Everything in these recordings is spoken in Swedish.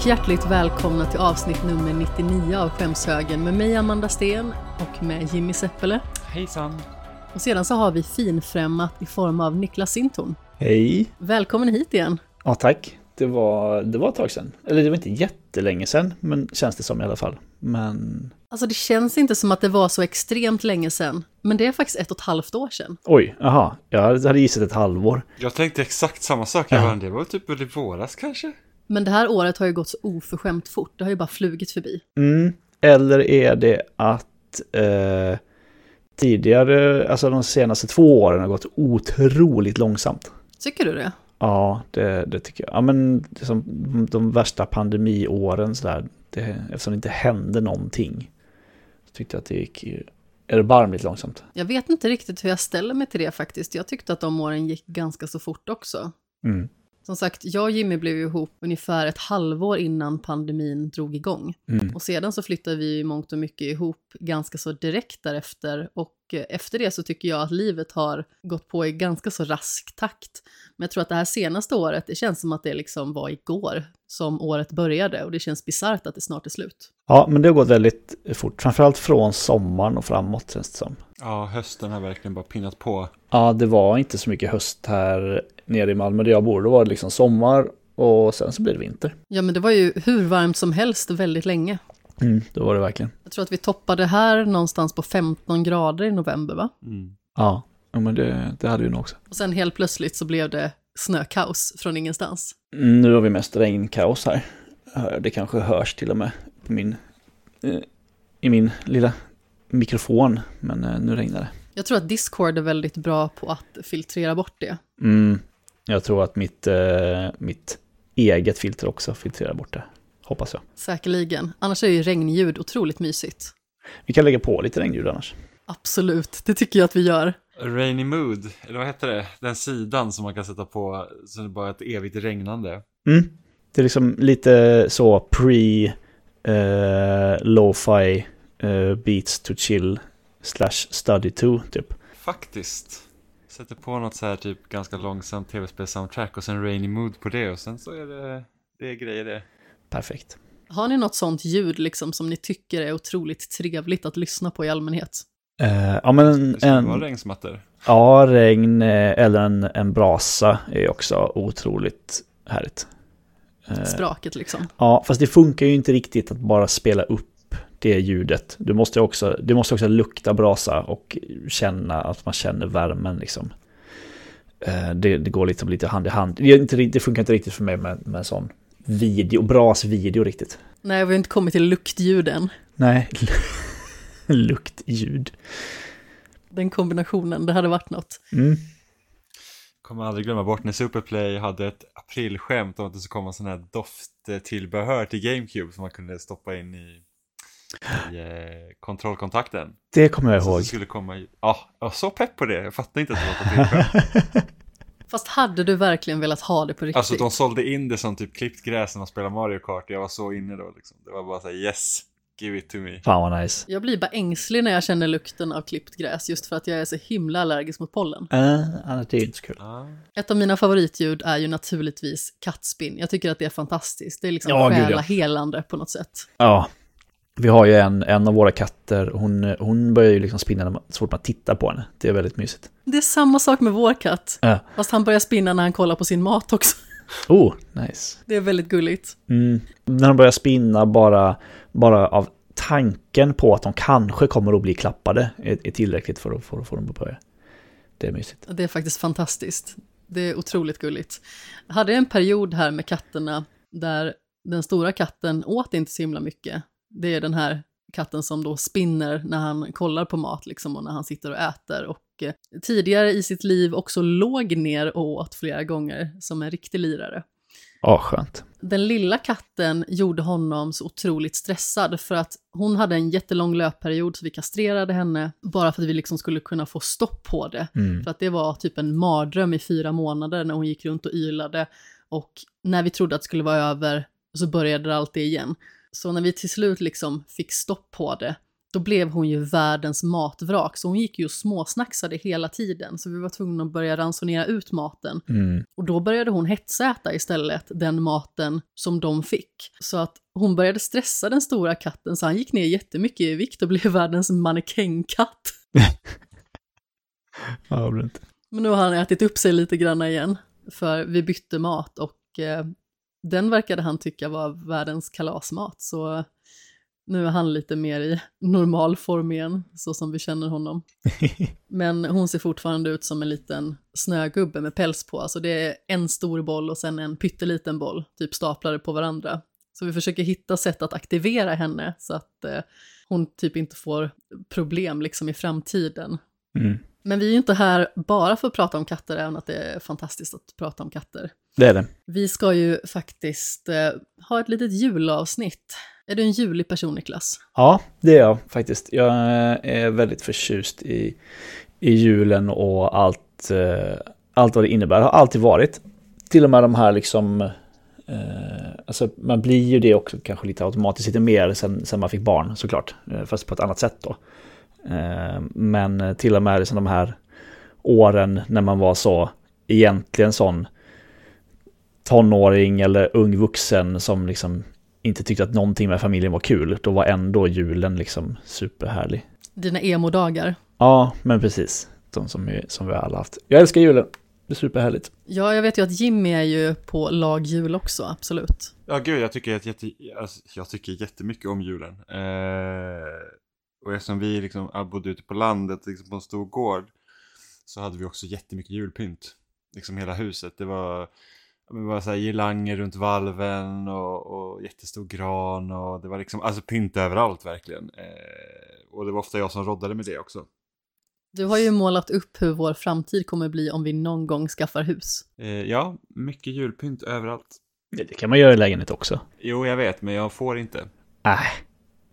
Och hjärtligt välkomna till avsnitt nummer 99 av Skämshögen med mig Amanda Sten och med Jimmy Seppele. Hejsan. Och sedan så har vi finfrämmat i form av Niklas Sintorn. Hej! Välkommen hit igen. Ja, tack. Det var, det var ett tag sedan. Eller det var inte jättelänge sedan, men känns det som i alla fall. Men... Alltså det känns inte som att det var så extremt länge sedan, men det är faktiskt ett och ett halvt år sedan. Oj, aha. Jag hade gissat ett halvår. Jag tänkte exakt samma sak. Bara, det var typ i våras kanske? Men det här året har ju gått så oförskämt fort, det har ju bara flugit förbi. Mm. Eller är det att eh, tidigare, alltså de senaste två åren har gått otroligt långsamt? Tycker du det? Ja, det, det tycker jag. Ja, men det som de värsta pandemiåren sådär, det, eftersom det inte hände någonting, så tyckte jag att det gick erbarmligt långsamt. Jag vet inte riktigt hur jag ställer mig till det faktiskt. Jag tyckte att de åren gick ganska så fort också. Mm. Som sagt, jag och Jimmy blev ihop ungefär ett halvår innan pandemin drog igång. Mm. Och sedan så flyttade vi i mångt och mycket ihop ganska så direkt därefter. Och eh, efter det så tycker jag att livet har gått på i ganska så rask takt. Men jag tror att det här senaste året, det känns som att det liksom var igår som året började. Och det känns bisarrt att det snart är slut. Ja, men det har gått väldigt fort. Framförallt från sommaren och framåt känns det som. Ja, hösten har verkligen bara pinnat på. Ja, det var inte så mycket höst här nere i Malmö där jag bor. Då var det liksom sommar och sen så blev det vinter. Ja, men det var ju hur varmt som helst väldigt länge. Mm, det var det verkligen. Jag tror att vi toppade här någonstans på 15 grader i november, va? Mm. Ja, ja men det, det hade vi nog också. Och sen helt plötsligt så blev det snökaos från ingenstans. Mm, nu har vi mest regnkaos här. Det kanske hörs till och med på min, eh, i min lilla mikrofon, men eh, nu regnar det. Jag tror att Discord är väldigt bra på att filtrera bort det. Mm, jag tror att mitt, eh, mitt eget filter också filtrerar bort det. Hoppas jag. Säkerligen. Annars är ju regnljud otroligt mysigt. Vi kan lägga på lite regnljud annars. Absolut, det tycker jag att vi gör. Rainy Mood, eller vad heter det? Den sidan som man kan sätta på, så det är bara ett evigt regnande. Mm. Det är liksom lite så pre eh, lo-fi eh, beats to chill slash study to typ. Faktiskt. Sätter på något så här typ ganska långsamt tv-spel-soundtrack och sen Rainy Mood på det och sen så är det, det är grejer det. Perfekt. Har ni något sånt ljud liksom som ni tycker är otroligt trevligt att lyssna på i allmänhet? Eh, ja men en, Det ska vara en, regnsmattor. ja, regn eh, eller en, en brasa är också otroligt härligt. Eh, Spraket liksom. Ja, fast det funkar ju inte riktigt att bara spela upp det ljudet. Du måste också, det måste också lukta brasa och känna att man känner värmen liksom. Eh, Det, det går liksom lite hand i hand. Det, inte, det funkar inte riktigt för mig med, med en sån video, brasvideo riktigt. Nej, vi har inte kommit till luktljud än. Nej, luktljud. Den kombinationen, det hade varit något. Mm. Kommer aldrig glömma bort när Superplay hade ett aprilskämt om att det skulle komma sån här dofttillbehör till GameCube som man kunde stoppa in i, i eh, kontrollkontakten. Det kommer jag Så ihåg. det skulle komma. Ja, jag var så pepp på det. Jag fattar inte att det var ett aprilskämt. Fast hade du verkligen velat ha det på riktigt? Alltså de sålde in det som typ klippt gräs när man spelar Mario Kart. Jag var så inne då liksom. Det var bara så här yes, give it to me. Fan vad nice. Jag blir bara ängslig när jag känner lukten av klippt gräs just för att jag är så himla allergisk mot pollen. Uh, annars det är inte så kul. Ja. Ett av mina favoritljud är ju naturligtvis kattspinn. Jag tycker att det är fantastiskt. Det är liksom Ja, gud, själa ja. helande på något sätt. Ja, vi har ju en, en av våra katter, hon, hon börjar ju liksom spinna när man, så fort man tittar på henne. Det är väldigt mysigt. Det är samma sak med vår katt. Ja. Fast han börjar spinna när han kollar på sin mat också. Oh, nice. Det är väldigt gulligt. Mm. När de börjar spinna bara, bara av tanken på att de kanske kommer att bli klappade är, är tillräckligt för att, för att få dem att börja. Det är mysigt. Det är faktiskt fantastiskt. Det är otroligt gulligt. Jag hade en period här med katterna där den stora katten åt inte så himla mycket. Det är den här katten som då spinner när han kollar på mat liksom och när han sitter och äter och eh, tidigare i sitt liv också låg ner och åt flera gånger som en riktig lirare. Ja, skönt. Den lilla katten gjorde honom så otroligt stressad för att hon hade en jättelång löpperiod så vi kastrerade henne bara för att vi liksom skulle kunna få stopp på det. Mm. För att det var typ en mardröm i fyra månader när hon gick runt och ylade och när vi trodde att det skulle vara över så började det alltid igen. Så när vi till slut liksom fick stopp på det då blev hon ju världens matvrak. Så hon gick ju och småsnacksade hela tiden. Så vi var tvungna att börja ransonera ut maten. Mm. Och då började hon hetsäta istället den maten som de fick. Så att hon började stressa den stora katten så han gick ner jättemycket i vikt och blev världens mannekängkatt. Ja, inte. Men nu har han ätit upp sig lite grann igen. För vi bytte mat och eh, den verkade han tycka var världens kalasmat. Så nu är han lite mer i normal form igen, så som vi känner honom. Men hon ser fortfarande ut som en liten snögubbe med päls på. Alltså det är en stor boll och sen en pytteliten boll, typ staplade på varandra. Så vi försöker hitta sätt att aktivera henne så att eh, hon typ inte får problem liksom i framtiden. Mm. Men vi är ju inte här bara för att prata om katter, även att det är fantastiskt att prata om katter. Det är det. Vi ska ju faktiskt eh, ha ett litet julavsnitt. Är du en julig person, Niklas? Ja, det är jag faktiskt. Jag är väldigt förtjust i, i julen och allt, eh, allt vad det innebär. Det har alltid varit. Till och med de här liksom... Eh, alltså man blir ju det också kanske lite automatiskt lite mer sen, sen man fick barn såklart. Eh, fast på ett annat sätt då. Eh, men till och med liksom de här åren när man var så egentligen sån tonåring eller ung vuxen som liksom inte tyckte att någonting med familjen var kul, då var ändå julen liksom superhärlig. Dina emo-dagar? Ja, men precis. De som, vi, som vi alla haft. Jag älskar julen. Det är superhärligt. Ja, jag vet ju att Jimmy är ju på lag jul också, absolut. Ja, gud, jag tycker, jätte, alltså, jag tycker jättemycket om julen. Eh, och eftersom vi liksom bodde ute på landet, liksom på en stor gård, så hade vi också jättemycket julpynt. Liksom hela huset. Det var, det var så här girlanger runt valven och, och jättestor gran och det var liksom, alltså pynt överallt verkligen. Eh, och det var ofta jag som roddade med det också. Du har ju målat upp hur vår framtid kommer bli om vi någon gång skaffar hus. Eh, ja, mycket julpynt överallt. Det kan man göra i lägenhet också. Jo, jag vet, men jag får inte. Nej, äh,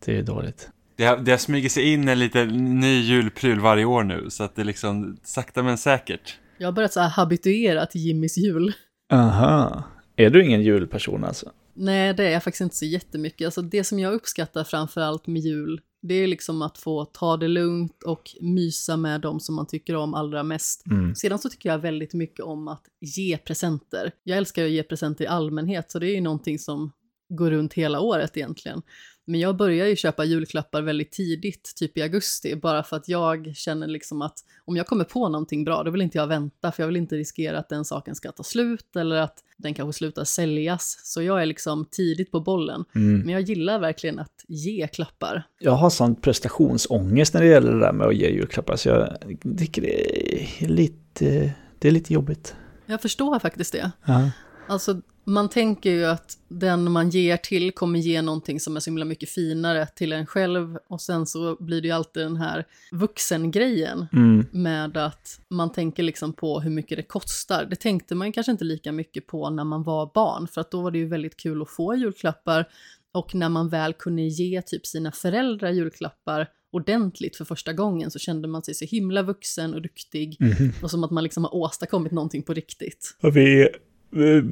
det är dåligt. Det har, det har smugit sig in en liten ny julpryl varje år nu, så att det liksom sakta men säkert. Jag har börjat så här habituera till Jimmys jul. Aha. Är du ingen julperson alltså? Nej, det är jag faktiskt inte så jättemycket. Alltså det som jag uppskattar framför allt med jul, det är liksom att få ta det lugnt och mysa med dem som man tycker om allra mest. Mm. Sedan så tycker jag väldigt mycket om att ge presenter. Jag älskar att ge presenter i allmänhet, så det är ju någonting som går runt hela året egentligen. Men jag börjar ju köpa julklappar väldigt tidigt, typ i augusti, bara för att jag känner liksom att om jag kommer på någonting bra, då vill inte jag vänta, för jag vill inte riskera att den saken ska ta slut eller att den kanske slutar säljas. Så jag är liksom tidigt på bollen. Mm. Men jag gillar verkligen att ge klappar. Jag har sån prestationsångest när det gäller det där med att ge julklappar, så jag tycker det är lite, det är lite jobbigt. Jag förstår faktiskt det. Ja. Alltså, man tänker ju att den man ger till kommer ge någonting som är så himla mycket finare till en själv och sen så blir det ju alltid den här vuxengrejen Mm. med att man tänker liksom på hur mycket det kostar. Det tänkte man ju kanske inte lika mycket på när man var barn för att då var det ju väldigt kul att få julklappar och när man väl kunde ge typ sina föräldrar julklappar ordentligt för första gången så kände man sig så himla vuxen och duktig Mhm. och som att man liksom har åstadkommit någonting på riktigt. Och vi Eh,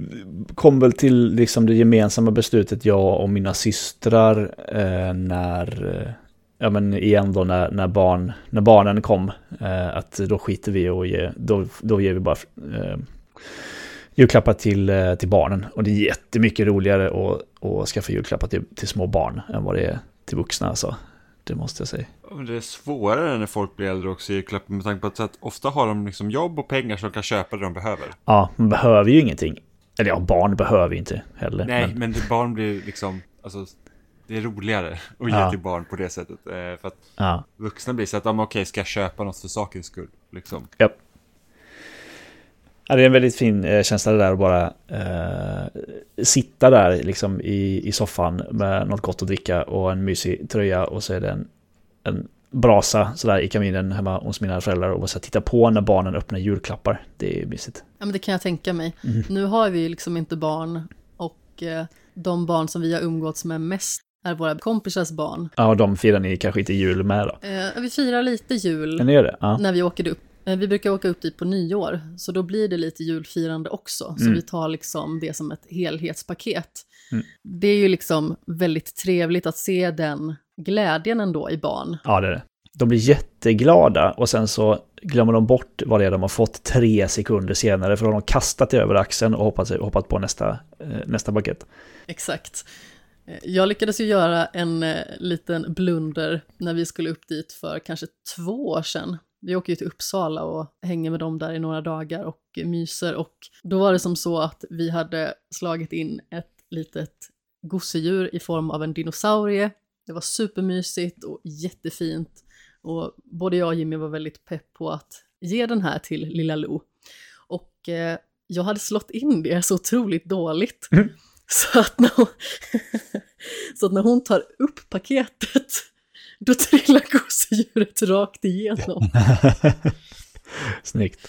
kom väl till liksom det gemensamma beslutet, jag och mina systrar, eh, när, eh, ja men igen då när, när, barn, när barnen kom, eh, att då skiter vi och ge, då, då ger vi bara eh, julklappar till, eh, till barnen. Och det är jättemycket roligare att, att skaffa julklappar till, till små barn än vad det är till vuxna alltså. Det måste jag säga. Och det är svårare när folk blir äldre i julklappar med tanke på att, ofta har de liksom jobb och pengar som de kan köpa det de behöver. Ja, man behöver ju ingenting. Eller ja, barn behöver ju inte heller. Nej, men- men barn blir liksom, alltså det är roligare att ge Ja. till barn på det sättet. Eh, för att Ja. vuxna blir så att, ja, okej, ska jag köpa något för sakens skull? Liksom. Ja. Ja, det är en väldigt fin eh, känsla det där att bara eh, sitta där liksom i, i soffan med något gott att dricka och en mysig tröja och så är det en, en brasa sådär i kaminen hemma hos mina föräldrar och så titta på när barnen öppnar julklappar. Det är mysigt. Ja, men det kan jag tänka mig. Mm. Nu har vi ju liksom inte barn och eh, de barn som vi har umgåtts med mest är våra kompisars barn. Ja, och de firar ni kanske inte jul med då? Eh, vi firar lite jul Men ni gör det? Ja. när vi åker upp Vi brukar åka upp dit på nyår, så då blir det lite julfirande också. Så Mm. vi tar liksom det som ett helhetspaket. Mm. Det är ju liksom väldigt trevligt att se den glädjen ändå i barn. Ja, det är det. De blir jätteglada och sen så glömmer de bort vad det är de har fått tre sekunder senare för då har de kastat det över axeln och hoppat, hoppat på nästa, eh, nästa paket. Exakt. Eh, Jag lyckades ju göra en eh, liten blunder när vi skulle upp dit för kanske två år sedan. Vi åker ju till Uppsala och hänger med dem där i några dagar och myser och då var det som så att vi hade slagit in ett litet gosedjur i form av en dinosaurie. Det var supermysigt och jättefint och både jag och Jimmy var väldigt pepp på att ge den här till lilla Lo. Och eh, jag hade slått in det så otroligt dåligt. Mm. Så att, hon, så att när hon tar upp paketet, då trillar gosedjuret rakt igenom. Snyggt.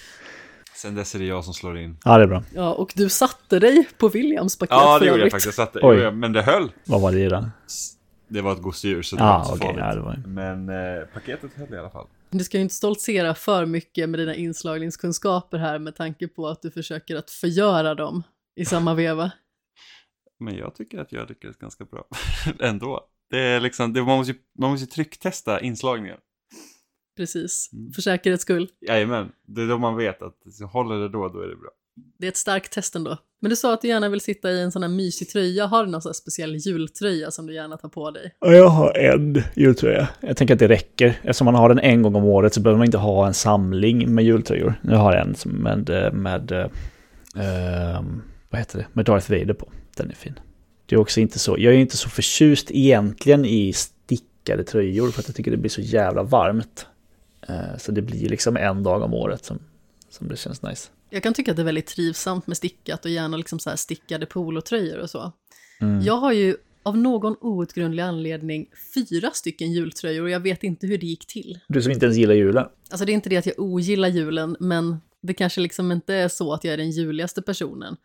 Sen dess är det jag som slår in. Ja, det är bra. Ja, och du satte dig på Williams paket Ja, det gjorde jag faktiskt. Jag satte, Oj. men det höll. Vad var det den? Det var ett gosedjur så det Ja, var inte så okej. farligt. ja, det var... Men eh, paketet höll i alla fall. Du ska ju inte stoltsera för mycket med dina inslagningskunskaper här med tanke på att du försöker att förgöra dem i samma veva. Men jag tycker att jag lyckades ganska bra ändå. Det är liksom, det, man, måste ju, man måste ju trycktesta inslagningen. Precis, Mm. för säkerhets skull. Jajamän, det är då man vet att håller det då, då är det bra. Det är ett starkt test ändå. Men du sa att du gärna vill sitta i en sån här mysig tröja. Har du någon sån här speciell jultröja som du gärna tar på dig? Ja, jag har en jultröja. Jag tänker att det räcker. Eftersom man har den en gång om året så behöver man inte ha en samling med jultröjor. Jag har en som med, med, med eh, vad heter det, med Darth Vader på. Den är fin. Det är också inte så, jag är inte så förtjust egentligen i stickade tröjor för att jag tycker det blir så jävla varmt. Eh, så det blir liksom en dag om året som, som det känns nice. Jag kan tycka att det är väldigt trivsamt med stickat och gärna liksom så stickade polotröjor och så. Mm. Jag har ju av någon outgrundlig anledning fyra stycken jultröjor och jag vet inte hur det gick till. Du som inte ens gillar julen. Alltså det är inte det att jag ogillar julen, men det kanske liksom inte är så att jag är den juligaste personen.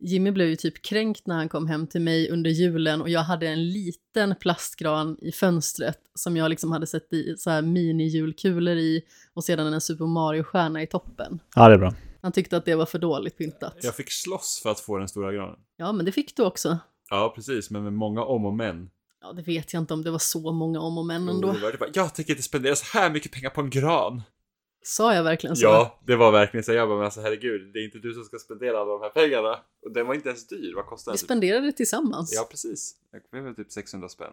Jimmy blev ju typ kränkt när han kom hem till mig under julen och jag hade en liten plastgran i fönstret som jag liksom hade sett i så här mini-julkulor i och sedan en Super Mario-stjärna i toppen. Ja, det är bra. Han tyckte att det var för dåligt pyntat. Jag fick slåss för att få den stora granen. Ja, men det fick du också. Ja, precis, men med många om och men. Ja, det vet jag inte om det var så många om och men ändå. Jag tänker inte spendera så här mycket pengar på en gran. Sa jag verkligen så? Ja, det var verkligen så. Jag bara, men alltså herregud, det är inte du som ska spendera alla de här pengarna. Och den var inte ens dyr, vad kostade Vi den? Typ? spenderade tillsammans. Ja, precis. Det blev väl typ 600 spänn.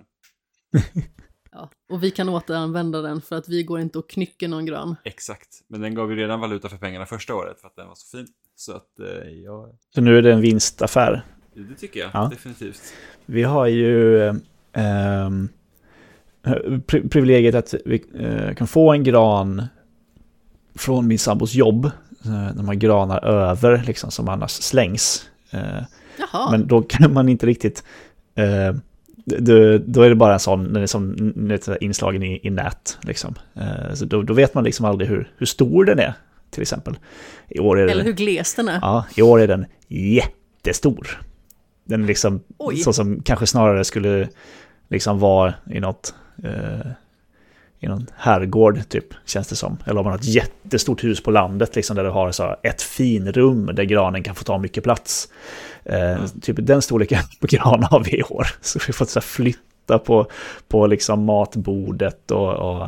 Ja, och vi kan återanvända den för att vi går inte och knycker någon gran. Exakt. Men den gav ju redan valuta för pengarna första året för att den var så fin. Så att, eh, ja, Så nu är det en vinstaffär. det tycker jag Ja. definitivt. Vi har ju ehm, pri- privilegiet att vi eh, kan få en gran från min sambos jobb. Eh, när man granar över, liksom, som annars slängs. Eh, Jaha, Men då kan man inte riktigt... Eh, då, då är det bara en sån, den är som inslagen i, i nät. Liksom. Eh, så då, då vet man liksom aldrig hur, hur stor den är, till exempel. I år är den, eller hur gles den är. Ja, i år är den jättestor. Den är liksom Oj. så som kanske snarare skulle liksom vara i något eh, i någon herrgård typ, känns det som. Eller om man har ett jättestort hus på landet liksom där du har så ett finrum där granen kan få ta mycket plats. Eh, Typ den storleken på gran har vi i år. Så vi fått så flytta på, på liksom matbordet och, och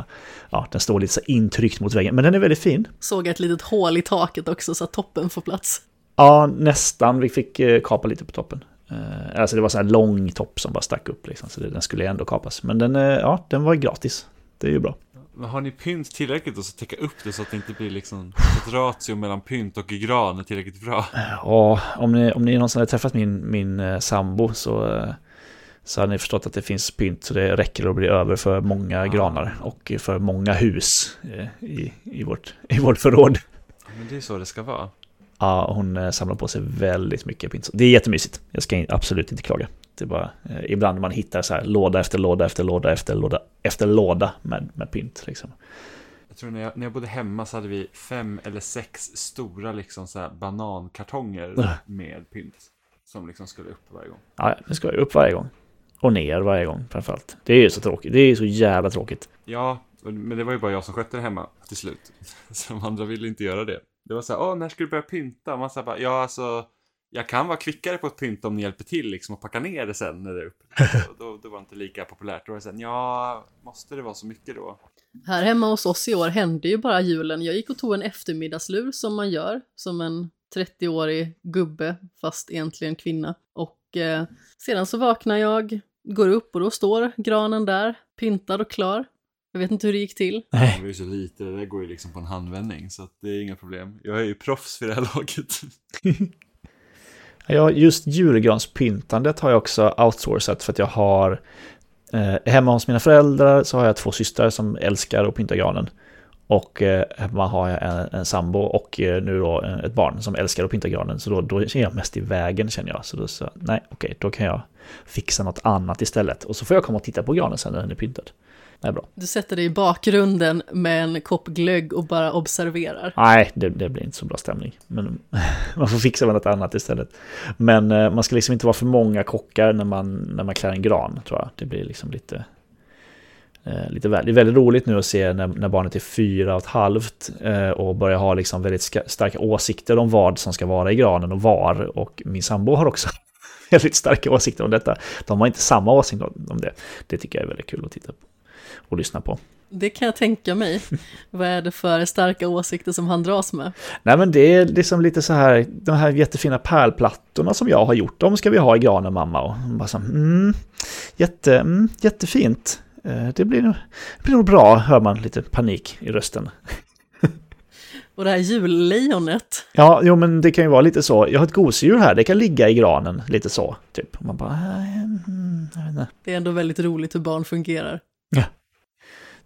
ja, den står lite så intryckt mot väggen. Men den är väldigt fin. Såg ett litet hål i taket också så att toppen får plats. Ja, nästan. Vi fick eh, kapa lite på toppen. Eh, Alltså det var så här lång topp som bara stack upp liksom, så den skulle ändå kapas. Men den, eh, ja, den var gratis. Det är ju bra. Men har ni pynt tillräckligt och så täcka upp det så att det inte blir liksom ett ratio mellan pynt och gran är tillräckligt bra? Ja, om ni, om ni någonsin har träffat min, min eh, sambo så, eh, så har ni förstått att det finns pynt så det räcker att bli över för många granar och för många hus eh, i, i, vårt, i vårt förråd. Ja, Men det är så det ska vara. Ja, hon samlar på sig väldigt mycket pynt. Det är jättemysigt. Jag ska absolut inte klaga. Det är bara eh, ibland man hittar så här låda efter låda efter låda efter låda efter låda med, med pynt. Liksom. Jag tror när jag, när jag bodde hemma så hade vi fem eller sex stora liksom så här banankartonger Äh. med pynt. Som liksom skulle upp varje gång. Ja, det ska upp varje gång. Och ner varje gång framförallt. Det är ju så tråkigt. Det är ju så jävla tråkigt. Ja, Men det var ju bara jag som skötte det hemma till slut. Så de andra ville inte göra det. Det var så här, åh, när ska du börja pynta? Man sa bara, ja alltså, jag kan vara kvickare på att pynta om ni hjälper till liksom och packa ner det sen när det är uppe. Då, då var det inte lika populärt. Då var det sen, ja, måste det vara så mycket då? Här hemma hos oss i år hände ju bara julen. Jag gick och tog en eftermiddagslur som man gör, som en 30-årig gubbe, fast egentligen kvinna. Och eh, sedan så vaknar jag, går upp och då står granen där, pyntad och klar. Jag vet inte hur det gick till. Nej. Det var ju så lite, det där går ju liksom på en handvändning så att det är inga problem. Jag är ju proffs vid det här laget. ja, just julgranspyntandet har jag också outsourcat för att jag har eh, hemma hos mina föräldrar så har jag två systrar som älskar att pynta granen. Och eh, hemma har jag en, en sambo och eh, nu då eh, ett barn som älskar att pynta granen. Så då, då är jag mest i vägen känner jag. Så då så, nej okej, då kan jag fixa något annat istället. Och så får jag komma och titta på granen sen när den är pyntad. Det är bra. Du sätter dig i bakgrunden med en kopp glögg och bara observerar. Nej, det, det blir inte så bra stämning. Men man får fixa med något annat istället. Men eh, man ska liksom inte vara för många kockar när man, när man klär en gran, tror jag. Det blir liksom lite... Eh, lite väl. Det är väldigt roligt nu att se när, när barnet är fyra och ett halvt eh, och börjar ha liksom väldigt starka åsikter om vad som ska vara i granen och var. Och min sambo har också väldigt starka åsikter om detta. De har inte samma åsikt om det. Det tycker jag är väldigt kul att titta på och lyssna på. Det kan jag tänka mig. Vad är det för starka åsikter som han dras med? Nej men det är liksom lite så här, de här jättefina pärlplattorna som jag har gjort, de ska vi ha i granen mamma. Och bara så, mm, jätte, mm, jättefint. Eh, det blir, nog, det blir nog bra, hör man lite panik i rösten. Och det här jullejonet. Ja, jo men det kan ju vara lite så. Jag har ett gosedjur här, det kan ligga i granen, lite så. Typ. Man bara, mm, Det är ändå väldigt roligt hur barn fungerar. Ja,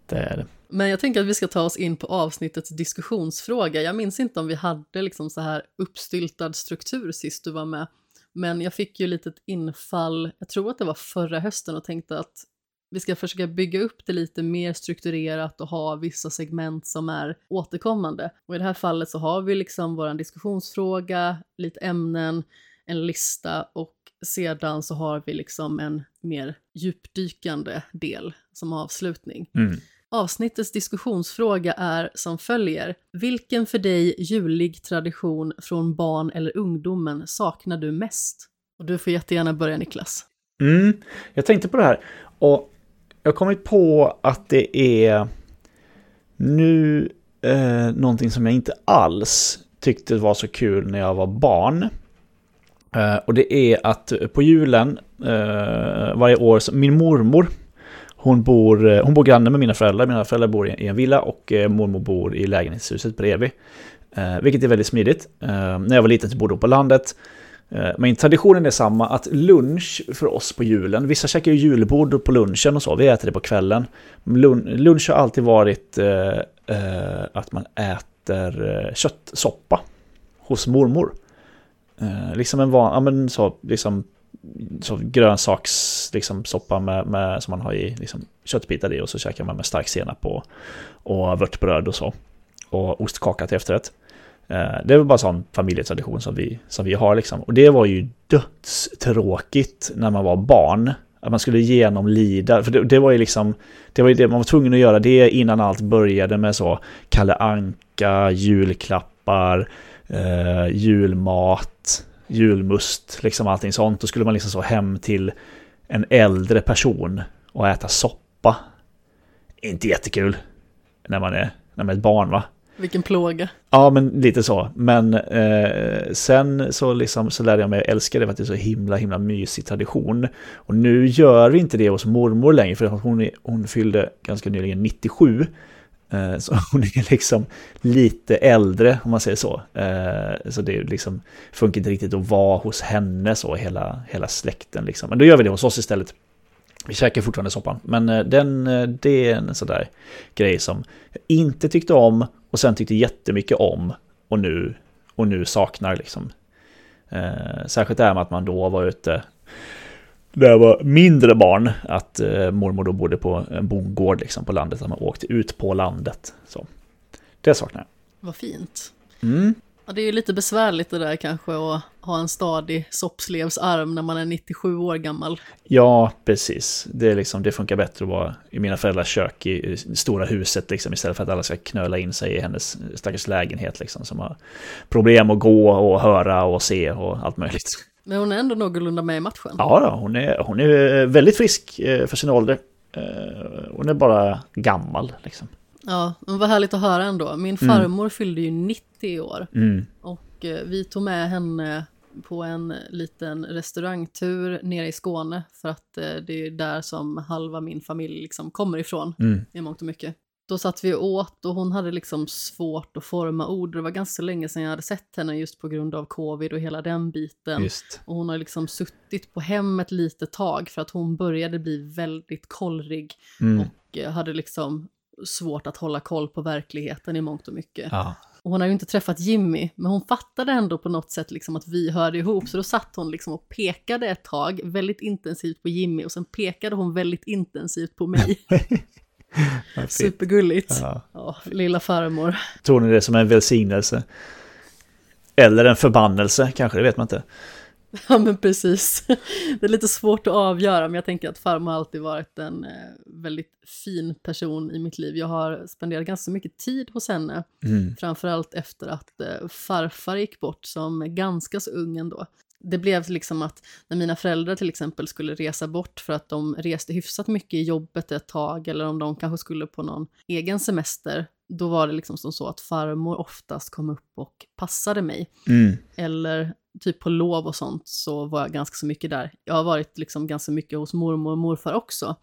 det är det. Men jag tänker att vi ska ta oss in på avsnittets diskussionsfråga. Jag minns inte om vi hade liksom så här uppstyltad struktur sist du var med. Men jag fick ju lite infall, jag tror att det var förra hösten och tänkte att vi ska försöka bygga upp det lite mer strukturerat och ha vissa segment som är återkommande. Och i det här fallet så har vi liksom vår diskussionsfråga, lite ämnen, en lista och sedan så har vi liksom en mer djupdykande del som avslutning. Mm. Avsnittets diskussionsfråga är som följer. Vilken för dig julig tradition från barn eller ungdomen saknar du mest? Och du får jättegärna börja Niklas. Mm, jag tänkte på det här och jag har kommit på att det är nu eh, någonting som jag inte alls tyckte var så kul när jag var barn. Eh, och det är att på julen eh, varje år, så, min mormor, hon bor, eh, hon bor granne med mina föräldrar. Mina föräldrar bor i en villa och eh, mormor bor i lägenhetshuset bredvid. Eh, vilket är väldigt smidigt. När jag var liten så bodde hon på landet. Men traditionen är samma, att lunch för oss på julen, vissa käkar ju julbord på lunchen och så, vi äter det på kvällen. Lunch har alltid varit att man äter köttsoppa hos mormor. Liksom en van, ja men så, liksom, så grönsaks, liksom soppa med, med, som man har i liksom, köttbitar i och så käkar man med stark senap och, och vörtbröd och så. Och ostkaka till efterrätt. Eh, det är väl bara sån familjetradition som vi, som vi har liksom. Och det var ju dödstråkigt när man var barn. Att man skulle genomlida, för det, det, var ju liksom, det var ju det man var tvungen att göra det innan allt började med så Kalle Anka, julklappar, eh, julmat, julmust, liksom allting sånt. Då skulle man liksom så hem till en äldre person och äta soppa. Inte jättekul när man är, när man är ett barn va? Vilken plåga. Ja, men lite så. Men eh, sen så, liksom, så lärde jag mig älska det för att det är så himla, himla mysig tradition. Och nu gör vi inte det hos mormor längre, för hon, hon fyllde ganska nyligen 97. Eh, så hon är liksom lite äldre om man säger så. Eh, så det liksom funkar inte riktigt att vara hos henne så hela, hela släkten liksom. Men då gör vi det hos oss istället. Vi käkar fortfarande soppan. Men eh, den, det är en sån där grej som jag inte tyckte om och sen tyckte jättemycket om och nu, och nu saknar liksom. Särskilt det här med att man då var ute när jag var mindre barn, att eh, mormor då bodde på en bondgård liksom, på landet, att man åkte ut på landet. Så. Det saknar jag. Vad fint. Mm. Ja, det är ju lite besvärligt det där kanske att ha en stadig soppslevsarm när man är 97 år gammal. Ja, precis. Det, är liksom, det funkar bättre att vara i mina föräldrars kök i det stora huset liksom, istället för att alla ska knöla in sig i hennes stackars lägenhet liksom, som har problem att gå och höra och se och allt möjligt. Men hon är ändå någorlunda med i matchen. Ja, då, hon, är, hon är väldigt frisk eh, för sin ålder. Eh, hon är bara gammal liksom. Ja, men vad härligt att höra ändå. Min Mm. farmor fyllde ju 90 i år Mm. och eh, vi tog med henne på en liten restaurangtur nere i Skåne för att eh, det är där som halva min familj liksom kommer ifrån Mm. i mångt och mycket. Då satt vi och åt och hon hade liksom svårt att forma ord. Det var ganska länge sedan jag hade sett henne just på grund av covid och hela den biten. Just. Och hon har liksom suttit på hem ett litet tag för att hon började bli väldigt kollrig Mm. och eh, hade liksom svårt att hålla koll på verkligheten i mångt och mycket. Ja. Och hon har ju inte träffat Jimmy, men hon fattade ändå på något sätt liksom att vi hörde ihop, så då satt hon liksom och pekade ett tag väldigt intensivt på Jimmy och sen pekade hon väldigt intensivt på mig. Supergulligt. Ja. Ja, lilla farmor. Tror ni det som en välsignelse? Eller en förbannelse kanske, det vet man inte. Ja men precis. Det är lite svårt att avgöra men jag tänker att farmor har alltid varit en eh, väldigt fin person i mitt liv. Jag har spenderat ganska mycket tid hos henne. Mm. Framförallt efter att eh, farfar gick bort som ganska så ung ändå. Det blev liksom att när mina föräldrar till exempel skulle resa bort för att de reste hyfsat mycket i jobbet ett tag eller om de kanske skulle på någon egen semester, då var det liksom som så att farmor oftast kom upp och passade mig. Mm. Eller typ på lov och sånt så var jag ganska så mycket där. Jag har varit liksom ganska mycket hos mormor och morfar också.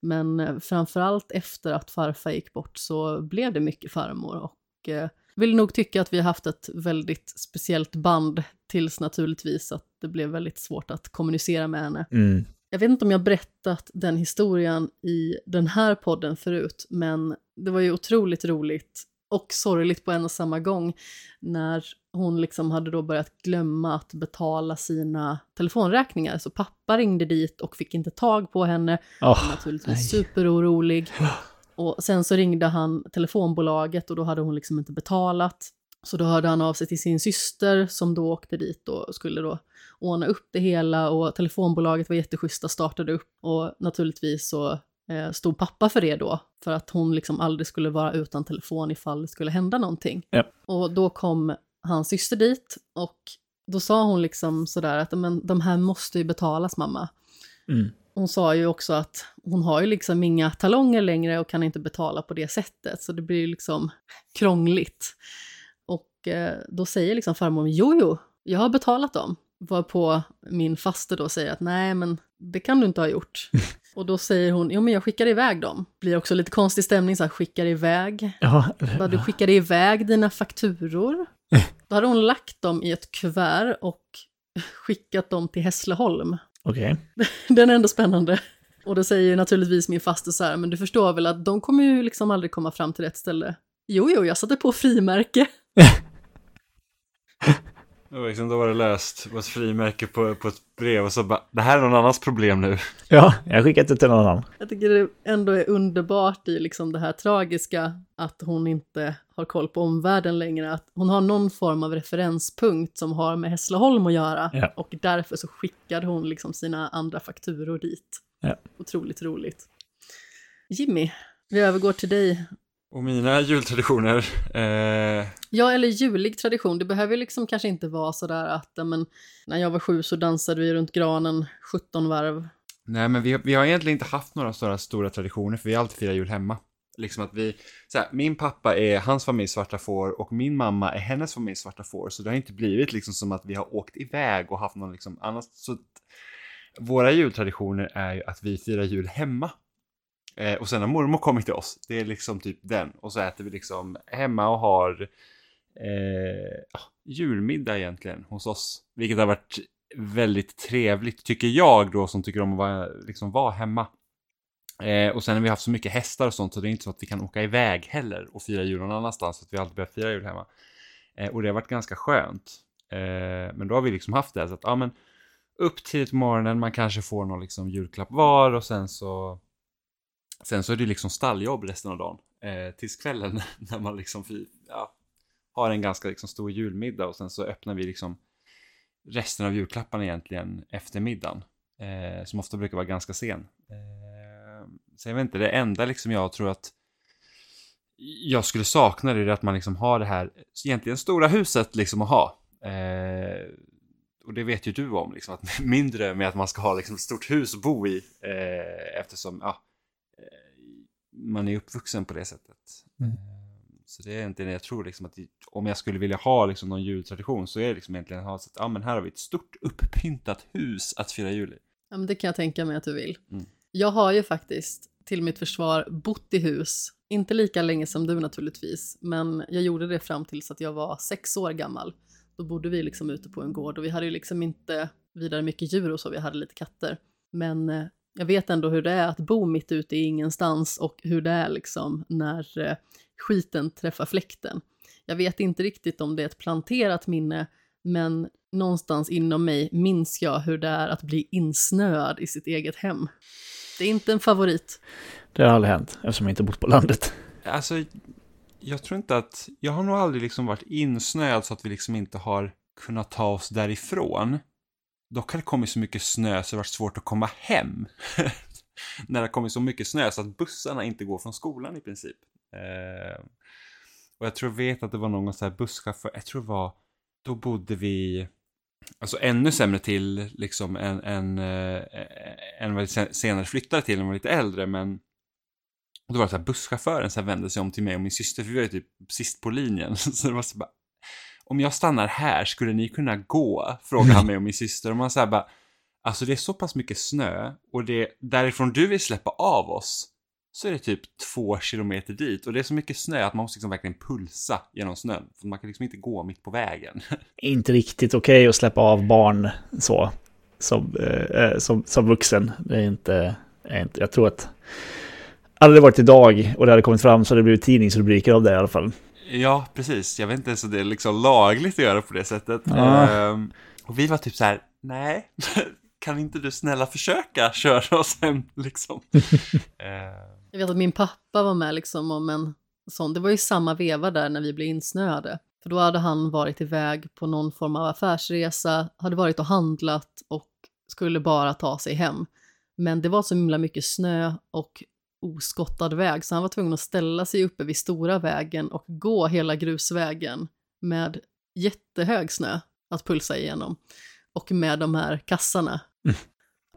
Men eh, framförallt efter att farfar gick bort så blev det mycket farmor och eh, vill nog tycka att vi har haft ett väldigt speciellt band tills naturligtvis att det blev väldigt svårt att kommunicera med henne. Mm. Jag vet inte om jag berättat den historien i den här podden förut, men det var ju otroligt roligt och sorgligt på en och samma gång när hon liksom hade då börjat glömma att betala sina telefonräkningar. Så pappa ringde dit och fick inte tag på henne. Var naturligtvis nej. superorolig. Och sen så ringde han telefonbolaget och då hade hon liksom inte betalat. Så då hörde han av sig till sin syster som då åkte dit och skulle då ordna upp det hela och telefonbolaget var jätteschyssta, startade upp och naturligtvis så eh, stod pappa för det då, för att hon liksom aldrig skulle vara utan telefon ifall det skulle hända någonting. Ja. Och då kom hans syster dit och då sa hon liksom sådär att men, de här måste ju betalas mamma. Mm. Hon sa ju också att hon har ju liksom inga talonger längre och kan inte betala på det sättet, så det blir ju liksom krångligt. Och eh, då säger liksom farmor, jo jo, jag har betalat dem. Varpå min faster då säger att nej men det kan du inte ha gjort. och då säger hon, jo men jag skickar iväg dem. Blir också lite konstig stämning, så här, skickar iväg. Ja, du skickade iväg dina fakturor. Då hade hon lagt dem i ett kuvert och skickat dem till Hässleholm. Okej. Den är ändå spännande. Och då säger ju naturligtvis min faster så här, men du förstår väl att de kommer ju liksom aldrig komma fram till rätt ställe. Jo, jo, jag satte på frimärke. Liksom, då var det löst. Det var ett frimärke på, på ett brev och så bara, det här är någon annans problem nu. Ja, jag skickat det till någon annan. Jag tycker det ändå är underbart i liksom det här tragiska att hon inte har koll på omvärlden längre. Att hon har någon form av referenspunkt som har med Hässleholm att göra. Ja. Och därför så skickade hon liksom sina andra fakturor dit. Ja. Otroligt roligt. Jimmy, vi övergår till dig. Och mina jultraditioner, eh, Ja, eller julig tradition. Det behöver ju liksom kanske inte vara sådär att men, när jag var sju så dansade vi runt granen 17 varv. nej men vi, vi har egentligen inte haft några stora, stora traditioner för vi har alltid firat jul hemma. Liksom att vi, så här, min pappa är hans familj svarta får och min mamma är hennes familj svarta får. Så det har inte blivit liksom som att vi har åkt iväg och haft någon liksom annars. Så våra jultraditioner är ju att vi firar jul hemma. Eh, och sen har mormor kommit till oss. Det är liksom typ den. Och så äter vi liksom hemma och har eh, ah, julmiddag egentligen hos oss. Vilket har varit väldigt trevligt tycker jag då som tycker om att vara, liksom, vara hemma. Eh, och sen har vi haft så mycket hästar och sånt så det är inte så att vi kan åka iväg heller och fira jul någon annanstans. Så att vi alltid behöver fira jul hemma. Eh, och det har varit ganska skönt. Eh, men då har vi liksom haft det så att ja men upp tidigt på morgonen, man kanske får någon liksom julklapp var och sen så Sen så är det liksom stalljobb resten av dagen. Eh, tills kvällen när man liksom ja, har en ganska liksom, stor julmiddag och sen så öppnar vi liksom resten av julklapparna egentligen efter middagen. Eh, som ofta brukar vara ganska sen. Eh, så jag vet inte, det enda liksom jag tror att jag skulle sakna det är att man liksom har det här egentligen stora huset liksom att ha. Eh, och det vet ju du om, liksom, att min dröm är att man ska ha liksom, ett stort hus att bo i. Eh, eftersom ja, eh, man är uppvuxen på det sättet. Mm. Eh, så det är egentligen det jag tror, liksom, att om jag skulle vilja ha liksom, någon jultradition så är det liksom egentligen att ha så att ja, men här har vi ett stort upppyntat hus att fira jul i. Ja, men det kan jag tänka mig att du vill. Mm. Jag har ju faktiskt till mitt försvar bott i hus, inte lika länge som du naturligtvis, men jag gjorde det fram tills att jag var sex år gammal. Då bodde vi liksom ute på en gård och vi hade ju liksom inte vidare mycket djur och så, vi hade lite katter. Men eh, jag vet ändå hur det är att bo mitt ute i ingenstans och hur det är liksom när eh, skiten träffar fläkten. Jag vet inte riktigt om det är ett planterat minne, men någonstans inom mig minns jag hur det är att bli insnöad i sitt eget hem. Det är inte en favorit. Det har aldrig hänt, eftersom jag inte bott på landet. Alltså, jag tror inte att, jag har nog aldrig liksom varit insnöad så att vi liksom inte har kunnat ta oss därifrån. Dock har det kommit så mycket snö så det har varit svårt att komma hem. När det har kommit så mycket snö så att bussarna inte går från skolan i princip. Eh, och jag tror jag vet att det var någon sån här busschaufför, jag tror det var, då bodde vi, alltså ännu sämre till liksom än, än, äh, än vad vi senare flyttade till när vi var lite äldre, men och då var det så här, busschauffören så här vände sig om till mig och min syster, för vi var ju typ sist på linjen. Så det var så bara, om jag stannar här, skulle ni kunna gå? Frågade han mig och min syster. Och man så här bara, alltså det är så pass mycket snö och det, därifrån du vill släppa av oss, så är det typ två kilometer dit. Och det är så mycket snö att man måste liksom verkligen pulsa genom snön. För man kan liksom inte gå mitt på vägen. Inte riktigt okej okay att släppa av barn så, som, eh, eh, som, som vuxen. Det är inte, är inte, jag tror att hade det varit idag och det hade kommit fram så hade det blivit tidningsrubriker av det i alla fall. Ja, precis. Jag vet inte ens om det är liksom lagligt att göra på det sättet. Ja. Ehm, och vi var typ så här, nej, kan inte du snälla försöka köra oss hem liksom? ehm. Jag vet att min pappa var med liksom om en sån, det var ju samma veva där när vi blev insnöade. För då hade han varit iväg på någon form av affärsresa, hade varit och handlat och skulle bara ta sig hem. Men det var så himla mycket snö och oskottad väg så han var tvungen att ställa sig uppe vid stora vägen och gå hela grusvägen med jättehög snö att pulsa igenom och med de här kassarna. Mm.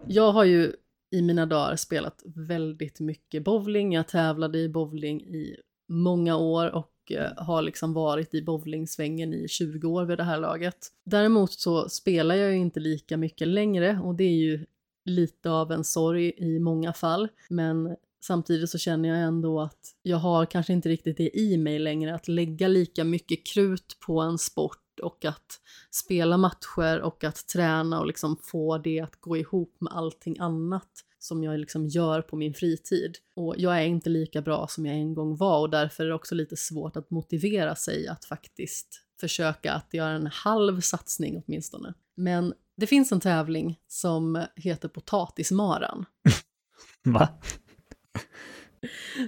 Jag har ju i mina dagar spelat väldigt mycket bowling. Jag tävlade i bowling i många år och eh, har liksom varit i bowlingsvängen i 20 år vid det här laget. Däremot så spelar jag ju inte lika mycket längre och det är ju lite av en sorg i många fall. Men Samtidigt så känner jag ändå att jag har kanske inte riktigt det i mig längre att lägga lika mycket krut på en sport och att spela matcher och att träna och liksom få det att gå ihop med allting annat som jag liksom gör på min fritid. Och jag är inte lika bra som jag en gång var och därför är det också lite svårt att motivera sig att faktiskt försöka att göra en halv satsning åtminstone. Men det finns en tävling som heter Potatismaran. Va?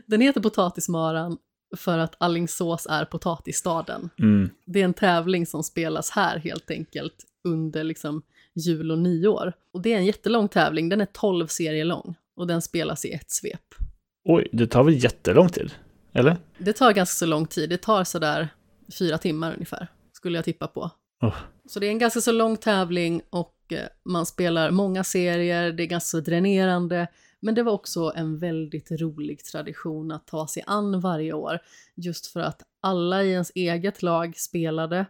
Den heter Potatismaran för att Allingsås är potatisstaden. Mm. Det är en tävling som spelas här helt enkelt under liksom jul och nyår. Och det är en jättelång tävling, den är 12 serier lång och den spelas i ett svep. Oj, det tar väl jättelång tid? Eller? Det tar ganska så lång tid, det tar sådär fyra timmar ungefär, skulle jag tippa på. Oh. Så det är en ganska så lång tävling och eh, man spelar många serier, det är ganska så dränerande, men det var också en väldigt rolig tradition att ta sig an varje år, just för att alla i ens eget lag spelade.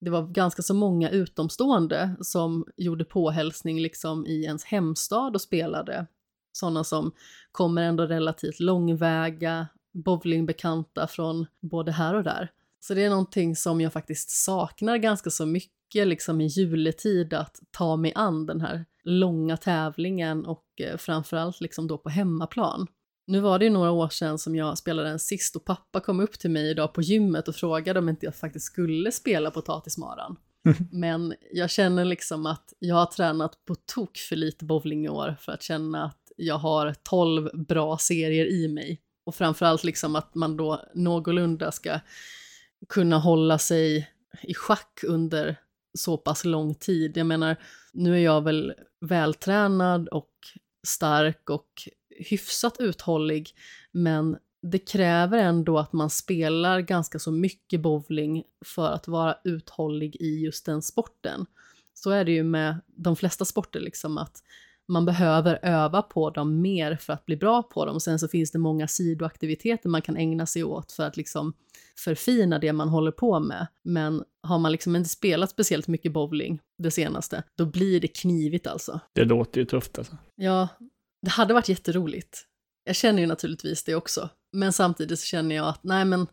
Det var ganska så många utomstående som gjorde påhälsning liksom i ens hemstad och spelade. Sådana som kommer ändå relativt långväga, bowlingbekanta från både här och där. Så det är någonting som jag faktiskt saknar ganska så mycket liksom i juletid, att ta mig an den här långa tävlingen och eh, framförallt liksom då på hemmaplan. Nu var det ju några år sedan som jag spelade den sist och pappa kom upp till mig idag på gymmet och frågade om inte jag faktiskt skulle spela potatismaran. Men jag känner liksom att jag har tränat på tok för lite bowling i år för att känna att jag har 12 bra serier i mig. Och framförallt liksom att man då någorlunda ska kunna hålla sig i schack under så pass lång tid. Jag menar, nu är jag väl vältränad och stark och hyfsat uthållig, men det kräver ändå att man spelar ganska så mycket bowling för att vara uthållig i just den sporten. Så är det ju med de flesta sporter, liksom att man behöver öva på dem mer för att bli bra på dem. Och sen så finns det många sidoaktiviteter man kan ägna sig åt för att liksom förfina det man håller på med. Men har man liksom inte spelat speciellt mycket bowling det senaste, då blir det knivigt alltså. Det låter ju tufft alltså. Ja, det hade varit jätteroligt. Jag känner ju naturligtvis det också. Men samtidigt så känner jag att nej men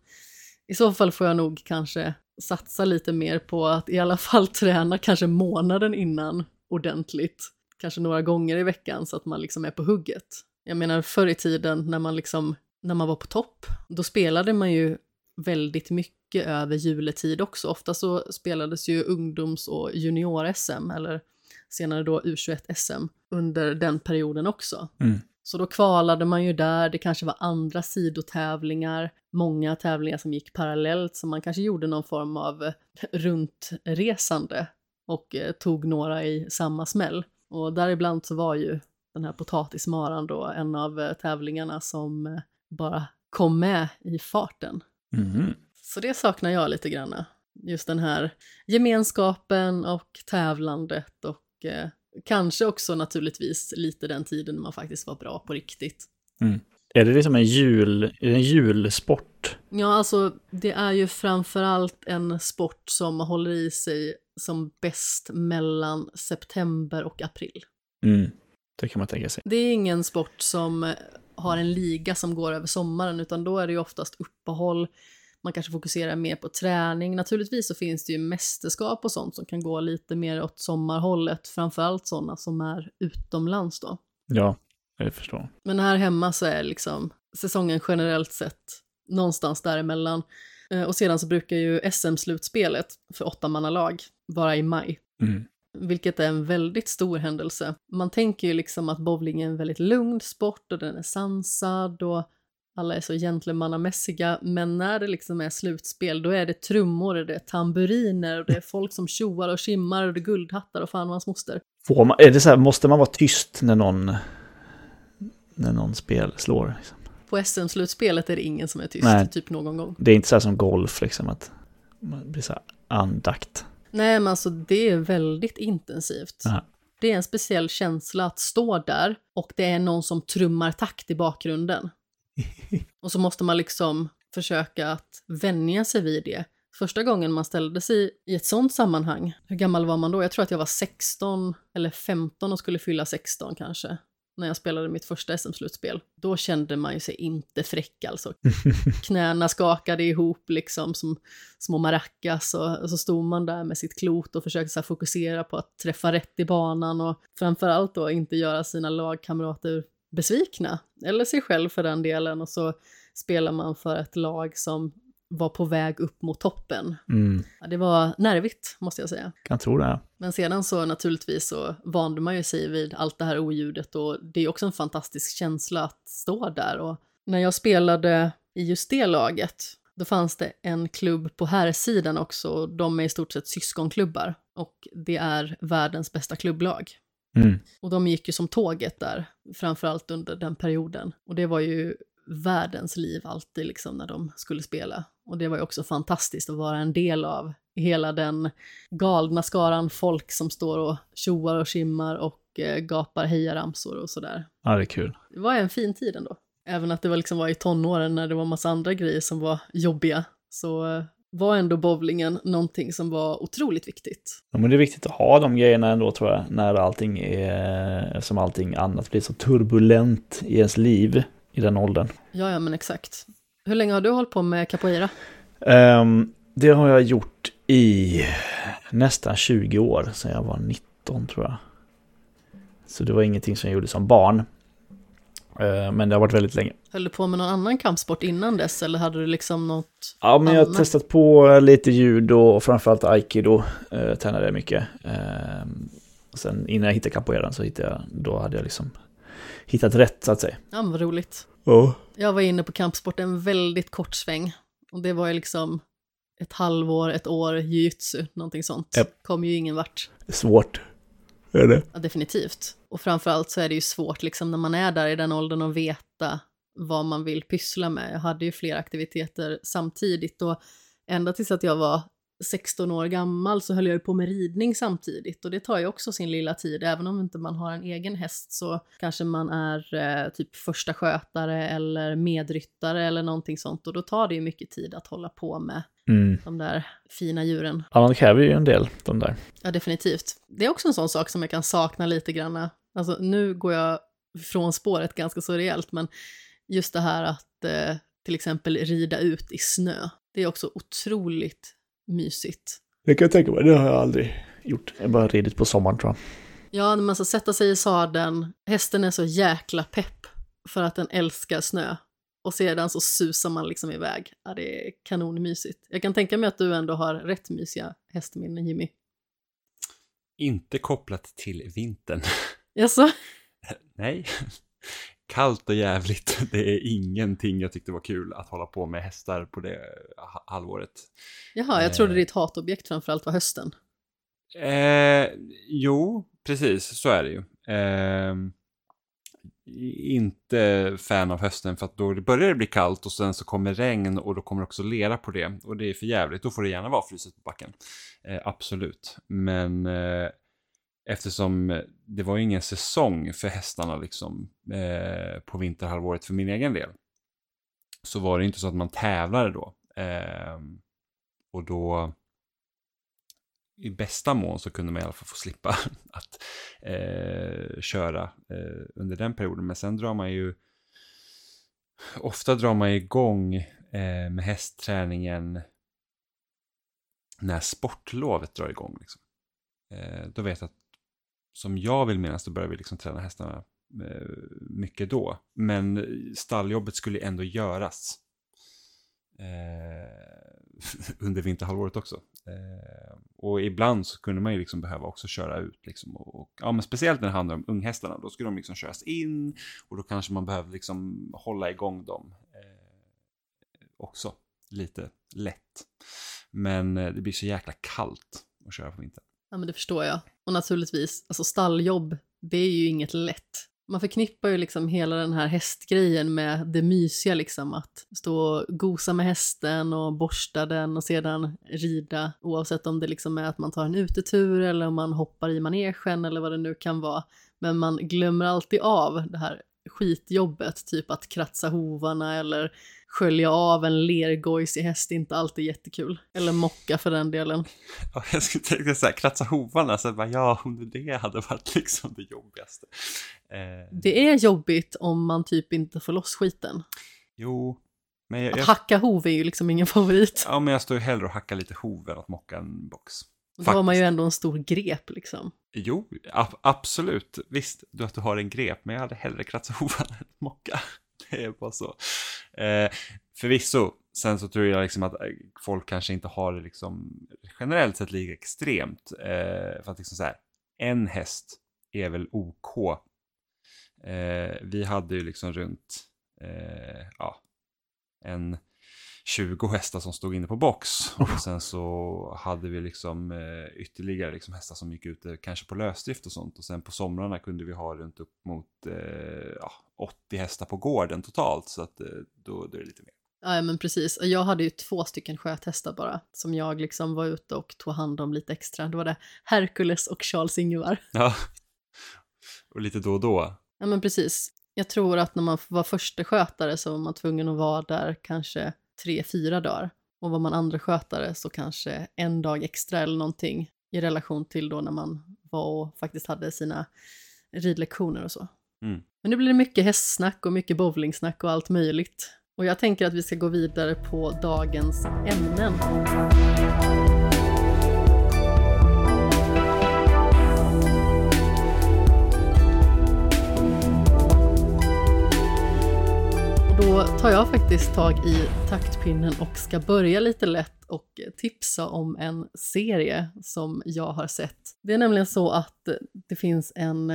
i så fall får jag nog kanske satsa lite mer på att i alla fall träna kanske månaden innan ordentligt. Kanske några gånger i veckan så att man liksom är på hugget. Jag menar förr i tiden när man liksom, när man var på topp, då spelade man ju väldigt mycket över juletid också. Ofta så spelades ju ungdoms och junior-SM, eller senare då U21-SM, under den perioden också. Mm. Så då kvalade man ju där, det kanske var andra sidotävlingar, många tävlingar som gick parallellt, så man kanske gjorde någon form av runtresande och eh, tog några i samma smäll. Och däribland så var ju den här potatismaran då en av eh, tävlingarna som eh, bara kom med i farten. Mhm. Så det saknar jag lite grann. Just den här gemenskapen och tävlandet och eh, kanske också naturligtvis lite den tiden man faktiskt var bra på riktigt. Är det liksom en jul, är det en julsport? Ja, alltså det är ju framförallt en sport som håller i sig som bäst mellan september och april. Mm. Det kan man tänka sig. Det är ingen sport som eh, har en liga som går över sommaren, utan då är det ju oftast uppehåll. Man kanske fokuserar mer på träning. Naturligtvis så finns det ju mästerskap och sånt som kan gå lite mer åt sommarhållet, framförallt sådana som är utomlands då. Ja, jag förstår. Men här hemma så är liksom säsongen generellt sett någonstans däremellan. Eh, Och sedan så brukar ju SM-slutspelet för åttamannalag vara i maj. Mm. Vilket är en väldigt stor händelse. Man tänker ju liksom att bowling är en väldigt lugn sport och den är sansad och alla är så gentlemannamässiga. Men när det liksom är slutspel då är det trummor, det är tamburiner och det är folk som tjoar och skimmar och det är guldhattar och fan och hans moster. Får man, är det så här, måste man vara tyst när någon, när någon spel slår? Liksom? På SM-slutspelet är det ingen som är tyst, Nej. typ någon gång. Det är inte så här som golf, liksom, att man blir så här andakt. Nej, men alltså det är väldigt intensivt. Aha. Det är en speciell känsla att stå där och det är någon som trummar takt i bakgrunden. och så måste man liksom försöka att vänja sig vid det. Första gången man ställde sig i ett sånt sammanhang, hur gammal var man då? Jag tror att jag var 16 eller 15 och skulle fylla 16 kanske, när jag spelade mitt första SM-slutspel. Då kände man ju sig inte fräck alltså. Knäna skakade ihop liksom som små maracas och, och så stod man där med sitt klot och försökte här fokusera på att träffa rätt i banan och framförallt då inte göra sina lagkamrater besvikna, eller sig själv för den delen, och så spelar man för ett lag som var på väg upp mot toppen. Mm. Ja, det var nervigt, måste jag säga. Kan tro det. Men sedan så naturligtvis så vande man ju sig vid allt det här oljudet och det är också en fantastisk känsla att stå där. Och när jag spelade i just det laget, då fanns det en klubb på här sidan också. och De är i stort sett syskonklubbar och det är världens bästa klubblag. Mm. Och de gick ju som tåget där, framförallt under den perioden. Och det var ju världens liv alltid liksom när de skulle spela. Och det var ju också fantastiskt att vara en del av hela den galna skaran folk som står och tjoar och skimmar och eh, gapar hejaramsor och sådär. Ja, det är kul. Det var en fin tid ändå. Även att det var liksom var i tonåren när det var massa andra grejer som var jobbiga, så eh, var ändå bowlingen någonting som var otroligt viktigt. Ja, men det är viktigt att ha de grejerna ändå tror jag, när allting är, som allting annat blir så turbulent i ens liv i den åldern. Ja, ja, men exakt. Hur länge har du hållit på med capoeira? Ehm, det har jag gjort i nästan 20 år, sedan jag var 19 tror jag. Så det var ingenting som jag gjorde som barn. Ehm, men det har varit väldigt länge. Höll du på med någon annan kampsport innan dess eller hade du liksom något? Ja, men jag har testat på lite judo och framförallt aikido. Tränade jag mycket. Ehm, och sen innan jag hittade capoeiran så hittade jag, då hade jag liksom hittat rätt så att säga. Ja, men vad roligt. Ja. Jag var inne på kampsport en väldigt kort sväng och det var ju liksom ett halvår, ett år jujutsu, någonting sånt. Japp. Kommer ju ingen vart. Svårt. Är det? Ja, definitivt. Och framförallt så är det ju svårt liksom när man är där i den åldern att veta vad man vill pyssla med. Jag hade ju flera aktiviteter samtidigt och ända tills att jag var 16 år gammal så höll jag ju på med ridning samtidigt och det tar ju också sin lilla tid. Även om inte man har en egen häst så kanske man är eh, typ första skötare eller medryttare eller någonting sånt och då tar det ju mycket tid att hålla på med Mm. de där fina djuren. Ja, de kräver ju en del, de där. Ja, definitivt. Det är också en sån sak som jag kan sakna lite grann. Alltså, nu går jag från spåret ganska så rejält, men just det här att eh, till exempel rida ut i snö, det är också otroligt mysigt. Det kan jag tänka mig, det har jag aldrig gjort. Jag har bara ridit på sommaren tror jag. Ja, när man ska sätta sig i sadeln, hästen är så jäkla pepp för att den älskar snö. Och sedan så susar man liksom iväg. Ja, det är kanonmysigt. Jag kan tänka mig att du ändå har rätt mysiga hästminnen, Jimmy. Inte kopplat till vintern. Jaså? Nej. Kallt och jävligt. Det är ingenting jag tyckte var kul att hålla på med hästar på det ha- halvåret. Jaha, jag trodde Eh. ditt hatobjekt framförallt var hösten. Eh, jo, precis så är det ju. Eh, inte fan av hösten för att då börjar det bli kallt och sen så kommer regn och då kommer också lera på det och det är för jävligt. Då får det gärna vara fruset på backen. Eh, absolut, men eh, eftersom eh, det var ju ingen säsong för hästarna liksom eh, på vinterhalvåret för min egen del så var det inte så att man tävlade då. Eh, och då i bästa mån så kunde man i alla fall få slippa att eh, köra eh, under den perioden. Men sen drar man ju, ofta drar man igång eh, med hästträningen när sportlovet drar igång. Liksom. Eh, då vet jag att som jag vill minnas då började vi liksom träna hästarna eh, mycket då. Men stalljobbet skulle ändå göras eh, under vinterhalvåret också. Eh, och ibland så kunde man ju liksom behöva också köra ut liksom och, och ja men speciellt när det handlar om unghästarna då skulle de liksom köras in och då kanske man behöver liksom hålla igång dem eh, också lite lätt. Men eh, det blir så jäkla kallt att köra på vintern. Ja, men det förstår jag. Och naturligtvis, alltså stalljobb, det är ju inget lätt. Man förknippar ju liksom hela den här hästgrejen med det mysiga liksom, att stå och gosa med hästen och borsta den och sedan rida, oavsett om det liksom är att man tar en utetur eller om man hoppar i manegen eller vad det nu kan vara. Men man glömmer alltid av det här skitjobbet, typ att kratsa hovarna eller skölja av en lergojsig häst är inte alltid jättekul. Eller mocka för den delen. Ja, jag skulle tänka så här, kratsa hovarna, så bara, ja, om det hade varit liksom det jobbigaste. Eh, Det är jobbigt om man typ inte får loss skiten. Jo, men jag, Att jag, hacka hov är ju liksom ingen favorit. ja, men jag står ju hellre och hackar lite hov än att mocka en box. Då har man ju ändå en stor grep liksom. Jo, ab- absolut. Visst, du att du har en grep, men jag hade hellre kratsat hovarna än mocka. Det är bara så. Eh, förvisso, sen så tror jag liksom att eh, folk kanske inte har det liksom generellt sett lika extremt. Eh, för att liksom så här, en häst är väl OK. Eh, vi hade ju liksom runt, eh, ja, en 20 hästar som stod inne på box. Och sen så hade vi liksom eh, ytterligare liksom hästar som gick ute kanske på lösdrift och sånt. Och sen på somrarna kunde vi ha runt upp mot eh, ja, 80 hästar på gården totalt. Så att eh, då, då är det lite mer. Ja, men precis. Jag hade ju två stycken sköthästar bara, som jag liksom var ute och tog hand om lite extra. Då var det Hercules och Charles Ingvar. Ja. Och lite då och då. Ja, men precis. Jag tror att när man var första skötare så var man tvungen att vara där kanske tre, fyra dagar. Och var man andra skötare så kanske en dag extra eller någonting i relation till då när man var och faktiskt hade sina ridlektioner och så. Mm. Men nu blir det mycket hästsnack och mycket bowlingsnack och allt möjligt. Och jag tänker att vi ska gå vidare på dagens ämnen. Tar jag faktiskt tag i taktpinnen och ska börja lite lätt och tipsa om en serie som jag har sett. Det är nämligen så att det finns en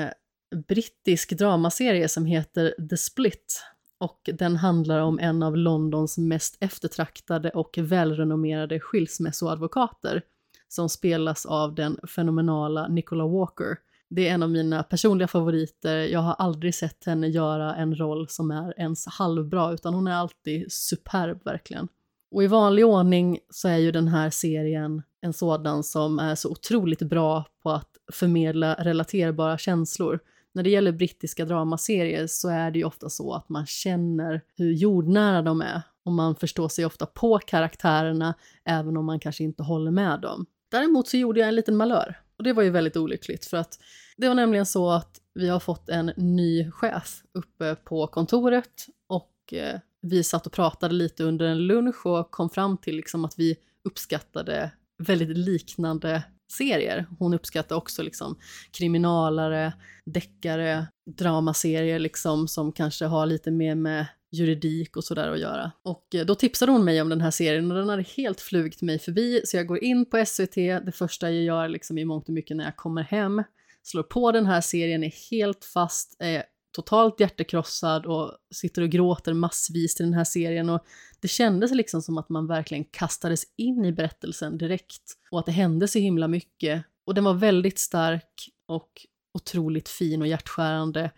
brittisk dramaserie som heter The Split och den handlar om en av Londons mest eftertraktade och välrenommerade skilsmässoadvokater som spelas av den fenomenala Nicola Walker. Det är en av mina personliga favoriter. Jag har aldrig sett henne göra en roll som är ens halvbra, utan hon är alltid superb verkligen. Och i vanlig ordning så är ju den här serien en sådan som är så otroligt bra på att förmedla relaterbara känslor. När det gäller brittiska dramaserier så är det ju ofta så att man känner hur jordnära de är och man förstår sig ofta på karaktärerna även om man kanske inte håller med dem. Däremot så gjorde jag en liten malör och det var ju väldigt olyckligt för att det var nämligen så att vi har fått en ny chef uppe på kontoret och eh, vi satt och pratade lite under en lunch och kom fram till liksom att vi uppskattade väldigt liknande serier. Hon uppskattar också liksom kriminalare, deckare, dramaserier liksom som kanske har lite mer med juridik och sådär att göra. Och eh, då tipsade hon mig om den här serien och den hade helt flugit mig förbi så jag går in på SVT, det första jag gör liksom i mångt och mycket när jag kommer hem, slår på den här serien, är helt fast, är totalt hjärtekrossad och sitter och gråter massvis i den här serien och det kändes liksom som att man verkligen kastades in i berättelsen direkt och att det hände så himla mycket och den var väldigt stark och otroligt fin och hjärtskärande.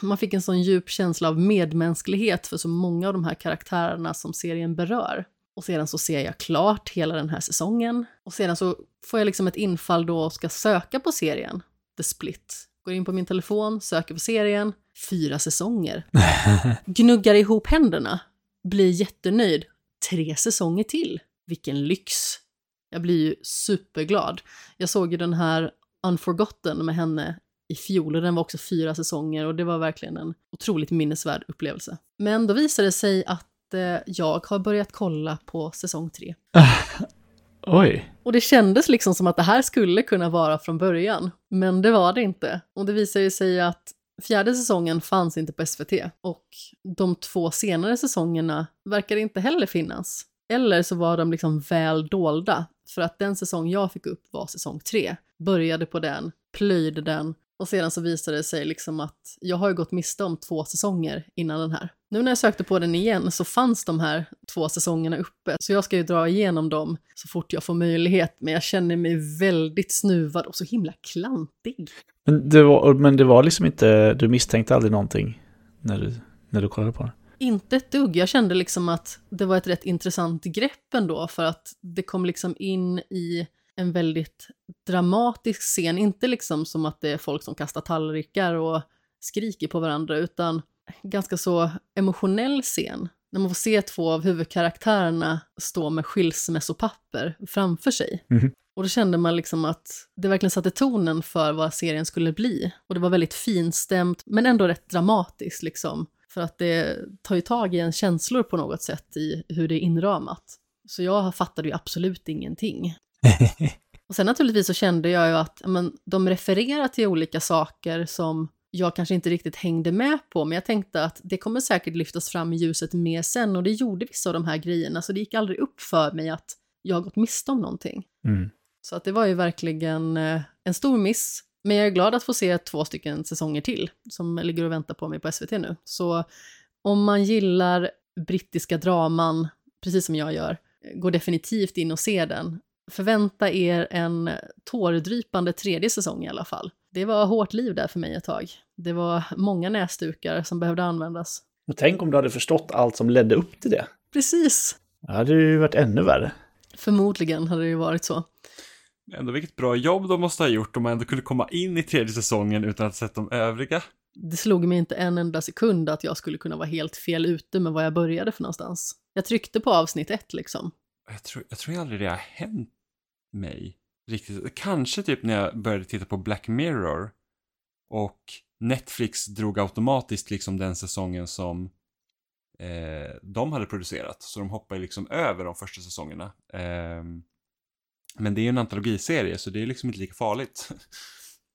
Man fick en sån djup känsla av medmänsklighet för så många av de här karaktärerna som serien berör. Och sedan så ser jag klart hela den här säsongen. Och sedan så får jag liksom ett infall då och ska söka på serien, The Split. Går in på min telefon, söker på serien, fyra säsonger. Gnuggar ihop händerna, blir jättenöjd. Tre säsonger till. Vilken lyx! Jag blir ju superglad. Jag såg ju den här Unforgotten med henne i fjol och den var också fyra säsonger och det var verkligen en otroligt minnesvärd upplevelse. Men då visade det sig att eh, jag har börjat kolla på säsong tre. Oj. Och det kändes liksom som att det här skulle kunna vara från början, men det var det inte. Och det visade sig att fjärde säsongen fanns inte på SVT och de två senare säsongerna verkar inte heller finnas. Eller så var de liksom väl dolda, för att den säsong jag fick upp var säsong tre. Började på den, plöjde den och sedan så visade det sig liksom att jag har ju gått miste om två säsonger innan den här. Nu när jag sökte på den igen så fanns de här två säsongerna uppe, så jag ska ju dra igenom dem så fort jag får möjlighet, men jag känner mig väldigt snuvad och så himla klantig. Men det var, men det var liksom inte, du misstänkte aldrig någonting när du, när du kollade på den? Inte ett dugg. Jag kände liksom att det var ett rätt intressant grepp ändå, för att det kom liksom in i en väldigt dramatisk scen, inte liksom som att det är folk som kastar tallrikar och skriker på varandra, utan ganska så emotionell scen. När man får se två av huvudkaraktärerna stå med skilsmässopapper framför sig. Mm. Och då kände man liksom att det verkligen satte tonen för vad serien skulle bli. Och det var väldigt finstämt, men ändå rätt dramatiskt liksom. För att det tar ju tag i en känslor på något sätt i hur det är inramat. Så jag fattade ju absolut ingenting. och sen naturligtvis så kände jag ju att men, de refererar till olika saker som jag kanske inte riktigt hängde med på, men jag tänkte att det kommer säkert lyftas fram i ljuset mer sen och det gjorde vissa av de här grejerna, så det gick aldrig upp för mig att jag har gått miste om någonting. Mm. Så att det var ju verkligen eh, en stor miss. Men jag är glad att få se två stycken säsonger till som ligger och väntar på mig på SVT nu. Så om man gillar brittiska draman, precis som jag gör, gå definitivt in och se den. Förvänta er en tårdrypande tredje säsong i alla fall. Det var hårt liv där för mig ett tag. Det var många näsdukar som behövde användas. Och tänk om du hade förstått allt som ledde upp till det. Precis. Det hade ju varit ännu värre. Förmodligen hade det ju varit så. Ändå vilket bra jobb de måste ha gjort om man ändå kunde komma in i tredje säsongen utan att ha sett de övriga. Det slog mig inte en enda sekund att jag skulle kunna vara helt fel ute med vad jag började för någonstans. Jag tryckte på avsnitt ett liksom. Jag tror, jag tror aldrig det har hänt mig riktigt. Kanske typ när jag började titta på Black Mirror och Netflix drog automatiskt liksom den säsongen som eh, de hade producerat. Så de hoppade liksom över de första säsongerna. Eh, men det är ju en antologiserie så det är liksom inte lika farligt.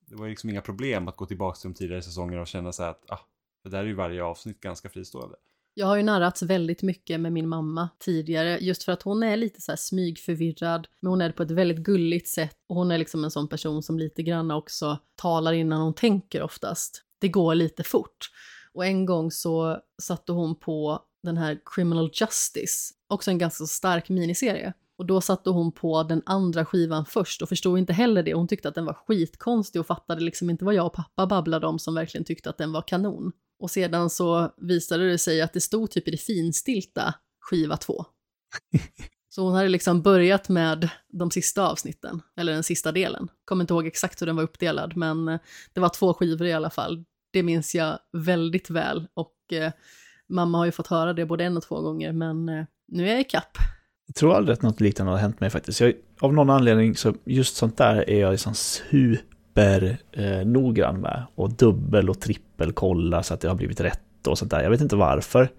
Det var liksom inga problem att gå tillbaka till de tidigare säsongerna och känna så här att ah, det där är ju varje avsnitt ganska fristående. Jag har ju narrats väldigt mycket med min mamma tidigare, just för att hon är lite så här smygförvirrad, men hon är det på ett väldigt gulligt sätt och hon är liksom en sån person som lite grann också talar innan hon tänker oftast. Det går lite fort. Och en gång så satte hon på den här Criminal Justice, också en ganska stark miniserie. Och då satte hon på den andra skivan först och förstod inte heller det. Hon tyckte att den var skitkonstig och fattade liksom inte vad jag och pappa babblade om som verkligen tyckte att den var kanon. Och sedan så visade det sig att det stod typ i det finstilta skiva två. Så hon hade liksom börjat med de sista avsnitten, eller den sista delen. Kommer inte ihåg exakt hur den var uppdelad, men eh, det var två skivor i alla fall. Det minns jag väldigt väl och eh, mamma har ju fått höra det både en och två gånger, men eh, nu är jag i kapp. Jag tror aldrig att något liknande har hänt mig faktiskt. Jag, av någon anledning så just sånt där är jag liksom super eh, noggrann med. Och dubbel och trippel kolla så att det har blivit rätt och sånt där. Jag vet inte varför.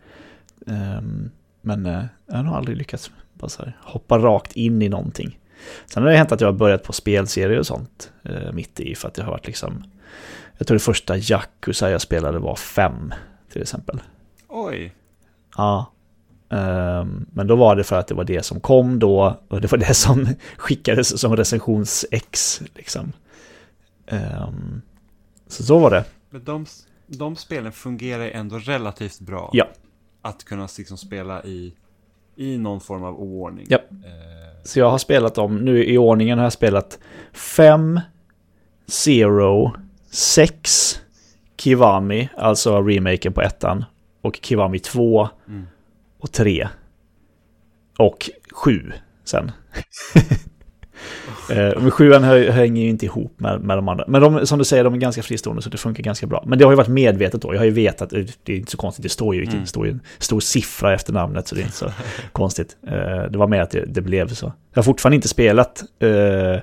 Um, men eh, jag har nog aldrig lyckats bara så här, hoppa rakt in i någonting. Sen har det hänt att jag har börjat på spelserier och sånt eh, mitt i för att det har varit liksom jag tror det första Yakuza jag spelade var fem till exempel. Oj. Ja. Um, men då var det för att det var det som kom då och det var det som skickades som recensions-X. Liksom. Um, så så var det. Men de, de spelen fungerar ändå relativt bra. Ja. Att kunna liksom spela i, i någon form av oordning. Ja. Eh, Så jag har spelat dem, nu i ordningen har jag spelat 5, 0, 6, Kiwami, alltså remaken på ettan, och Kiwami 2 mm. och 3. Och 7 sen. Eh, Men sjuan hänger ju inte ihop med, med de andra. Men de, som du säger, de är ganska fristående så det funkar ganska bra. Men det har ju varit medvetet då. Jag har ju vetat, det är inte så konstigt, det står ju, Mm. det står ju en stor siffra efter namnet så det är inte så konstigt. Eh, Det var med att det, det blev så. Jag har fortfarande inte spelat eh,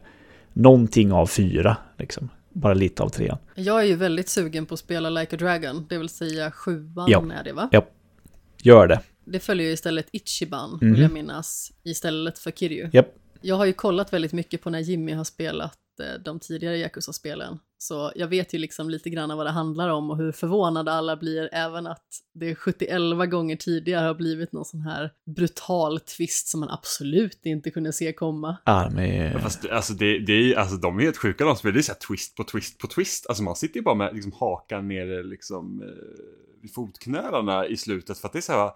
någonting av fyra, liksom. Bara lite av trean. Jag är ju väldigt sugen på att spela Like a Dragon, det vill säga sjuan Ja. är det va? Ja. Gör det. Det följer ju istället Ichiban, Mhm. vill jag minnas, istället för Kiryu. Japp. Jag har ju kollat väldigt mycket på när Jimmy har spelat eh, de tidigare Yakuza-spelen, så jag vet ju liksom lite grann vad det handlar om och hur förvånade alla blir, även att det 71 gånger tidigare har blivit någon sån här brutal twist som man absolut inte kunde se komma. Ja, med, Fast alltså, det, det är, alltså de är helt sjuka de spelar. Det är så här twist på twist på twist. Alltså man sitter ju bara med liksom, hakan nere liksom, eh, vid fotknölarna i slutet. För att det är så här,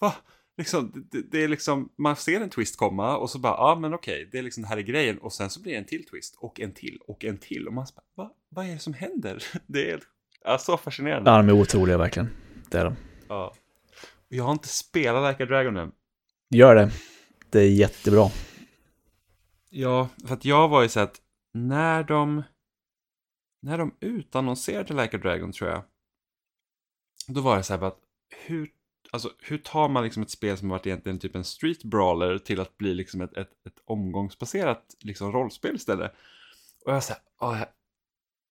va? Liksom, det, det är liksom, man ser en twist komma och så bara, ja ah, men okej, det är liksom det här är grejen. Och sen så blir det en till twist och en till och en till. Och man så bara, va? Vad är det som händer? Det är ja, så fascinerande. ja, de är otroliga verkligen. Det är de. Ja. Jag har inte spelat Like a Dragon än. Gör det. Det är jättebra. Ja, för att jag var ju så att när de när de utannonserade Like a Dragon tror jag då var det så här bara att hur, alltså, hur tar man liksom ett spel som har varit egentligen typ en street brawler till att bli liksom ett, ett, ett omgångsbaserat liksom rollspel istället. Och jag säger, jag,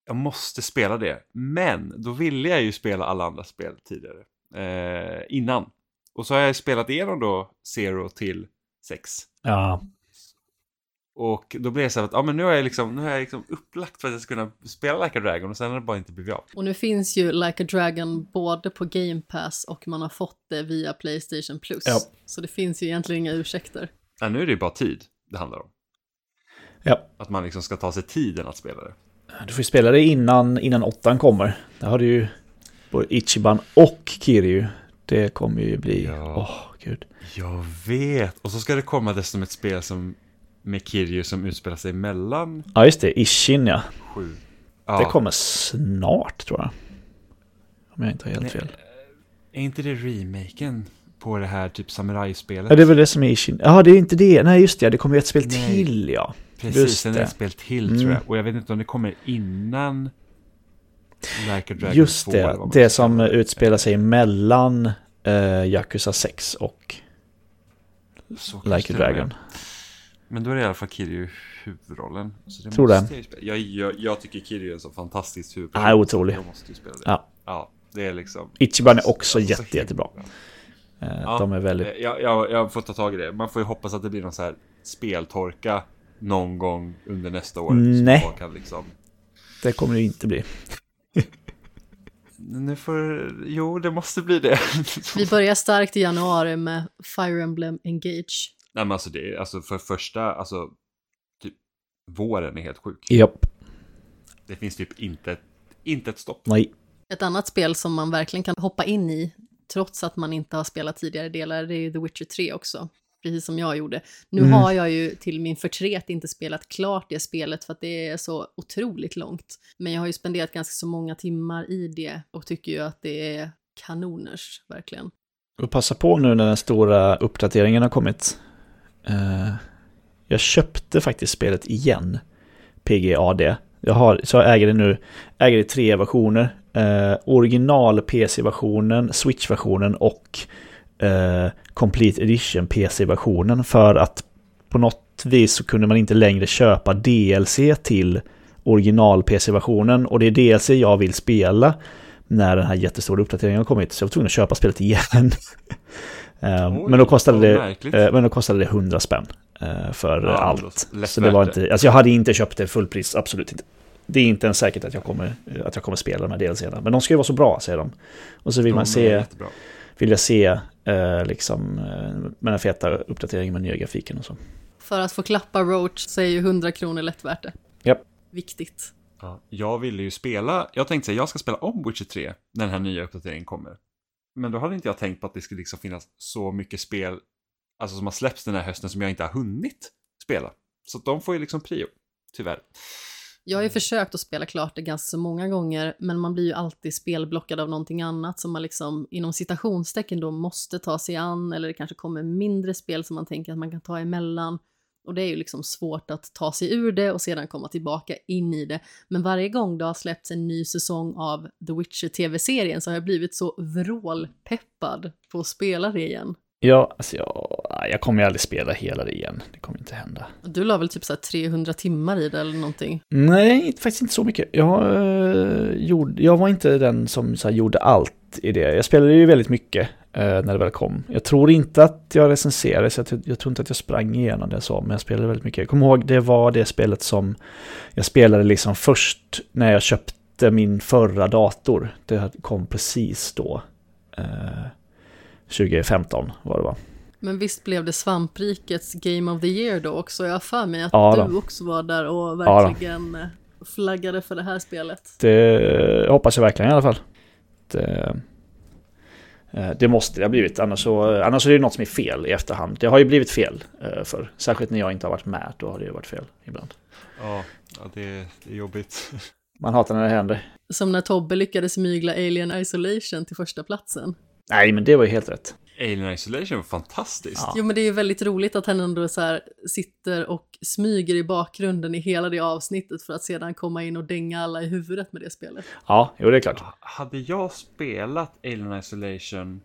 jag måste spela det. Men då ville jag ju spela alla andra spel tidigare. Eh, innan. Och så har jag ju spelat igenom då Zero till 6. Ja, och då blev det så att ja, men nu har jag liksom, nu har jag liksom upplagt för att jag ska kunna spela Like a Dragon och sen har det bara inte blivit av. Och nu finns ju Like a Dragon både på Game Pass och man har fått det via Playstation Plus. Ja. Så det finns ju egentligen inga ursäkter. Ja, nu är det ju bara tid det handlar om. ja. Att man liksom ska ta sig tiden att spela det. Du får ju spela det innan, innan åttan kommer. Där har du ju både Ichiban och Kiryu. Det kommer ju bli... Åh, Ja. gud. Jag vet! Och så ska det komma dessutom ett spel som med Kiryu som utspelar sig mellan Ja, just det. Ishin, ja. sju. Det kommer snart, tror jag. Om jag inte har helt Nej, fel. Är inte det remaken på det här typ samurajspelet? Ja, det är väl det som är Ishin. Ja, det är inte det. Nej, just det. Det kommer ju ett spel Nej. till, ja. Precis, just sen det. ett spel till Mm. tror jag. Och jag vet inte om det kommer innan Like Dragon Just 2, eller det. Det som utspelar sig mellan uh, Yakuza 6 och Så Like a det är. Men då är det i alla fall Kiryu huvudrollen. Så det Tror måste det. Jag, jag, jag, tycker Kiryu är en så fantastisk huvudperson. Han är otrolig. Jag måste ju spela det. Ja. ja det är liksom... Ichiban är också Alltså, så jätte, jättebra. bra. Eh, Ja, De är väldigt... Eh, Jag, jag, jag får ta tag i det. Man får ju hoppas att det blir någon så här speltorka någon gång under nästa år. Nej. Så man kan liksom... Det kommer det inte bli. Nu får... Jo, det måste bli det. Vi börjar starkt i januari med Fire Emblem Engage. Nej men alltså det är, alltså för första, alltså typ våren är helt sjuk. Japp. Det finns typ inte, inte ett stopp. Nej. Ett annat spel som man verkligen kan hoppa in i, trots att man inte har spelat tidigare delar, det är ju The Witcher 3 också. Precis som jag gjorde. Nu Mm. har jag ju till min förtret inte spelat klart det spelet för att det är så otroligt långt. Men jag har ju spenderat ganska så många timmar i det och tycker ju att det är kanoners, verkligen. Och passa på nu när den stora uppdateringen har kommit. Eh, jag köpte faktiskt spelet igen, PGAD. Jag, har, så jag äger det nu, äger det i tre versioner. Eh, original PC-versionen, Switch-versionen och eh, Complete Edition PC-versionen. För att på något vis så kunde man inte längre köpa DLC till original PC-versionen. Och det är DLC jag vill spela när den här jättestora uppdateringen har kommit. Så jag var tvungen att köpa spelet igen. Eh, Oj, men, då kostade det, eh, men då kostade det 100 spänn eh, för Ja, allt. Så det var inte, alltså jag hade inte köpt det fullpris, absolut inte. Det är inte ens säkert att jag kommer, att jag kommer spela de här DLCerna. Men de ska ju vara så bra, säger de. Och så vill De man se, vill jag se eh, liksom, eh, med den feta uppdateringen med nya grafiken och så. För att få klappa Roach så är ju 100 kronor lätt värt det. Japp. Viktigt. Ja, jag ville ju spela, jag tänkte säga jag ska spela om Witcher 3 när den här nya uppdateringen kommer. Men då hade inte jag tänkt på att det skulle liksom finnas så mycket spel, alltså som har släppts den här hösten som jag inte har hunnit spela. Så de får ju liksom prio, tyvärr. Jag har ju försökt att spela klart det ganska många gånger, men man blir ju alltid spelblockad av någonting annat som man liksom inom citationstecken då måste ta sig an, eller det kanske kommer mindre spel som man tänker att man kan ta emellan. Och det är ju liksom svårt att ta sig ur det och sedan komma tillbaka in i det. Men varje gång det har släppts en ny säsong av The Witcher tv-serien så har jag blivit så vrålpeppad på att spela det igen. Ja, alltså jag, jag kommer ju aldrig spela hela det igen. Det kommer inte hända. Du la väl typ så här 300 timmar i det eller någonting? Nej, faktiskt inte så mycket. Jag, eh, gjorde, jag var inte den som så gjorde allt i det. Jag spelade ju väldigt mycket när det väl kom. Jag tror inte att jag recenserade, så jag, jag tror inte att jag sprang igenom det så, men jag spelade väldigt mycket. Jag kommer ihåg, det var det spelet som jag spelade liksom först när jag köpte min förra dator. Det kom precis då. Eh, 2015 var det va? Men visst blev det svamprikets Game of the Year då också? Jag har för mig att Ja du också var där och Ja verkligen eh, flaggade för det här spelet. Det hoppas jag verkligen i alla fall. Det, eh, det måste det ha blivit, annars, så, annars är det något som är fel i efterhand. Det har ju blivit fel eh, för Särskilt när jag inte har varit med, då har det ju varit fel ibland. Ja, ja det, det är jobbigt. Man hatar när det händer. Som när Tobbe lyckades mygla Alien Isolation till första platsen. Nej, men det var ju helt rätt. Alien Isolation var fantastiskt. Ja. Jo men det är ju väldigt roligt att han ändå så här sitter och smyger i bakgrunden i hela det avsnittet för att sedan komma in och dänga alla i huvudet med det spelet. Ja, jo det är klart. Hade jag spelat Alien Isolation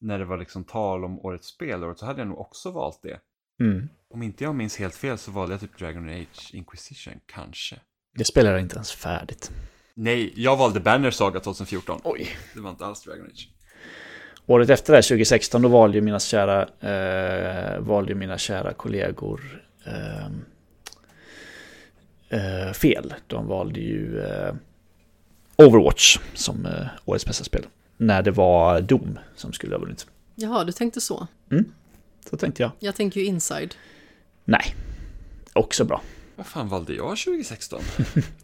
när det var liksom tal om årets spelår så hade jag nog också valt det. Mm. Om inte jag minns helt fel så valde jag typ Dragon Age Inquisition, kanske. Det spelar jag inte ens färdigt. Nej, jag valde Banner Saga 2014. Oj. Det var inte alls Dragon Age. Året efter det, 2016, då valde ju mina kära, eh, valde mina kära kollegor eh, eh, fel. De valde ju eh, Overwatch som eh, årets bästa spel. När det var Doom som skulle ha vunnit. Jaha, du tänkte så. Så tänkte jag. Jag tänker ju Inside. Nej, också bra. Vad fan valde jag 2016?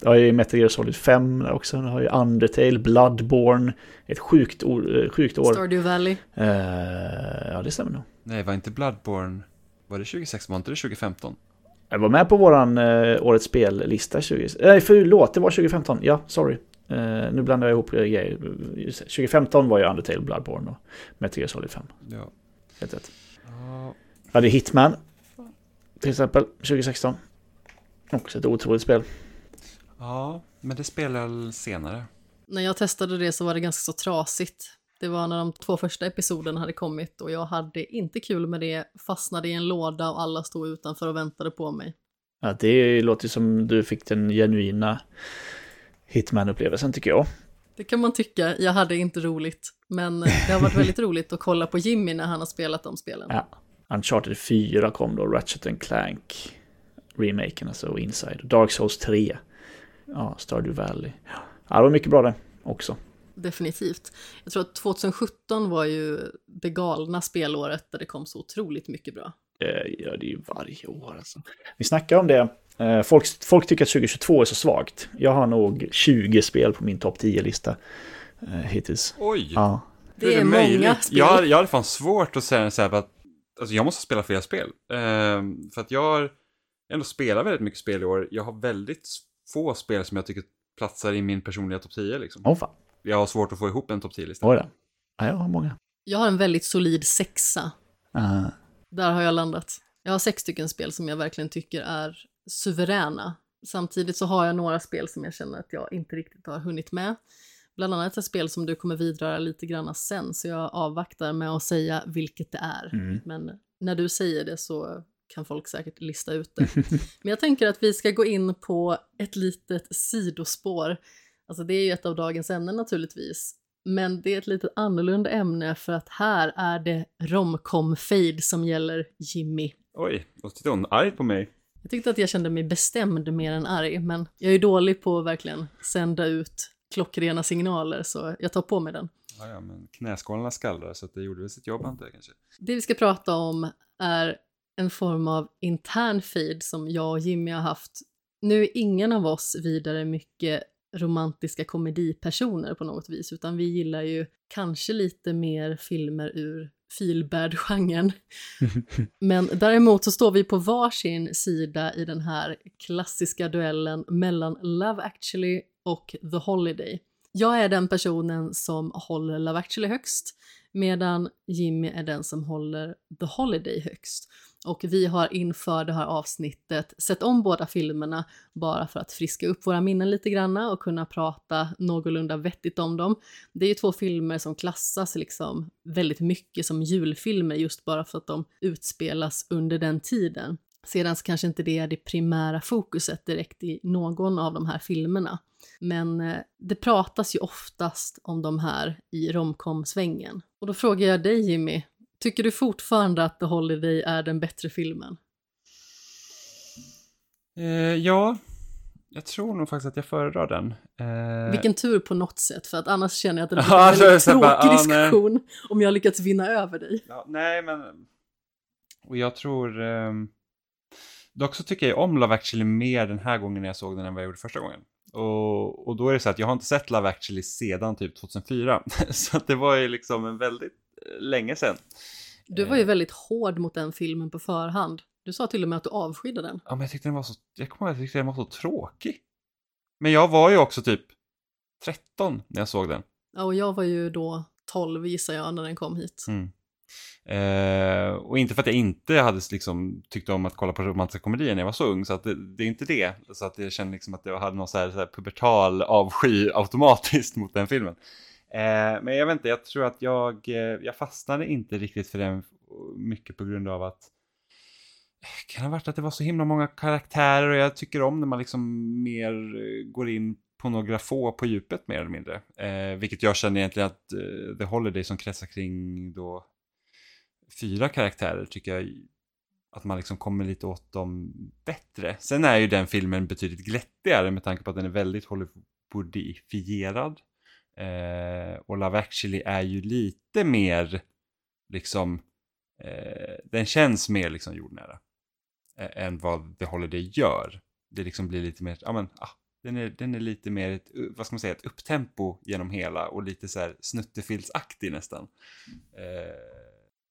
Jag har ju Metal Gear Solid 5 där också. Jag har ju Undertale, Bloodborne. Ett sjukt eh, Sjukt år. Stardew Valley. Eh, ja, det stämmer nog. Nej, var inte Bloodborne... Var det 2016? Var inte det 2015? Jag var med på våran eh, årets spellista 20... Nej, förlåt, det var 2015. Ja, sorry. Eh, nu blandar jag ihop grejer. Just det, 2015 var ju Undertale, Bloodborne och Metal Gear Solid 5. Ja. Helt rätt. Ja, Jag hade Hitman, till exempel, 2016. Också ett otroligt spel. ja men det spelar jag senare. När jag testade det så var det ganska så trasigt. Det var när de två första episoderna hade kommit och jag hade inte kul med det, fastnade i en låda och alla stod utanför och väntade på mig. Ja, det låter ju som du fick den genuina Hitman-upplevelsen tycker jag. Det kan man tycka, jag hade inte roligt. Men det har varit väldigt roligt att kolla på Jimmy när han har spelat de spelen. Ja. Uncharted 4 kom då, Ratchet and Clank remaken, alltså Inside. Dark Souls 3. Ja, Stardew Valley. Ja, det var mycket bra det också. Definitivt. Jag tror att 2017 var ju det galna spelåret där det kom så otroligt mycket bra. Det gör det ju varje år alltså. Vi snackar om det. Eh, Folk, folk tycker att 2022 är så svagt. Jag har nog 20 spel på min topp 10-lista. eh, hittills. Oj! Ja. Det är, många möjligt? spel. Jag, jag hade fan svårt att säga så här, att alltså jag måste spela fler spel. För att jag har ändå spelat väldigt mycket spel i år. Jag har väldigt få spel som jag tycker platsar i min personliga topp 10 liksom. Åh fan. Jag har svårt att få ihop en topp 10-lista. Oj då. Ja, jag har många. Jag har en väldigt solid sexa. Uh, Där har jag landat. Jag har sex stycken spel som jag verkligen tycker är suveräna. Samtidigt så har jag några spel som jag känner att jag inte riktigt har hunnit med. Bland annat ett spel som du kommer vidröra lite grann sen, så jag avvaktar med att säga vilket det är. mm. Men när du säger det så kan folk säkert lista ut det. Men jag tänker att vi ska gå in på ett litet sidospår. Alltså det är ju ett av dagens ämnen naturligtvis. Men det är ett lite annorlunda ämne för att här är det romcom-fade som gäller Jimmy. Oj, och tittar hon arg på mig? Jag tyckte att jag kände mig bestämd mer än arg, men jag är dålig på att verkligen sända ut klockrena signaler, så jag tar på mig den. Ja, ja, men knäskålarna skallrar så att det gjorde väl sitt jobb antar jag kanske. Det vi ska prata om är en form av intern feed som jag och Jimmy har haft. Nu är ingen av oss vidare mycket romantiska komedipersoner på något vis, utan vi gillar ju kanske lite mer filmer ur feelbad-genren. Men däremot så står vi på varsin sida i den här klassiska duellen mellan Love actually och The Holiday. Jag är den personen som håller Love actually högst, medan Jimmy är den som håller The Holiday högst. Och vi har inför det här avsnittet sett om båda filmerna bara för att friska upp våra minnen lite granna och kunna prata någorlunda vettigt om dem. Det är ju två filmer som klassas liksom väldigt mycket som julfilmer just bara för att de utspelas under den tiden. Sedan så kanske inte det är det primära fokuset direkt i någon av de här filmerna. Men eh, det pratas ju oftast om de här i romcom-svängen. Och då frågar jag dig Jimmy, tycker du fortfarande att The Holiday är den bättre filmen? Eh, ja, jag tror nog faktiskt att jag föredrar den. Eh, Vilken tur på något sätt, för att annars känner jag att det blir Ja, en väldigt tråkig bara, ja, diskussion om jag lyckats vinna över dig. Ja, nej, men... Och jag tror... ehm, Dock så tycker jag om Love actually mer den här gången när jag såg den än vad jag gjorde första gången. Och, och då är det så att jag har inte sett Love actually sedan typ 2004. så att det var ju liksom en väldigt eh, länge sedan. Du var ju väldigt hård mot den filmen på förhand. Du sa till och med att du avskydde den. Ja, men jag tyckte den var så... Jag kommer ihåg jag tyckte den var så tråkig. Men jag var ju också typ 13 när jag såg den. Ja, och jag var ju då 12 gissar jag när den kom hit. Mm. Eh, och inte för att jag inte hade liksom tyckt om att kolla på romantiska komedier när jag var så ung, så att det, det är inte det. Så att jag kände liksom att jag hade någon så här, så här pubertal avsky automatiskt mot den filmen. Eh, men jag vet inte, jag tror att jag, eh, jag fastnade inte riktigt för den mycket på grund av att eh, kan det ha varit att det var så himla många karaktärer och jag tycker om när man liksom mer eh, går in på några få på djupet mer eller mindre. Eh, vilket jag känner egentligen att eh, The Holiday som kretsar kring då fyra karaktärer tycker jag att man liksom kommer lite åt dem bättre. Sen är ju den filmen betydligt glättigare med tanke på att den är väldigt Hollywoodifierad. Eh, och Love actually är ju lite mer liksom eh, den känns mer liksom jordnära eh, än vad The Holiday gör. Det liksom blir lite mer, ja men, ah, den, är, den är lite mer, ett, vad ska man säga, ett upptempo genom hela och lite så här snuttefilsaktig nästan eh,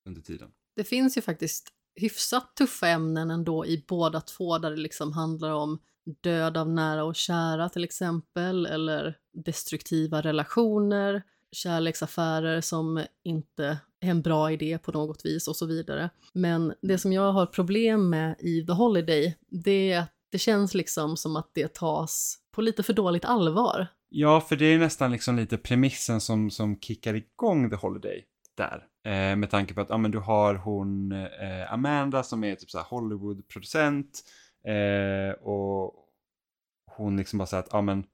under tiden. Det finns ju faktiskt hyfsat tuffa ämnen ändå i båda två där det liksom handlar om död av nära och kära till exempel eller destruktiva relationer, kärleksaffärer som inte är en bra idé på något vis och så vidare. Men det som jag har problem med i The Holiday, det är att det känns liksom som att det tas på lite för dåligt allvar. Ja, för det är nästan liksom lite premissen som, som kickar igång The Holiday där. Eh, med tanke på att ja, men du har hon eh, Amanda som är typ så här Hollywood-producent eh, och hon liksom bara säger att ja, men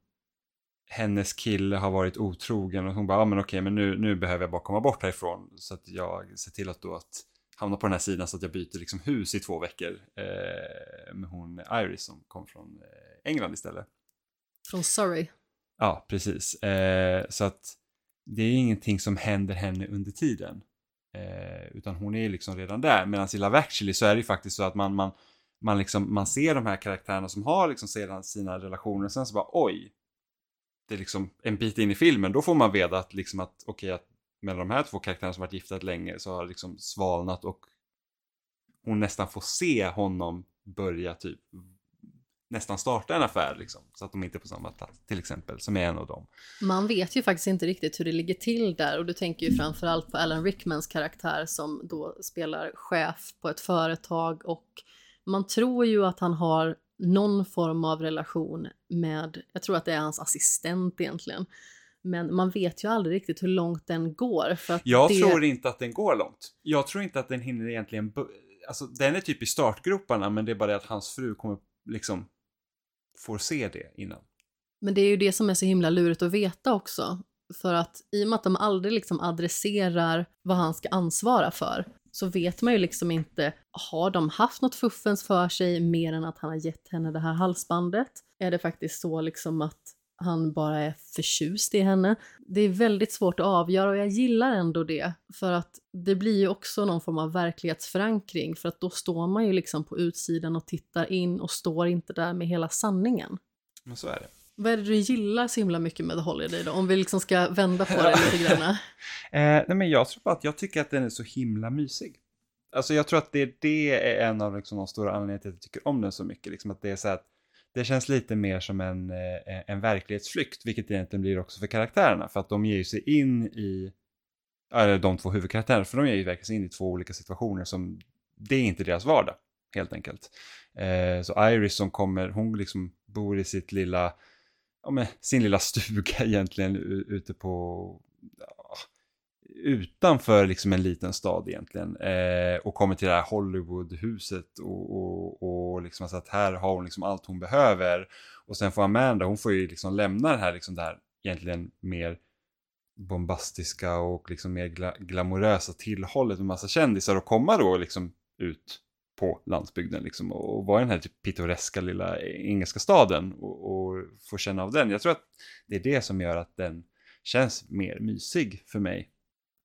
hennes kille har varit otrogen och hon bara ja men okej men nu, nu behöver jag bara komma bort härifrån så att jag ser till att då att hamna på den här sidan så att jag byter liksom hus i två veckor eh, med hon Iris som kom från eh, England istället. Från Surrey. Ja, precis. Eh, så att det är ingenting som händer henne under tiden. Eh, utan hon är liksom redan där. Medan i Love actually så är det ju faktiskt så att man, man, man, liksom, man ser de här karaktärerna som har liksom sedan sina relationer. Sen så bara oj. det är liksom en bit in i filmen, då får man veta att liksom att okej, okay, att mellan de här två karaktärerna som varit gifta länge så har det liksom svalnat och hon nästan får se honom börja typ nästan starta en affär liksom, så att de inte är på samma plats till exempel, som är en av dem. Man vet ju faktiskt inte riktigt hur det ligger till där och du tänker ju framförallt på Alan Rickmans karaktär som då spelar chef på ett företag och man tror ju att han har någon form av relation med, jag tror att det är hans assistent egentligen. Men man vet ju aldrig riktigt hur långt den går. För att jag det... tror inte att den går långt. Jag tror inte att den hinner egentligen, alltså den är typ i startgroparna men det är bara det att hans fru kommer liksom får se det innan. Men det är ju det som är så himla lurigt att veta också. För att i och med att de aldrig liksom adresserar vad han ska ansvara för så vet man ju liksom inte, har de haft något fuffens för sig mer än att han har gett henne det här halsbandet? Är det faktiskt så liksom att han bara är förtjust i henne? Det är väldigt svårt att avgöra och jag gillar ändå det för att det blir ju också någon form av verklighetsförankring för att då står man ju liksom på utsidan och tittar in och står inte där med hela sanningen. Men så är det. Vad är det du gillar så himla mycket med The Holiday då? Om vi liksom ska vända på det lite grann. eh, nej men jag tror bara att jag tycker att den är så himla mysig. Alltså jag tror att det, det är en av liksom, de stora anledningarna till att jag tycker om den så mycket. Liksom att det är så att det känns lite mer som en, eh, en verklighetsflykt, vilket det egentligen blir också för karaktärerna. För att de ger sig in i, eller de två huvudkaraktärerna, för de ger ju verkligen in i två olika situationer som, det är inte deras vardag, helt enkelt. Eh, så Iris som kommer, hon liksom bor i sitt lilla ja, men, sin lilla stuga egentligen ute på ja, utanför liksom en liten stad egentligen eh, och kommer till det här Hollywoodhuset och, och, och liksom alltså att här har hon liksom allt hon behöver. Och sen får Amanda, hon får ju liksom lämna det här liksom där egentligen mer bombastiska och liksom mer gla glamorösa tillhållet med massa kändisar och komma då liksom ut på landsbygden liksom och vara i den här typ pittoreska lilla engelska staden och, och få känna av den. Jag tror att det är det som gör att den känns mer mysig för mig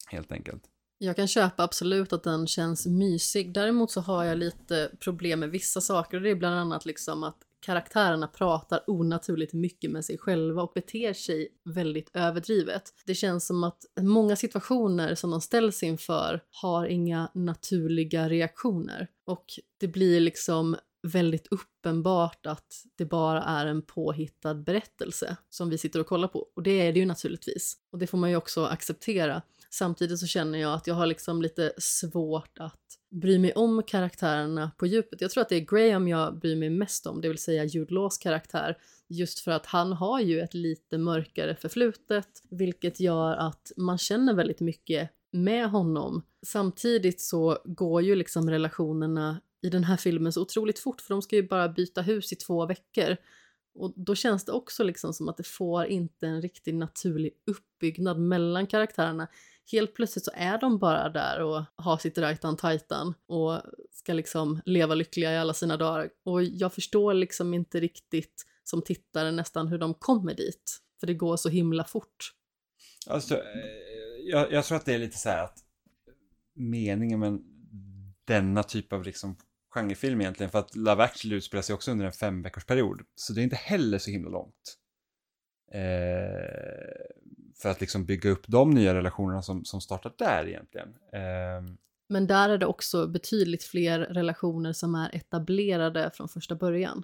helt enkelt. Jag kan köpa absolut att den känns mysig. Däremot så har jag lite problem med vissa saker och det är bland annat liksom att karaktärerna pratar onaturligt mycket med sig själva och beter sig väldigt överdrivet. Det känns som att många situationer som de ställs inför har inga naturliga reaktioner och det blir liksom väldigt uppenbart att det bara är en påhittad berättelse som vi sitter och kollar på. Och det är det ju naturligtvis. Och det får man ju också acceptera. Samtidigt så känner jag att jag har liksom lite svårt att bry mig om karaktärerna på djupet. Jag tror att det är Graham jag bryr mig mest om, det vill säga Jude Laws karaktär. Just för att han har ju ett lite mörkare förflutet, vilket gör att man känner väldigt mycket med honom. Samtidigt så går ju liksom relationerna i den här filmen så otroligt fort, för de ska ju bara byta hus i två veckor. Och då känns det också liksom som att det får inte en riktigt naturlig uppbyggnad mellan karaktärerna helt plötsligt så är de bara där och har sitt rajtan tajtan och ska liksom leva lyckliga i alla sina dagar. Och jag förstår liksom inte riktigt som tittare nästan hur de kommer dit. För det går så himla fort. Alltså, eh, jag, jag tror att det är lite så här att meningen med denna typ av liksom genrefilm egentligen, för att Love actually utspelar sig också under en fem veckors period. Så det är inte heller så himla långt. Eh, för att liksom bygga upp de nya relationerna som, som startar där egentligen. Eh, Men där är det också betydligt fler relationer som är etablerade från första början.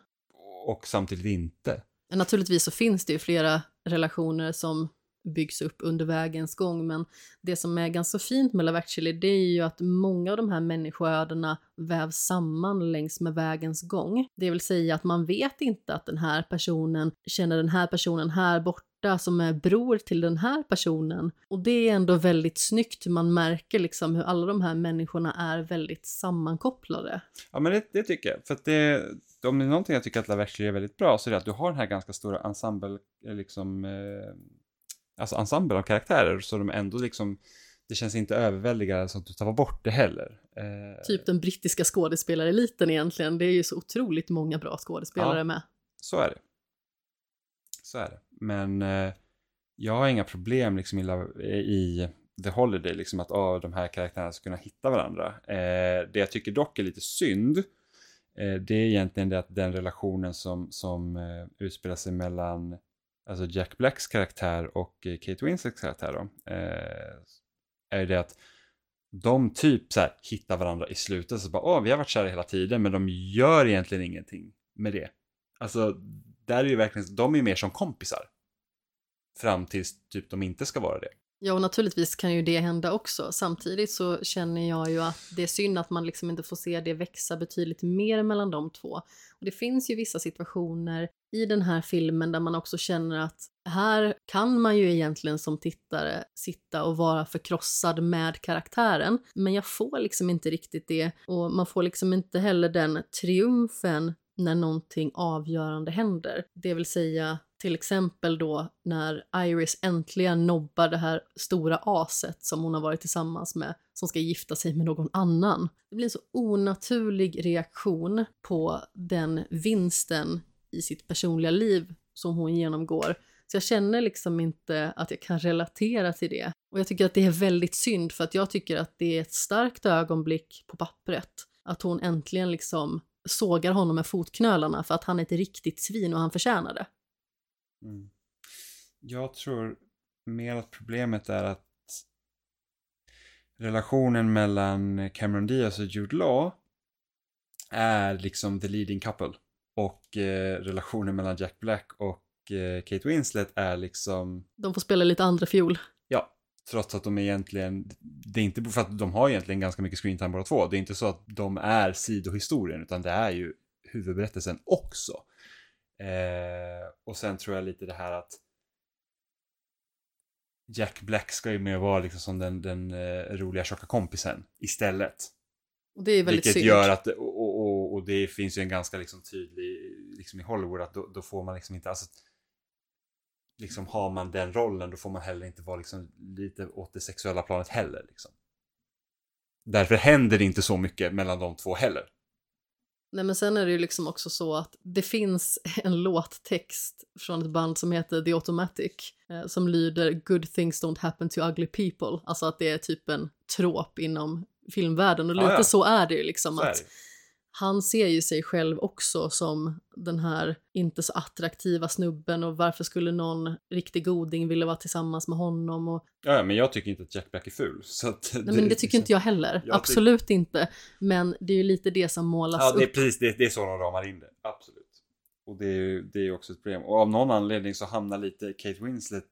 Och samtidigt inte. Naturligtvis så finns det ju flera relationer som byggs upp under vägens gång. Men det som är ganska fint med Love actually, det är ju att många av de här människoödena vävs samman längs med vägens gång. Det vill säga att man vet inte att den här personen känner den här personen här borta som är bror till den här personen. Och det är ändå väldigt snyggt hur man märker liksom hur alla de här människorna är väldigt sammankopplade. Ja men det, det tycker jag, för att det, om det är någonting jag tycker att actually är väldigt bra så är det att du har den här ganska stora ensemble, liksom eh, alltså ensemble av karaktärer så de ändå liksom det känns inte överväldigande så att du tar bort det heller. Eh... Typ den brittiska skådespelareliten egentligen. Det är ju så otroligt många bra skådespelare ja, med. Så är det. Så är det. Men eh, jag har inga problem liksom i, i The Holiday, liksom att oh, de här karaktärerna ska kunna hitta varandra. Eh, det jag tycker dock är lite synd, eh, det är egentligen det att den relationen som, som eh, utspelar sig mellan alltså Jack Blacks karaktär och eh, Kate Winslets karaktär då, eh, är det att de typ så här hittar varandra i slutet, så bara åh, vi har varit kära hela tiden, men de gör egentligen ingenting med det. Alltså, där är ju verkligen, de är ju mer som kompisar. Fram tills typ de inte ska vara det. Ja, och naturligtvis kan ju det hända också. Samtidigt så känner jag ju att det är synd att man liksom inte får se det växa betydligt mer mellan de två. Och det finns ju vissa situationer i den här filmen där man också känner att här kan man ju egentligen som tittare sitta och vara förkrossad med karaktären, men jag får liksom inte riktigt det och man får liksom inte heller den triumfen när någonting avgörande händer. Det vill säga till exempel då när Iris äntligen nobbar det här stora aset som hon har varit tillsammans med, som ska gifta sig med någon annan. Det blir en så onaturlig reaktion på den vinsten i sitt personliga liv som hon genomgår. Så jag känner liksom inte att jag kan relatera till det. Och jag tycker att det är väldigt synd för att jag tycker att det är ett starkt ögonblick på pappret. Att hon äntligen liksom sågar honom med fotknölarna för att han är ett riktigt svin och han förtjänar det. Mm. Jag tror mer att problemet är att relationen mellan Cameron Diaz och Jude Law är liksom the leading couple. Och eh, relationen mellan Jack Black och eh, Kate Winslet är liksom... De får spela lite andra fiol. Trots att de egentligen... Det är inte för att de har egentligen ganska mycket screentime båda två. Det är inte så att de är sidohistorien, utan det är ju huvudberättelsen också. Eh, och sen tror jag lite det här att Jack Black ska ju mer vara liksom som den, den eh, roliga tjocka kompisen istället. Och det är väldigt Vilket synd. gör att, och, och, och, och det finns ju en ganska liksom tydlig, liksom i Hollywood, att då, då får man liksom inte, alltså liksom har man den rollen då får man heller inte vara liksom lite åt det sexuella planet heller liksom. Därför händer det inte så mycket mellan de två heller. Nej men sen är det ju liksom också så att det finns en låttext från ett band som heter The Automatic eh, som lyder “Good things don't happen to ugly people”. Alltså att det är typ en trop inom filmvärlden och Ja, lite ja. så är det ju liksom Så att. Han ser ju sig själv också som den här inte så attraktiva snubben och varför skulle någon riktig goding vilja vara tillsammans med honom och Ja, men jag tycker inte att Jack Black är ful. Så att nej men det tycker inte jag heller, Jag absolut inte. Men det är ju lite det som målas Ja, det är upp. precis det, det är så de ramar in det. Absolut. Och det är ju det är också ett problem. Och av någon anledning så hamnar lite Kate Winslet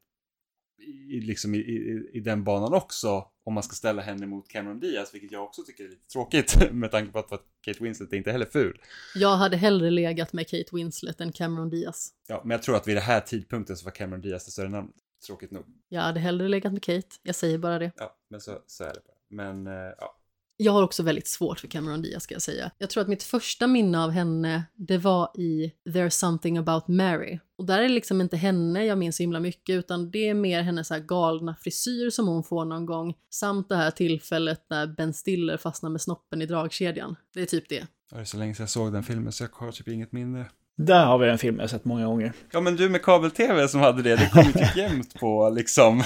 i, liksom i, i, i den banan också. Om man ska ställa henne mot Cameron Diaz, vilket jag också tycker är lite tråkigt med tanke på att, att Kate Winslet är inte heller ful. Jag hade hellre legat med Kate Winslet än Cameron Diaz. Ja, men jag tror att vid den här tidpunkten så var Cameron Diaz det större namnet. Tråkigt nog. Jag hade hellre legat med Kate, jag säger bara det. Ja, men så, så är det bara. Men eh, ja. Jag har också väldigt svårt för Cameron Diaz ska jag säga. Jag tror att mitt första minne av henne, det var i There's something about Mary. Och där är det liksom inte henne jag minns så himla mycket, utan det är mer hennes så här galna frisyr som hon får någon gång, samt det här tillfället när Ben Stiller fastnar med snoppen i dragkedjan. Det är typ det. Det är så länge sedan jag såg den filmen så jag har typ inget minne. Där har vi en film jag sett många gånger. Ja men du med kabel-tv som hade det, det kom ju typ jämt på liksom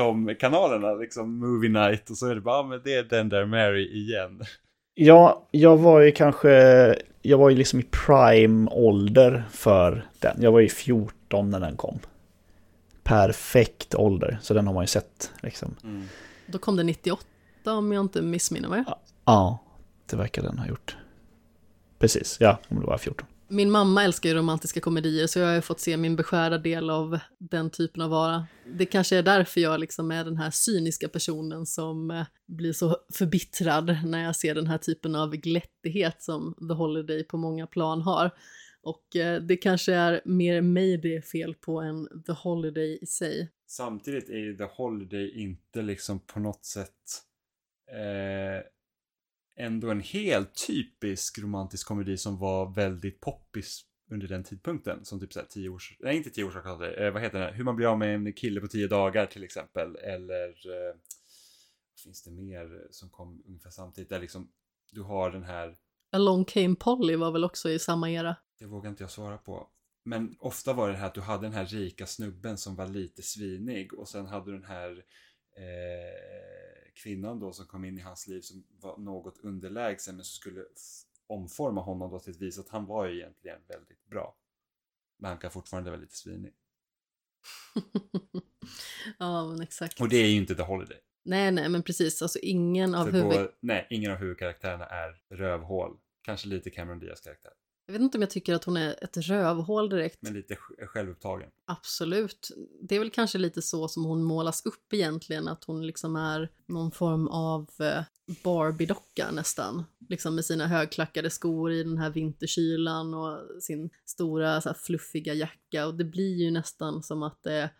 de kanalerna, liksom Movie Night och så är det bara, ja, men det är den där Mary igen. Ja, jag var ju kanske, jag var ju liksom i prime ålder för den. Jag var ju 14 när den kom. Perfekt ålder, så den har man ju sett liksom. Då kom det 98 om jag inte missminner mig. Ja, det verkar den ha gjort. Precis, ja, om det var 14. Min mamma älskar ju romantiska komedier så jag har ju fått se min beskärda del av den typen av vara. Det kanske är därför jag liksom är den här cyniska personen som eh, blir så förbittrad när jag ser den här typen av glättighet som The Holiday på många plan har. Och eh, det kanske är mer mig det är fel på än The Holiday i sig. Samtidigt är ju The Holiday inte liksom på något sätt eh, ändå en helt typisk romantisk komedi som var väldigt poppis under den tidpunkten. Som typ såhär tio års, nej inte tio års eh, vad heter det, hur man blir av med en kille på tio dagar till exempel. Eller eh, finns det mer som kom ungefär samtidigt? Där liksom du har den här Along Came Polly var väl också i samma era. Det vågar inte jag svara på. Men ofta var det här att du hade den här rika snubben som var lite svinig och sen hade du den här eh, kvinnan då som kom in i hans liv som var något underlägsen men som skulle omforma honom då till ett vis att han var ju egentligen väldigt bra. Men han kan fortfarande vara lite svinig. ja, men exakt. Och det är ju inte The Holiday. Nej, nej, men precis. Alltså ingen av huvud... både, nej, ingen av huvudkaraktärerna är rövhål. Kanske lite Cameron Diaz karaktär. Jag vet inte om jag tycker att hon är ett rövhål direkt. Men lite sj- självupptagen. Absolut. Det är väl kanske lite så som hon målas upp egentligen, att hon liksom är någon form av eh, Barbie-docka nästan. Liksom med sina högklackade skor i den här vinterkylan och sin stora så här, fluffiga jacka. Och det blir ju nästan som att det är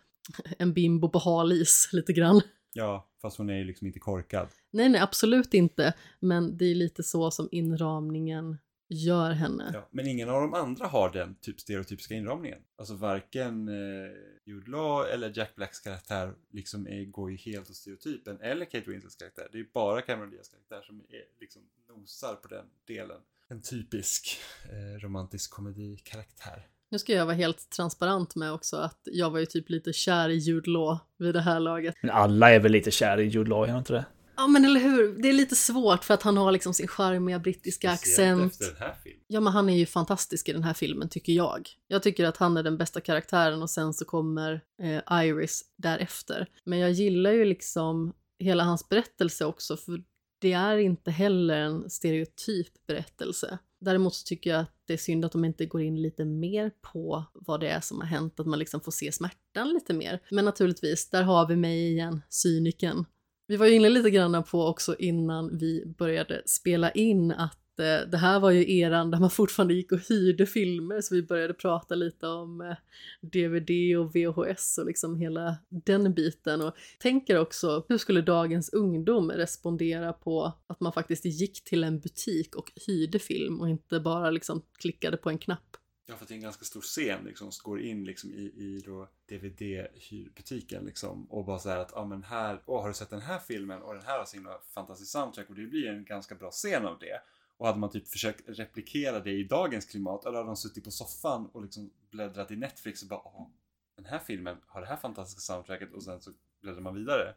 en bimbo på halis lite grann. Ja, fast hon är ju liksom inte korkad. Nej, nej, absolut inte. Men det är lite så som inramningen gör henne. Ja, men ingen av de andra har den typ stereotypiska inramningen. Alltså varken eh, Jude Law eller Jack Blacks karaktär liksom är, går ju helt åt stereotypen. Eller Kate Winslets karaktär. Det är bara Cameron Diaz karaktär som är, liksom nosar på den delen. En typisk eh, romantisk komedikaraktär. Nu ska jag vara helt transparent med också att jag var ju typ lite kär i Jude Law vid det här laget. Men alla är väl lite kär i Jude Law, är de inte det? Ja men eller hur, det är lite svårt för att han har liksom sin charmiga brittiska accent. efter den här filmen. Ja men han är ju fantastisk i den här filmen tycker jag. Jag tycker att han är den bästa karaktären och sen så kommer eh, Iris därefter. Men jag gillar ju liksom hela hans berättelse också för det är inte heller en stereotyp berättelse. Däremot så tycker jag att det är synd att de inte går in lite mer på vad det är som har hänt, att man liksom får se smärtan lite mer. Men naturligtvis, där har vi mig igen, cyniken. Vi var ju inne lite grann på också innan vi började spela in att eh, det här var ju eran där man fortfarande gick och hyrde filmer så vi började prata lite om eh, DVD och VHS och liksom hela den biten och tänker också hur skulle dagens ungdom respondera på att man faktiskt gick till en butik och hyrde film och inte bara liksom klickade på en knapp. Ja, för att det är en ganska stor scen liksom, som går in liksom i, i DVD-hyrbutiken liksom och bara så här att, ja men här, åh har du sett den här filmen och den här har så himla fantastisk soundtrack och det blir en ganska bra scen av det. Och hade man typ försökt replikera det i dagens klimat, eller hade de suttit på soffan och liksom bläddrat i Netflix och bara, åh, den här filmen har det här fantastiska soundtracket och sen så bläddrar man vidare.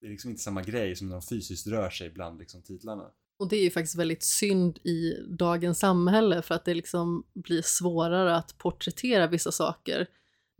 Det är liksom inte samma grej som när de fysiskt rör sig bland liksom titlarna. Och det är ju faktiskt väldigt synd i dagens samhälle för att det liksom blir svårare att porträttera vissa saker.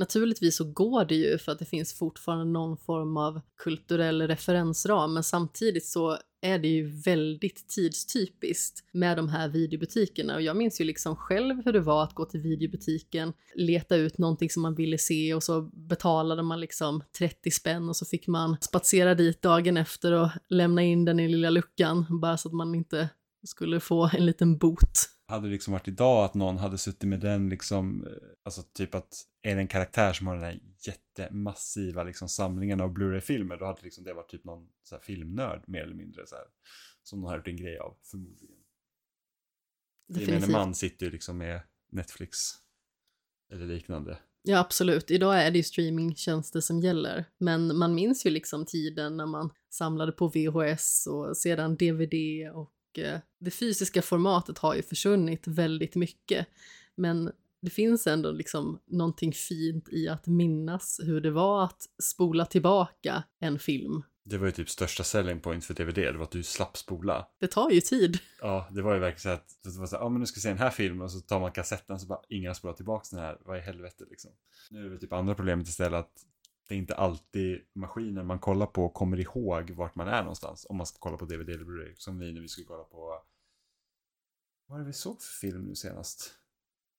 Naturligtvis så går det ju för att det finns fortfarande någon form av kulturell referensram men samtidigt så är det ju väldigt tidstypiskt med de här videobutikerna och jag minns ju liksom själv hur det var att gå till videobutiken, leta ut någonting som man ville se och så betalade man liksom 30 spänn och så fick man spatsera dit dagen efter och lämna in den i lilla luckan bara så att man inte skulle få en liten bot hade det liksom varit idag att någon hade suttit med den liksom, eh, alltså typ att är det en karaktär som har den här jättemassiva liksom samlingen av Blu-ray-filmer, då hade liksom det varit typ någon så här filmnörd mer eller mindre så här, som de har gjort en grej av, förmodligen. Definitivt. man sitter ju liksom med Netflix eller liknande. Ja, absolut. Idag är det ju streamingtjänster som gäller. Men man minns ju liksom tiden när man samlade på VHS och sedan DVD och det fysiska formatet har ju försvunnit väldigt mycket. Men det finns ändå liksom någonting fint i att minnas hur det var att spola tillbaka en film. Det var ju typ största selling point för DVD, det var att du slapp spola. Det tar ju tid. Ja, det var ju verkligen så att det var så här, ja men nu ska vi se den här filmen och så tar man kassetten så bara, ingen spolar tillbaka den här, vad i helvete liksom. Nu är det typ andra problemet istället att det är inte alltid maskinen man kollar på kommer ihåg vart man är någonstans om man ska kolla på DVD eller Blu-ray. Som vi när vi skulle kolla på, vad var det vi såg för film nu senast?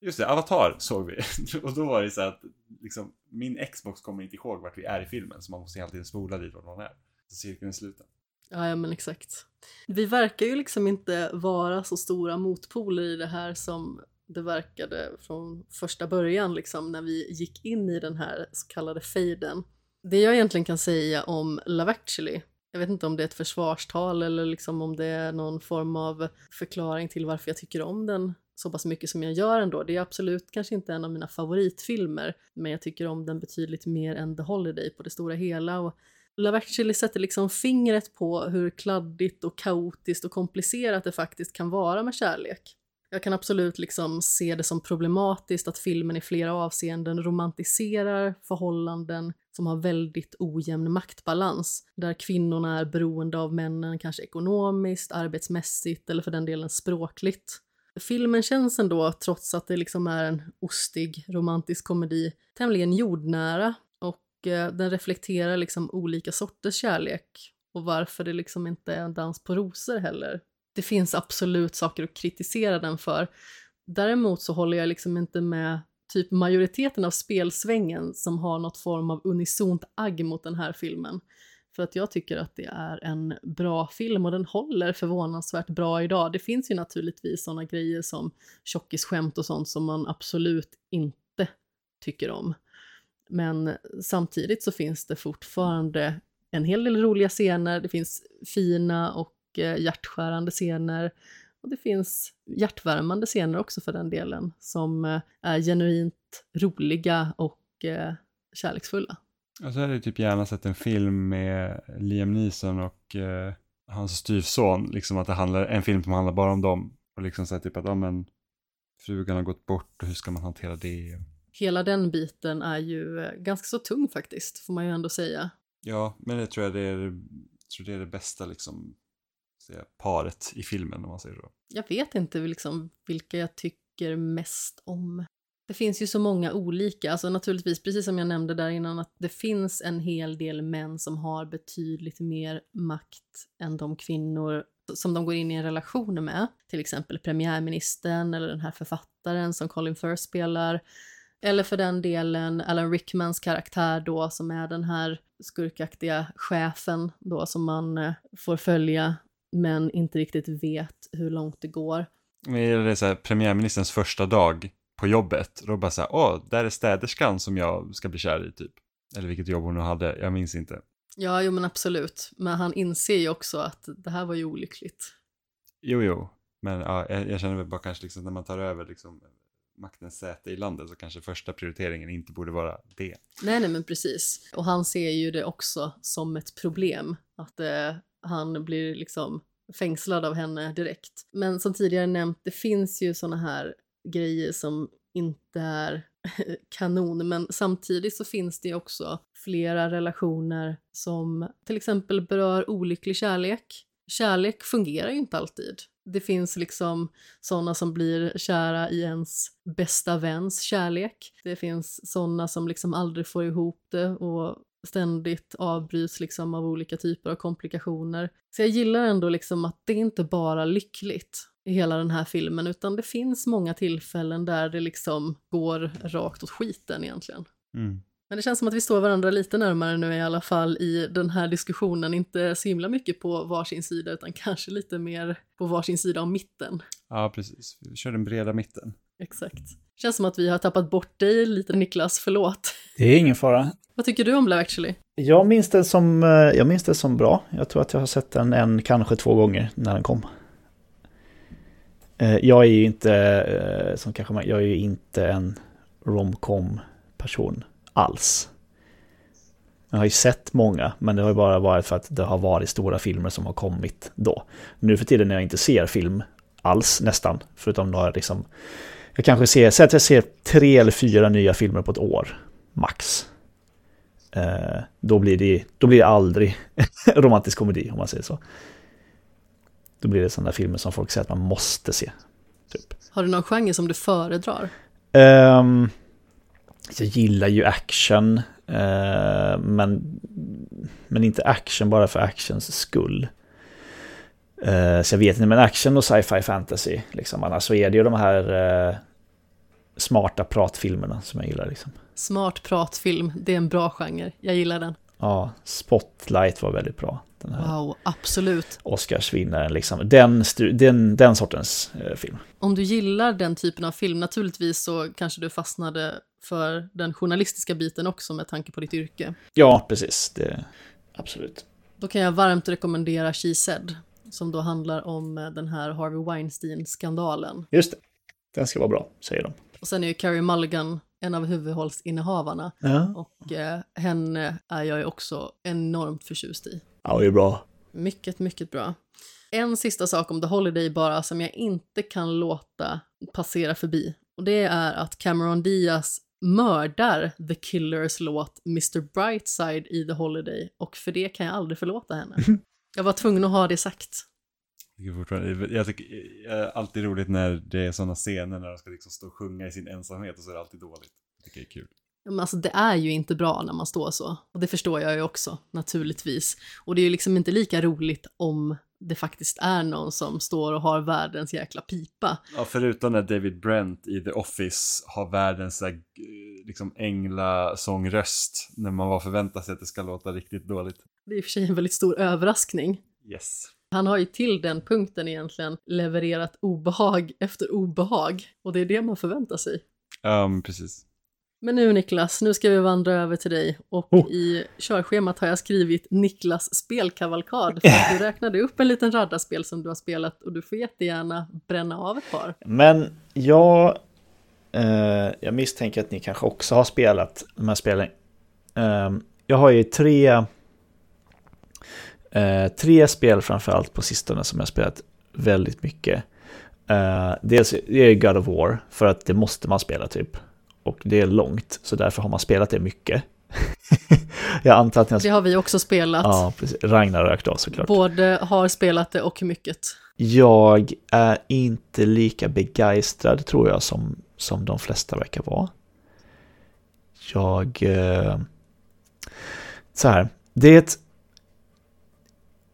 Just det, Avatar såg vi. och då var det så att liksom, min Xbox kommer inte ihåg vart vi är i filmen så man måste hela tiden spola dit vart man är. Så cirkeln är sluten. Ja, ja, men exakt. Vi verkar ju liksom inte vara så stora motpoler i det här som det verkade från första början, liksom när vi gick in i den här så kallade fejden. Det jag egentligen kan säga om Love actually, jag vet inte om det är ett försvarstal eller liksom om det är någon form av förklaring till varför jag tycker om den så pass mycket som jag gör ändå. Det är absolut kanske inte en av mina favoritfilmer, men jag tycker om den betydligt mer än The Holiday på det stora hela. Och Love actually sätter liksom fingret på hur kladdigt och kaotiskt och komplicerat det faktiskt kan vara med kärlek. Jag kan absolut liksom se det som problematiskt att filmen i flera avseenden romantiserar förhållanden som har väldigt ojämn maktbalans, där kvinnorna är beroende av männen, kanske ekonomiskt, arbetsmässigt eller för den delen språkligt. Filmen känns ändå, trots att det liksom är en ostig romantisk komedi, tämligen jordnära och eh, den reflekterar liksom olika sorters kärlek och varför det liksom inte är en dans på rosor heller. Det finns absolut saker att kritisera den för. Däremot så håller jag liksom inte med typ majoriteten av spelsvängen som har något form av unisont agg mot den här filmen. För att jag tycker att det är en bra film och den håller förvånansvärt bra idag. Det finns ju naturligtvis sådana grejer som tjockisskämt och sånt som man absolut inte tycker om. Men samtidigt så finns det fortfarande en hel del roliga scener, det finns fina och eh, hjärtskärande scener och det finns hjärtvärmande scener också för den delen som eh, är genuint roliga och eh, kärleksfulla. Och så hade jag typ gärna sett en film med Liam Neeson och eh, hans styvson, liksom att det handlar, en film som handlar bara om dem. Och liksom så typ att, ja men, frugan har gått bort och hur ska man hantera det? Hela den biten är ju eh, ganska så tung faktiskt, får man ju ändå säga. Ja, men det tror jag det är, tror det, är det bästa liksom, säga, paret i filmen om man säger så. Jag vet inte liksom vilka jag tycker mest om. Det finns ju så många olika, alltså naturligtvis precis som jag nämnde där innan att det finns en hel del män som har betydligt mer makt än de kvinnor som de går in i en relation med. Till exempel premiärministern eller den här författaren som Colin Firth spelar. Eller för den delen Alan Rickmans karaktär då som är den här skurkaktiga chefen då som man eh, får följa men inte riktigt vet hur långt det går. Men är det så här, premiärministerns första dag på jobbet, då bara så här, åh, där är städerskan som jag ska bli kär i typ. Eller vilket jobb hon nu hade, jag minns inte. Ja, jo men absolut. Men han inser ju också att det här var ju olyckligt. Jo, jo, men ja, jag, jag känner väl bara kanske liksom när man tar över liksom maktens säte i landet så kanske första prioriteringen inte borde vara det. Nej, nej, men precis. Och han ser ju det också som ett problem att eh, han blir liksom fängslad av henne direkt. Men som tidigare nämnt, det finns ju såna här grejer som inte är kanon, men samtidigt så finns det också flera relationer som till exempel berör olycklig kärlek. Kärlek fungerar ju inte alltid. Det finns liksom sådana som blir kära i ens bästa väns kärlek. Det finns sådana som liksom aldrig får ihop det och ständigt avbryts liksom av olika typer av komplikationer. Så jag gillar ändå liksom att det inte bara lyckligt i hela den här filmen, utan det finns många tillfällen där det liksom går rakt åt skiten egentligen. Mm. Men det känns som att vi står varandra lite närmare nu i alla fall i den här diskussionen, inte så himla mycket på varsin sida utan kanske lite mer på varsin sida om mitten. Ja, precis. Vi kör den breda mitten. Exakt. Känns som att vi har tappat bort dig lite Niklas, förlåt. Det är ingen fara. Vad tycker du om Love actually? Jag minns den som, eh, jag minns den som bra. Jag tror att jag har sett den en, kanske två gånger när den kom. Eh, jag är ju inte, eh, som kanske jag är ju inte en romcom person alls. Jag har ju sett många, men det har ju bara varit för att det har varit stora filmer som har kommit då. Nu för tiden när jag inte ser film alls nästan, förutom några liksom... Jag kanske ser, säg att jag ser tre eller fyra nya filmer på ett år, max. Eh, då, blir det, då blir det aldrig romantisk komedi, om man säger så. Då blir det sådana filmer som folk säger att man måste se. Typ. Har du någon genre som du föredrar? Um, jag gillar ju action, uh, men, men inte action bara för actions skull. Uh, så jag vet inte, men action och sci-fi fantasy, liksom. annars så är det ju de här uh, smarta pratfilmerna som jag gillar. Liksom. Smart pratfilm, det är en bra genre, jag gillar den. Ja, Spotlight var väldigt bra. Den här Wow, absolut. Oscarsvinnaren, liksom. den, den, den sortens eh, film. Om du gillar den typen av film, naturligtvis så kanske du fastnade för den journalistiska biten också med tanke på ditt yrke. Ja, precis. Det, absolut. Då kan jag varmt rekommendera She Said, som då handlar om eh, den här Harvey Weinstein-skandalen. Just det. Den ska vara bra, säger de. Och sen är ju Carrie Mulligan en av huvudrollsinnehavarna. Ja, Och eh, henne är jag ju också enormt förtjust i. ja det är bra. Mycket, mycket bra. En sista sak om The Holiday bara som jag inte kan låta passera förbi. Och det är att Cameron Diaz mördar The Killers låt Mr Brightside i The Holiday och för det kan jag aldrig förlåta henne. Jag var tvungen att ha det sagt. tycker jag tycker är alltid roligt när det är sådana scener när de ska liksom stå och sjunga i sin ensamhet och så är det alltid dåligt. Jag tycker det är kul. Men alltså det är ju inte bra när man står så. Och det förstår jag ju också, naturligtvis. Och det är ju liksom inte lika roligt om det faktiskt är någon som står och har världens jäkla pipa. Ja, förutom när David Brent i The Office har världens här, liksom änglasångröst när man bara förväntar sig att det ska låta riktigt dåligt. Det är i och för sig en väldigt stor överraskning. Yes. Han har ju till den punkten egentligen levererat obehag efter obehag. Och det är det man förväntar sig. Ja, um, precis. Men nu Niklas, nu ska vi vandra över till dig och oh. i körschemat har jag skrivit Niklas spelkavalkad. För du räknade upp en liten radda spel som du har spelat och du får jättegärna bränna av ett par. Men jag, eh, jag misstänker att ni kanske också har spelat de här spelen. Eh, jag har ju tre, eh, tre spel framförallt på sistone som jag har spelat väldigt mycket. Eh, dels är det God of War, för att det måste man spela typ. Och det är långt, så därför har man spelat det mycket. jag antar att ni har... Det har vi också spelat. Ja, precis. Ragnarök då såklart. Både har spelat det och mycket. Jag är inte lika begeistrad tror jag som, som de flesta verkar vara. Jag... Eh, så här, det är ett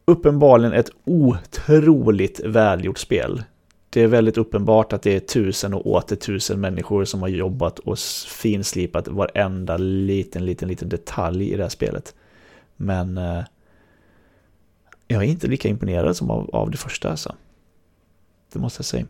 uppenbarligen ett otroligt välgjort spel det är väldigt uppenbart att det är tusen och åter tusen människor som har jobbat och finslipat varenda liten, liten, liten detalj i det här spelet. Men eh, jag är inte lika imponerad som av, av det första alltså. Det måste jag säga.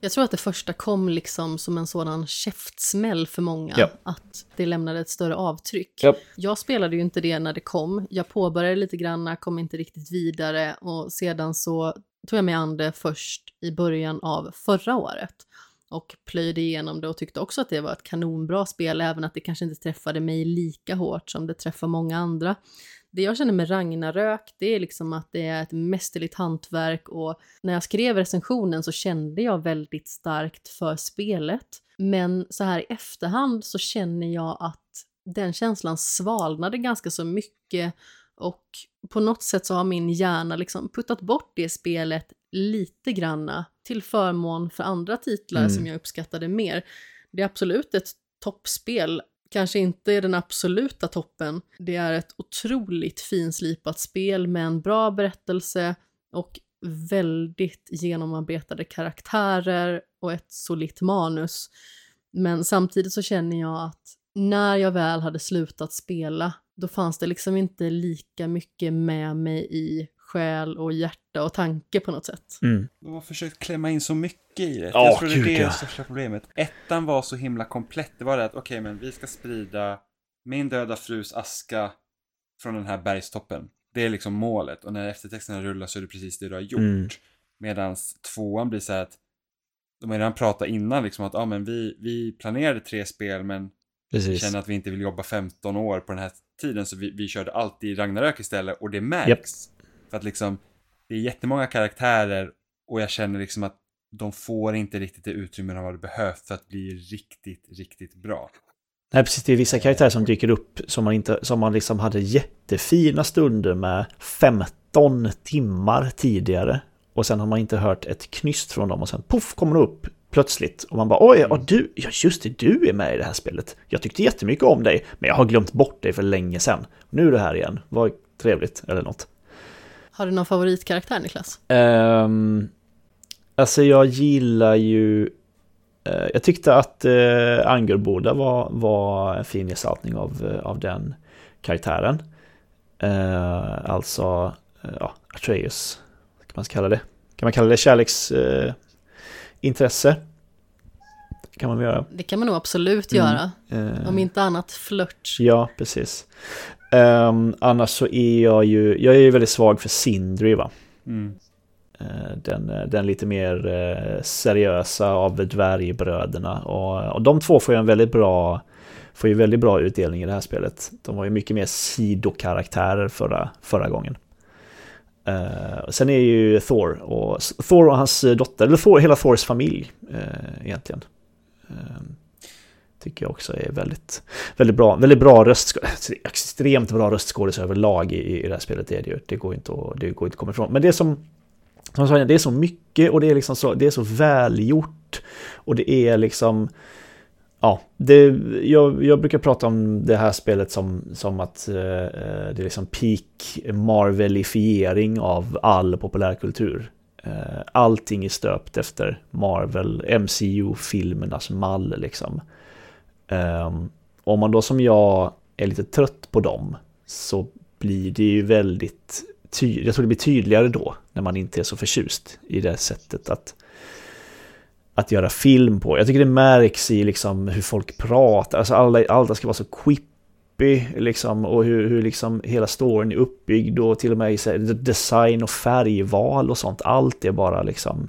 Jag tror att det första kom liksom som en sådan käftsmäll för många, ja. att det lämnade ett större avtryck. Ja. Jag spelade ju inte det när det kom, jag påbörjade lite grann, kom inte riktigt vidare och sedan så tog jag mig an det först i början av förra året och plöjde igenom det och tyckte också att det var ett kanonbra spel, även att det kanske inte träffade mig lika hårt som det träffar många andra. Det jag känner med Ragnarök, det är liksom att det är ett mästerligt hantverk och när jag skrev recensionen så kände jag väldigt starkt för spelet. Men så här i efterhand så känner jag att den känslan svalnade ganska så mycket och på något sätt så har min hjärna liksom puttat bort det spelet lite granna till förmån för andra titlar mm. som jag uppskattade mer. Det är absolut ett toppspel, kanske inte är den absoluta toppen. Det är ett otroligt finslipat spel med en bra berättelse och väldigt genomarbetade karaktärer och ett solitt manus. Men samtidigt så känner jag att när jag väl hade slutat spela då fanns det liksom inte lika mycket med mig i själ och hjärta och tanke på något sätt. Mm. De har försökt klämma in så mycket i det. Oh, jag tror det är det största problemet. Ettan var så himla komplett. Det var det att okej, okay, men vi ska sprida min döda frus aska från den här bergstoppen. Det är liksom målet. Och när eftertexterna rullar så är det precis det du har gjort. Mm. Medan tvåan blir så här att de har redan pratat innan liksom att ah, men vi, vi planerade tre spel men Precis. känner att vi inte vill jobba 15 år på den här tiden så vi, vi körde alltid Ragnarök istället och det märks. Yep. För att liksom, det är jättemånga karaktärer och jag känner liksom att de får inte riktigt det utrymme de hade behövt för att bli riktigt, riktigt bra. Nej, precis. Det är vissa karaktärer som dyker upp som man, inte, som man liksom hade jättefina stunder med 15 timmar tidigare. Och sen har man inte hört ett knyst från dem och sen poff kommer de upp plötsligt. Och man bara oj, ja, du, ja just det, du är med i det här spelet. Jag tyckte jättemycket om dig, men jag har glömt bort dig för länge sedan. Nu är du här igen, vad trevligt, eller något. Har du någon favoritkaraktär Niklas? Um, alltså jag gillar ju... Uh, jag tyckte att uh, Angerboda var, var en fin gestaltning av, uh, av den karaktären. Uh, alltså, uh, ja, Atreus, kan man kalla det? Kan man kalla det kärleks intresse. kan man göra. Det kan man nog absolut mm. göra. Uh, Om inte annat flört. Ja, precis. Um, annars så är jag ju, jag är ju väldigt svag för Sindri va. Mm. Uh, den, den lite mer uh, seriösa av dvärgbröderna. Och, och de två får ju en väldigt bra får ju väldigt bra utdelning i det här spelet. De var ju mycket mer sidokaraktärer förra, förra gången. Uh, sen är ju Thor och, Thor och hans eh, dotter, eller Thor, hela Thors familj uh, egentligen. Uh, tycker jag också är väldigt, väldigt bra. Väldigt bra röst, extremt bra röstskådis överlag i, i det här spelet är det ju. Det går inte att, det går inte att komma ifrån. Men det som, som sagt, det är så mycket och det är, liksom så, det är så välgjort. Och det är liksom... Ja, det, jag, jag brukar prata om det här spelet som, som att eh, eh, det är liksom peak Marvelifiering av all populärkultur. Eh, allting är stöpt efter Marvel, MCU-filmernas mall liksom. Eh, om man då som jag är lite trött på dem så blir det ju väldigt tydligt, jag tror det blir tydligare då när man inte är så förtjust i det sättet att att göra film på. Jag tycker det märks i liksom hur folk pratar, alltså alla, alla ska vara så quippy liksom och hur, hur liksom hela storyn är uppbyggd och till och med i design och färgval och sånt. Allt är bara liksom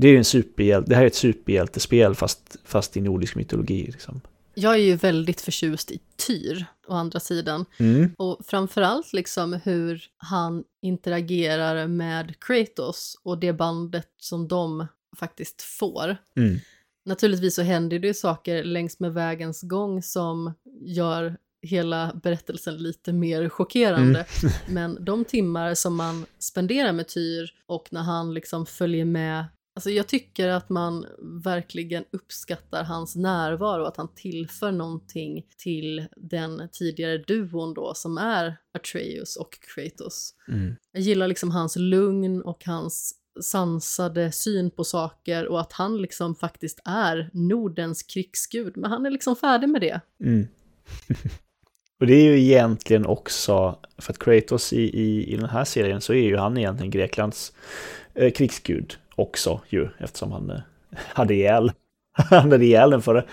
det är en superhjälte, det här är ett superhjältespel fast, fast i nordisk mytologi. Liksom. Jag är ju väldigt förtjust i Tyr, å andra sidan. Mm. Och framförallt liksom hur han interagerar med Kratos och det bandet som de faktiskt får. Mm. Naturligtvis så händer det ju saker längs med vägens gång som gör hela berättelsen lite mer chockerande. Men de timmar som man spenderar med Tyr och när han liksom följer med Alltså jag tycker att man verkligen uppskattar hans närvaro, att han tillför någonting till den tidigare duon då som är Atreus och Kratos. Mm. Jag gillar liksom hans lugn och hans sansade syn på saker och att han liksom faktiskt är Nordens krigsgud, men han är liksom färdig med det. Mm. och det är ju egentligen också, för att Kratos i, i, i den här serien så är ju han egentligen Greklands eh, krigsgud också ju, eftersom han eh, hade ihjäl han hade ihjäl den förra.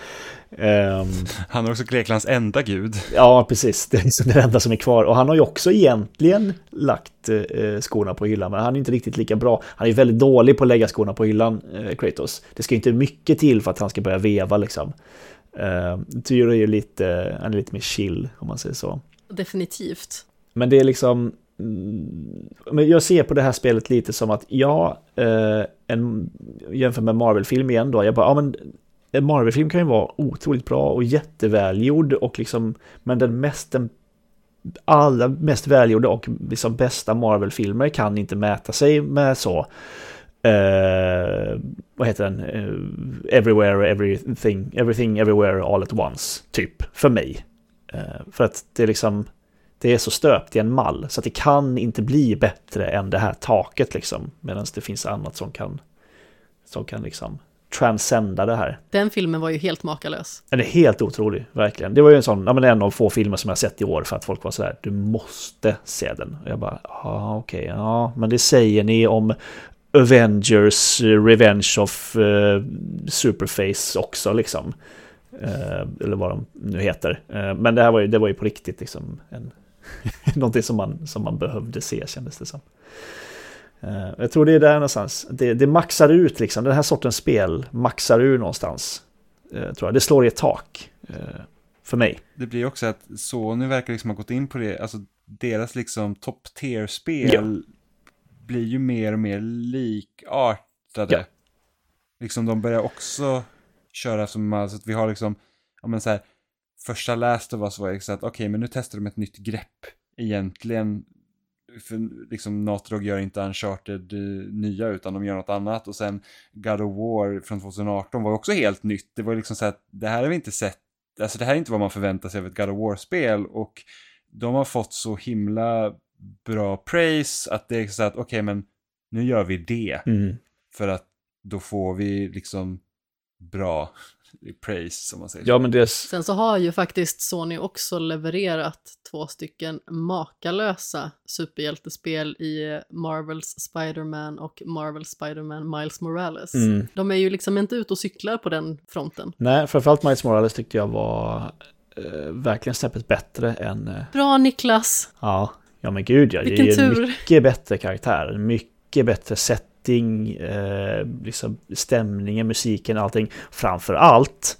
Um, han är också Greklands enda gud. Ja, precis. Det är liksom det enda som är kvar. Och han har ju också egentligen lagt eh, skorna på hyllan, men han är inte riktigt lika bra. Han är väldigt dålig på att lägga skorna på hyllan, eh, Kratos. Det ska inte mycket till för att han ska börja veva liksom. Eh, Tyr är ju lite, han är lite mer chill, om man säger så. Definitivt. Men det är liksom, mm, men jag ser på det här spelet lite som att, ja, eh, en, jämför med Marvel-film igen då, jag bara, ja men en Marvel-film kan ju vara otroligt bra och jättevälgjord och liksom, men den mest, den allra mest välgjorda och liksom bästa Marvel-filmer kan inte mäta sig med så. Eh, vad heter den? Eh, everywhere, everything, everything, everywhere, all at once, typ, för mig. Eh, för att det är liksom, det är så stöpt i en mall så att det kan inte bli bättre än det här taket liksom. Medan det finns annat som kan, som kan liksom transcenda det här. Den filmen var ju helt makalös. Den är helt otrolig, verkligen. Det var ju en sån, ja men en av få filmer som jag sett i år för att folk var sådär, du måste se den. Och jag bara, ja okej, okay, ja, men det säger ni om Avengers Revenge of uh, Superface också liksom. Uh, eller vad de nu heter. Uh, men det här var ju, det var ju på riktigt liksom en, någonting som man, som man behövde se kändes det som. Uh, jag tror det är där någonstans. Det, det maxar ut liksom, den här sortens spel maxar ur någonstans. Uh, tror jag. Det slår i ett tak. Uh, för mig. Det blir också att Sony verkar liksom ha gått in på det, alltså deras liksom top tier-spel ja. blir ju mer och mer likartade. Ja. Liksom de börjar också köra som, alltså att vi har liksom, ja men så här, första Last of Us var ju så att okej, okay, men nu testar de ett nytt grepp egentligen för liksom Naughty gör inte Uncharted uh, nya utan de gör något annat och sen God of War från 2018 var också helt nytt. Det var liksom så att det här har vi inte sett, alltså det här är inte vad man förväntar sig av ett God of War-spel och de har fått så himla bra praise att det är så att okej okay, men nu gör vi det. Mm. För att då får vi liksom bra praise som man säger. Ja, men det... Sen så har ju faktiskt Sony också levererat två stycken makalösa superhjältespel i Marvels Spider-Man och Marvels Spider-Man Miles Morales. Mm. De är ju liksom inte ute och cyklar på den fronten. Nej, framförallt Miles Morales tyckte jag var eh, verkligen snäppet bättre än... Eh... Bra Niklas! Ja, ja men gud ja. Vilken det är tur. en mycket bättre karaktär, mycket bättre sätt eh, liksom stämningen, musiken, allting. Framför allt,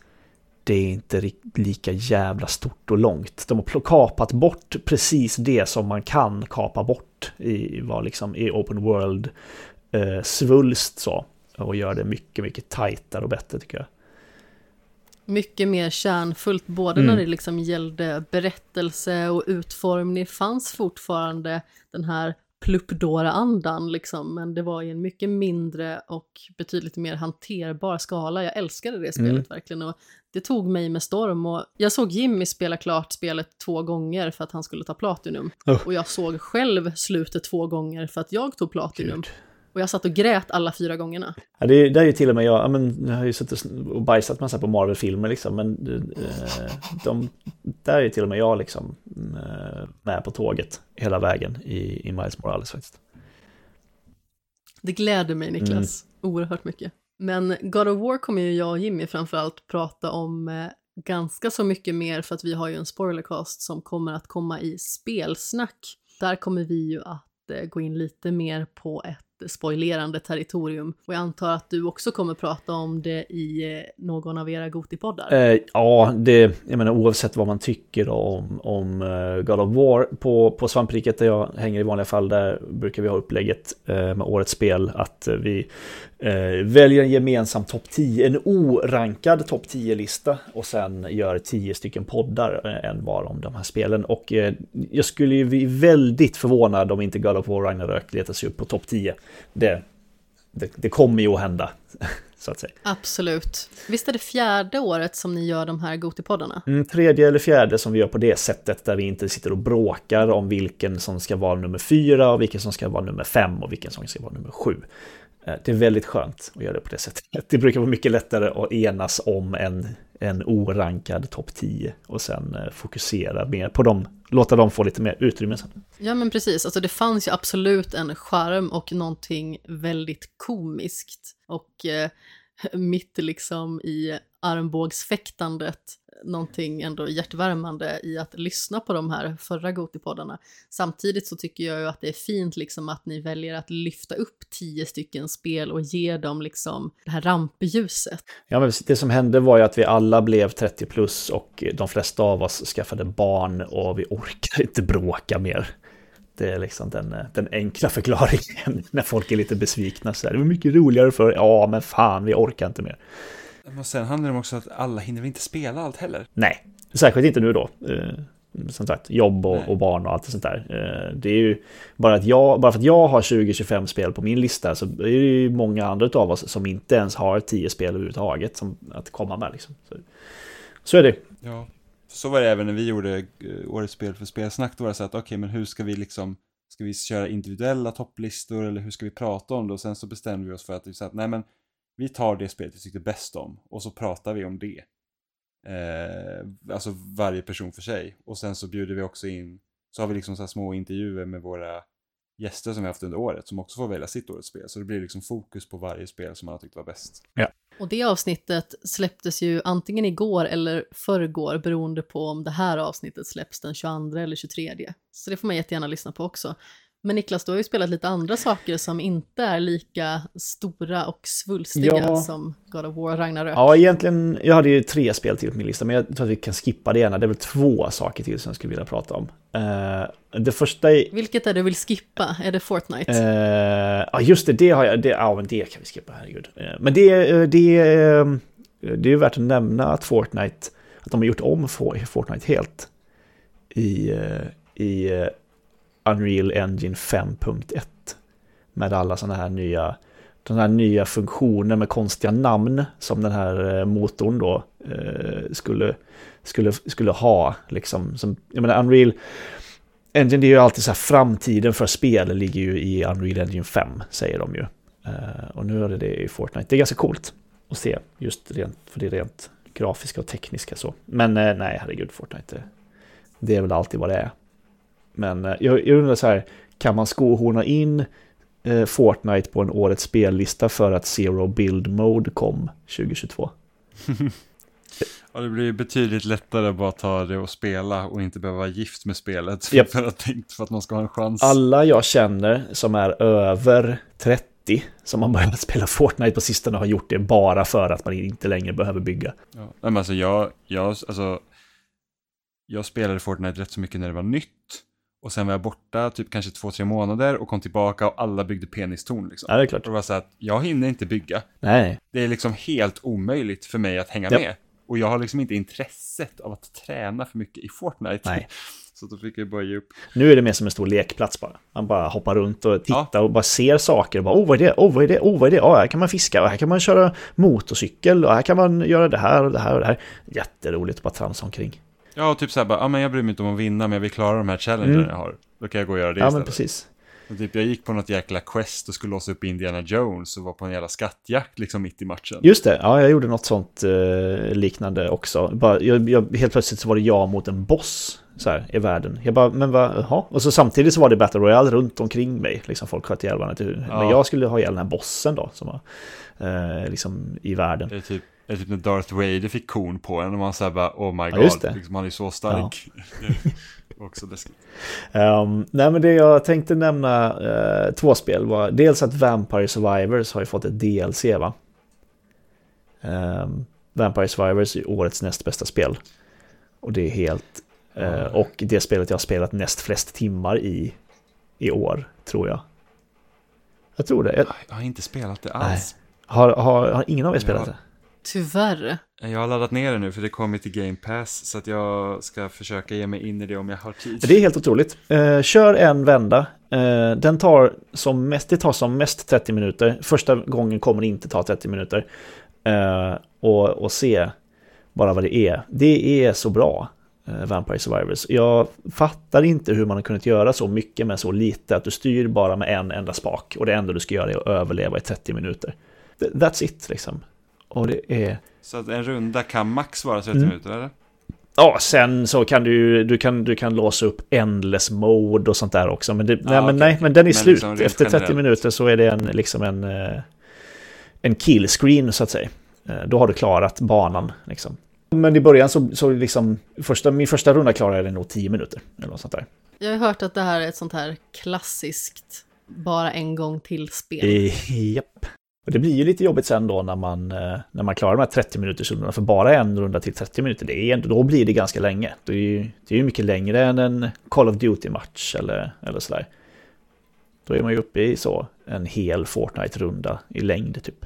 det är inte lika jävla stort och långt. De har kapat bort precis det som man kan kapa bort i, vad liksom, i open world eh, svulst så. Och gör det mycket, mycket tajtare och bättre tycker jag. Mycket mer kärnfullt, både mm. när det liksom gällde berättelse och utformning. fanns fortfarande den här pluppdåra-andan liksom, men det var i en mycket mindre och betydligt mer hanterbar skala. Jag älskade det spelet Mm. verkligen och det tog mig med storm och jag såg Jimmy spela klart spelet två gånger för att han skulle ta Platinum Oh. och jag såg själv slutet två gånger för att jag tog Platinum. Gud. Och jag satt och grät alla fyra gångerna. Ja, det, är- där är ju till och med jag, ja, men, jag har ju suttit och bajsat massa på Marvel-filmer liksom, men eh, de, där är ju till och med jag liksom eh, med på tåget hela vägen i, i Miles Morales faktiskt. Det gläder mig Niklas oerhört mycket. Men God of War kommer ju jag och Jimmy framförallt prata om eh, ganska så mycket mer för att vi har ju en spoilercast som kommer att komma i spelsnack. Där kommer vi ju att eh, gå in lite mer på ett spoilerande territorium och jag antar att du också kommer prata om det i eh, någon av era Gotipoddar. Eh, ja, det, jag menar oavsett vad man tycker om, om eh, God of War, på, på Svampriket där jag hänger i vanliga fall, där brukar vi ha upplägget eh, med årets spel att eh, vi eh, väljer en gemensam topp 10, en orankad topp 10-lista och sen gör 10 stycken poddar, en var om de här spelen. Och eh, jag skulle ju bli väldigt förvånad om inte God of War Ragnarök letar sig upp på topp 10. Det, det, det kommer ju att hända, så att säga. Absolut. Visst är det fjärde året som ni gör de här Gotipoddarna? Mm, tredje eller fjärde som vi gör på det sättet där vi inte sitter och bråkar om vilken som ska vara nummer fyra och vilken som ska vara nummer fem och vilken som ska vara nummer sju. Eh, det är väldigt skönt att göra det på det sättet. Det brukar vara mycket lättare att enas om en, en orankad topp 10 och sen eh, fokusera mer på dem, låta dem få lite mer utrymme sen. Ja men precis, alltså det fanns ju absolut en charm och någonting väldigt komiskt. Och eh, mitt liksom i armbågsfäktandet, någonting ändå hjärtvärmande i att lyssna på de här förra Gotipoddarna. Samtidigt så tycker jag ju att det är fint liksom att ni väljer att lyfta upp tio stycken spel och ge dem liksom det här rampljuset. Ja, men det som hände var ju att vi alla blev 30 plus och de flesta av oss skaffade barn och vi orkar inte bråka mer. Det är liksom den, eh, den enkla förklaringen när folk är lite besvikna. Så här, det var mycket roligare för ja men fan vi orkar inte mer. Men sen handlar det om också att alla hinner väl inte spela allt heller. Nej, särskilt inte nu då. Eh, som sagt, jobb och, och barn och allt sånt där. Eh, det är ju bara, att jag, bara för att jag har 20-25 spel på min lista så är det ju många andra av oss som inte ens har 10 spel överhuvudtaget som att komma med. Liksom. Så, så är det. Ja. Så var det även när vi gjorde eh, årets spel för spelsnack. Då var det så att okej, men hur ska vi liksom, ska vi köra individuella topplistor eller hur ska vi prata om det? Och sen så bestämde vi oss för att, vi sa att nej men, vi tar det spelet vi tyckte bäst om och så pratar vi om det. Eh, alltså varje person för sig. Och sen så bjuder vi också in, så har vi liksom så här små intervjuer med våra gäster som vi haft under året som också får välja sitt årets spel. Så det blir liksom fokus på varje spel som man har tyckt var bäst. Och det avsnittet släpptes ju antingen igår eller förrgår beroende på om det här avsnittet släpps den 22 eller 23. Så det får man jättegärna lyssna på också. Men Niklas, du har ju spelat lite andra saker som inte är lika stora och svulstiga Ja. som God of War Ragnarök. Ja, egentligen, jag hade ju tre spel till på min lista, men jag tror att vi kan skippa det ena. Det är väl två saker till som jag skulle vilja prata om. Eh, det första är... Vilket är det du vill skippa? Är det Fortnite? Eh, Ja, just det, det har jag. Det, ja, men det kan vi skippa, herregud. Eh, Men det, det, eh, det är ju värt att nämna att Fortnite, att de har gjort om For- Fortnite helt i, i Unreal Engine 5.1 med alla sådana här nya den här nya funktioner med konstiga namn som den här eh, motorn då eh, skulle, skulle, skulle ha. Liksom, som, jag menar, Unreal Engine det är ju alltid så här framtiden för spel ligger ju i Unreal Engine 5 säger de ju. Eh, och nu är det det i Fortnite. Det är ganska coolt att se just rent, för det är rent grafiska och tekniska så. Men eh, nej, herregud, Fortnite, det, det är väl alltid vad det är. Men eh, jag, jag undrar så här, kan man skohorna in eh, Fortnite på en årets spellista för att Zero Build Mode kom 2022? Ja, det blir betydligt lättare att bara ta det och spela och inte behöva vara gift med spelet. För, att, för att man ska ha en chans. Alla jag känner som är över 30 som har börjat spela Fortnite på sistone har gjort det bara för att man inte längre behöver bygga. Ja. Nej, men alltså jag, jag, alltså, jag spelade Fortnite rätt så mycket när det var nytt. Och sen var jag borta typ kanske två, tre månader och kom tillbaka och alla byggde penistorn liksom. Ja, det är Och klart. det var så att jag hinner inte bygga. Nej, Det är liksom helt omöjligt för mig att hänga Ja. med. Och jag har liksom inte intresset av att träna för mycket i Fortnite. Nej. Så då fick jag bara ge upp. Nu är det mer som en stor lekplats bara. Man bara hoppar runt och tittar ja. och bara ser saker. Och bara, oh, vad är det? Oh, vad är det? Oh, vad är det? Oh, här kan man fiska och här kan man köra motorcykel och här kan man göra det här och det här och det här. Jätteroligt att bara tramsa omkring. Ja, och typ så här bara, ja men jag bryr mig inte om att vinna men jag vill klara de här challengerna mm. jag har. Då kan jag gå och göra det ja, istället. Men precis. Och typ jag gick på något jäkla quest och skulle låsa upp Indiana Jones och var på en jävla skattjakt liksom mitt i matchen. Just det, ja jag gjorde något sånt eh, liknande också. Bara, jag, jag, helt plötsligt så var det jag mot en boss så här, i världen. Jag bara, men vad, jaha? Och så samtidigt så var det Battle Royale runt omkring mig. Liksom folk sköt ihjäl varandra. Ja. Men jag skulle ha ihjäl den här bossen då, som var eh, liksom i världen. Det är typ, är typ när Darth Vader fick korn på en och man säger bara, oh my god, ja, liksom, han är så stark. Ja. också läskigt. Um, nej men det jag tänkte nämna, uh, två spel var dels att Vampire Survivors har ju fått ett DLC va? Um, Vampire Survivors är årets näst bästa spel. Och det är helt Eh, och det spelet jag har spelat näst flest timmar i i år, tror jag. Jag tror det. Jag, jag har inte spelat det alls. Har, har, har, ingen av er spelat jag, det? Tyvärr. Jag har laddat ner det nu för det kommer till Game Pass så att jag ska försöka ge mig in i det om jag har tid. Det är helt otroligt. Uh, kör en vända. Uh, den tar som mest, det tar som mest 30 minuter. Första gången kommer det inte ta 30 minuter. Uh, och, och se bara vad det är. Det är så bra. Eh, Vampire Survivors. Jag fattar inte hur man har kunnat göra så mycket med så lite, att du styr bara med en enda spak och det enda du ska göra är att överleva i 30 minuter. That's it liksom. Och det är... Så att en runda kan max vara 30 mm. minuter eller? Ja, sen så kan du, du kan, du kan låsa upp endless mode och sånt där också. Men, det, ah, nej, men, okay. nej, men den är men slut. Liksom Efter 30 generellt. minuter så är det en, liksom en, eh, en kill screen så att säga. Eh, då har du klarat banan liksom. Men i början så, så liksom, första, min första runda klarade jag det nog tio minuter. Eller något sånt där. Jag har hört att det här är ett sånt här klassiskt, bara en gång till spel. E, japp. Och det blir ju lite jobbigt sen då när man, eh, när man klarar de här 30 minuters rundorna. För bara en runda till 30 minuter, det är, då blir det ganska länge. Det är ju det är mycket längre än en Call of Duty-match eller, eller sådär. Då är man ju uppe i så en hel Fortnite-runda i längd typ.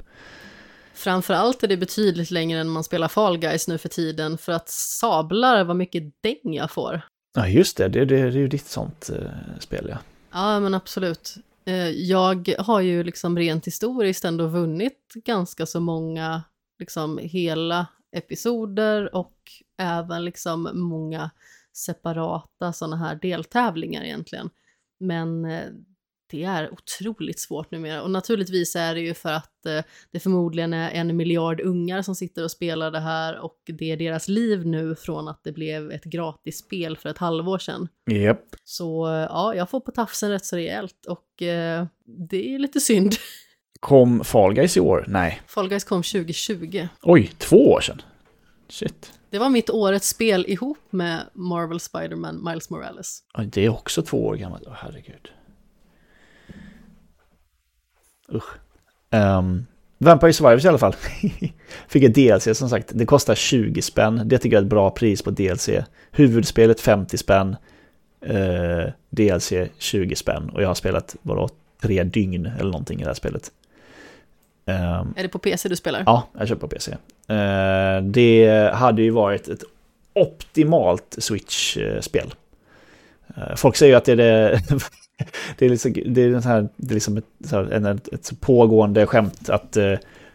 Framförallt är det betydligt längre än man spelar Fall Guys nu för tiden, för att sablar vad mycket däng jag får. Ja, just det, det, det, det är ju ditt sånt eh, spel, ja. Ja, men absolut. Eh, jag har ju liksom rent historiskt ändå vunnit ganska så många, liksom hela episoder och även liksom många separata sådana här deltävlingar egentligen. Men eh, det är otroligt svårt numera. Och naturligtvis är det ju för att eh, det förmodligen är en miljard ungar som sitter och spelar det här och det är deras liv nu från att det blev ett gratis spel för ett halvår sedan. Yep. Så eh, ja, jag får på tafsen rätt så rejält och eh, det är lite synd. Kom Fall Guys i år? Nej. Fall Guys kom 2020. Oj, två år sedan. Shit. Det var mitt årets spel ihop med Marvel Spider-Man Miles Morales. Det är också två år gammalt, oh, herregud. Usch. Um, Vampire Survivors i alla fall. Fick ett DLC som sagt. Det kostar 20 spänn. Det tycker jag är ett bra pris på DLC. Huvudspelet 50 spänn. Uh, DLC 20 spänn. Och jag har spelat, vadå, tre dygn eller någonting i det här spelet. Um, är det på PC du spelar? Ja, jag kör på PC. Uh, eh, det hade ju varit ett optimalt Switch-spel. Uh, folk säger ju att det är det det är, liksom, det är, här, det är liksom ett, här, ett, ett pågående skämt att eh,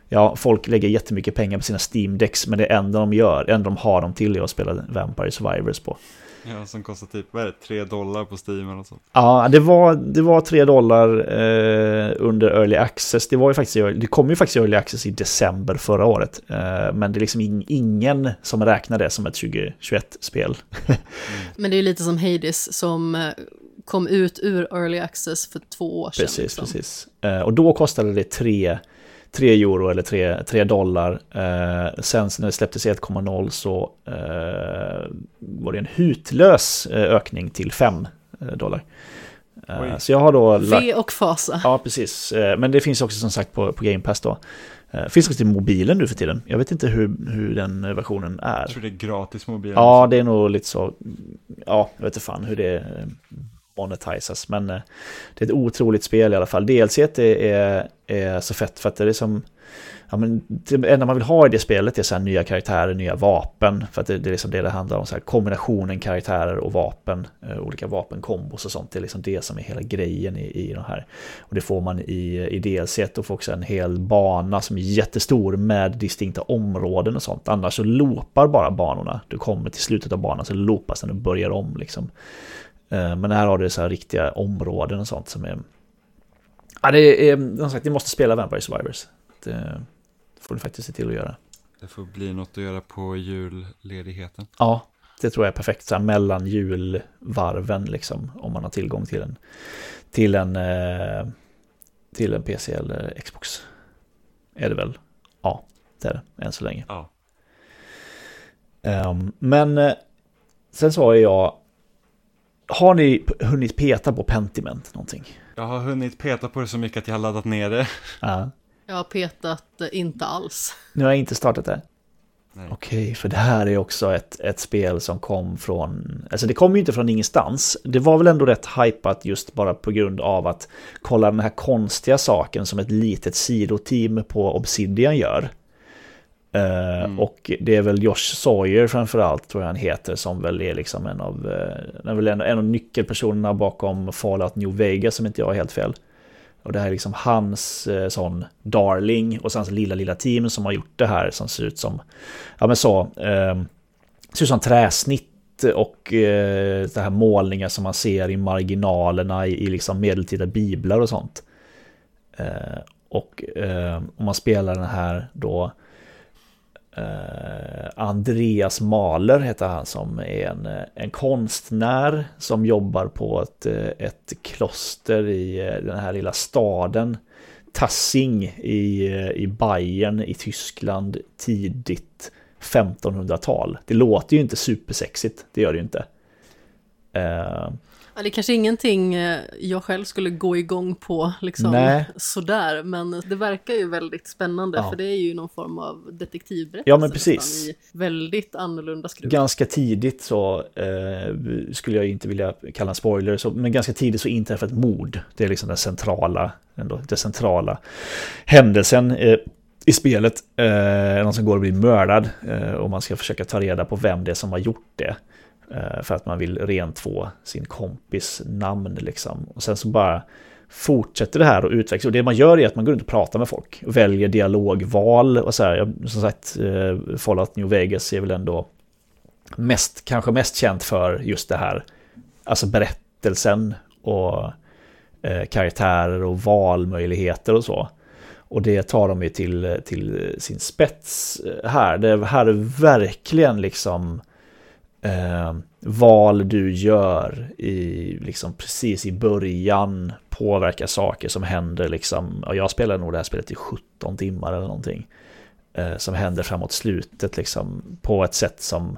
ja, folk lägger jättemycket pengar på sina Steam-decks men det enda de gör, enda de har dem till är att spela Vampire Survivors på. Ja, som kostar typ, vad är det, 3 dollar på Steam eller sånt? Ja, det var, det var 3 dollar eh, under Early Access. Det, var ju faktiskt, det kom ju faktiskt Early Access i december förra året. Eh, men det är liksom in, ingen som räknar det som ett 2021-spel. mm. Men det är ju lite som Hades som eh, kom ut ur early access för två år sedan. Precis, liksom. precis. Eh, och då kostade det 3, 3 euro eller 3, 3 dollar. Eh, sen när det släpptes 1,0 så eh, var det en hutlös ökning till 5 eh, dollar. Oj. Så jag har då... V och fasa. Ja, precis. Men det finns också som sagt på, på Game Pass då. Finns också till mobilen nu för tiden. Jag vet inte hur, hur den versionen är. Jag tror det är gratis mobil. Ja, det är nog lite så. Ja, jag vet inte fan hur det monetizas. Men eh, det är ett otroligt spel i alla fall. DLC är, är, är så fett för att det är som ja, men det enda man vill ha i det spelet är så här nya karaktärer, nya vapen. För att det, det är liksom det det handlar om, så här, kombinationen karaktärer och vapen, eh, olika vapenkombos och sånt. Det är liksom det som är hela grejen i, i de här. Och det får man i, i DLC och får också en hel bana som är jättestor med distinkta områden och sånt. Annars så loopar bara banorna. Du kommer till slutet av banan så loopas den och börjar om liksom. Eh, men här har du så här riktiga områden och sånt som är... Ja, det är, som sagt, ni måste spela Vampire Survivors. Det får du faktiskt se till att göra. Det får bli något att göra på julledigheten. Ja, det tror jag är perfekt. Så här, mellan julvarven liksom. Om man har tillgång till en, till en, eh, till en PC eller Xbox. Är det väl? Ja, det är det. Än så länge. Ja. Um, men eh, sen sa jag, har ni hunnit peta på Pentiment någonting? Jag har hunnit peta på det så mycket att jag har laddat ner det. Ja. Jag har petat eh, inte alls. Nu har jag inte startat det. Nej. Okej, för det här är också ett, ett spel som kom från... Alltså det kom ju inte från ingenstans. Det var väl ändå rätt hypat just bara på grund av att kolla den här konstiga saken som ett litet sidoteam på Obsidian gör. Eh, Mm. Och det är väl Josh Sawyer framförallt tror jag han heter som väl är liksom en av, eh, är väl en, en av nyckelpersonerna bakom Fallout New Vegas som inte jag har helt fel. Och det här är liksom hans eh, sån darling och sen hans lilla, lilla team som har gjort det här som ser ut som, ja men så, eh, ser ut som träsnitt och eh, det här målningar som man ser i marginalerna i, i liksom medeltida biblar och sånt. Eh, och eh, om man spelar den här då Eh, Andreas Mahler heter han som är en, eh, en konstnär som jobbar på ett, eh, ett kloster i den här lilla staden Tassing i, i Bayern i Tyskland tidigt 1500-tal. Det låter ju inte supersexigt, det gör det ju inte. Ja, det är kanske ingenting eh, jag själv skulle gå igång på liksom Nej. sådär, men det verkar ju väldigt spännande Ja. för det är ju någon form av detektivberättelse. Ja, men precis. nästan, I väldigt annorlunda skruv. ganska tidigt så eh, skulle jag inte vilja kalla en spoiler, så, men ganska tidigt så inträffar ett mord. Det är liksom den centrala, ändå, den centrala händelsen eh, i spelet. Eh, någon som går och blir mördad eh, och man ska försöka ta reda på vem det är som har gjort det. Eh, för att man vill rentvå sin kompis namn liksom. Och sen så bara fortsätter det här och utvecklas. Och det man gör är att man går runt och pratar med folk. Och väljer dialogval och så här. Som sagt, eh, Fallout New Vegas är väl ändå mest, kanske mest känt för just det här. Alltså berättelsen och eh, karaktärer och valmöjligheter och så. Och det tar de ju till, till sin spets här. Det här är verkligen liksom eh, val du gör i, liksom precis i början påverkar saker som händer liksom. Och jag spelar nog det här spelet i 17 timmar eller någonting. Eh, som händer framåt slutet liksom på ett sätt som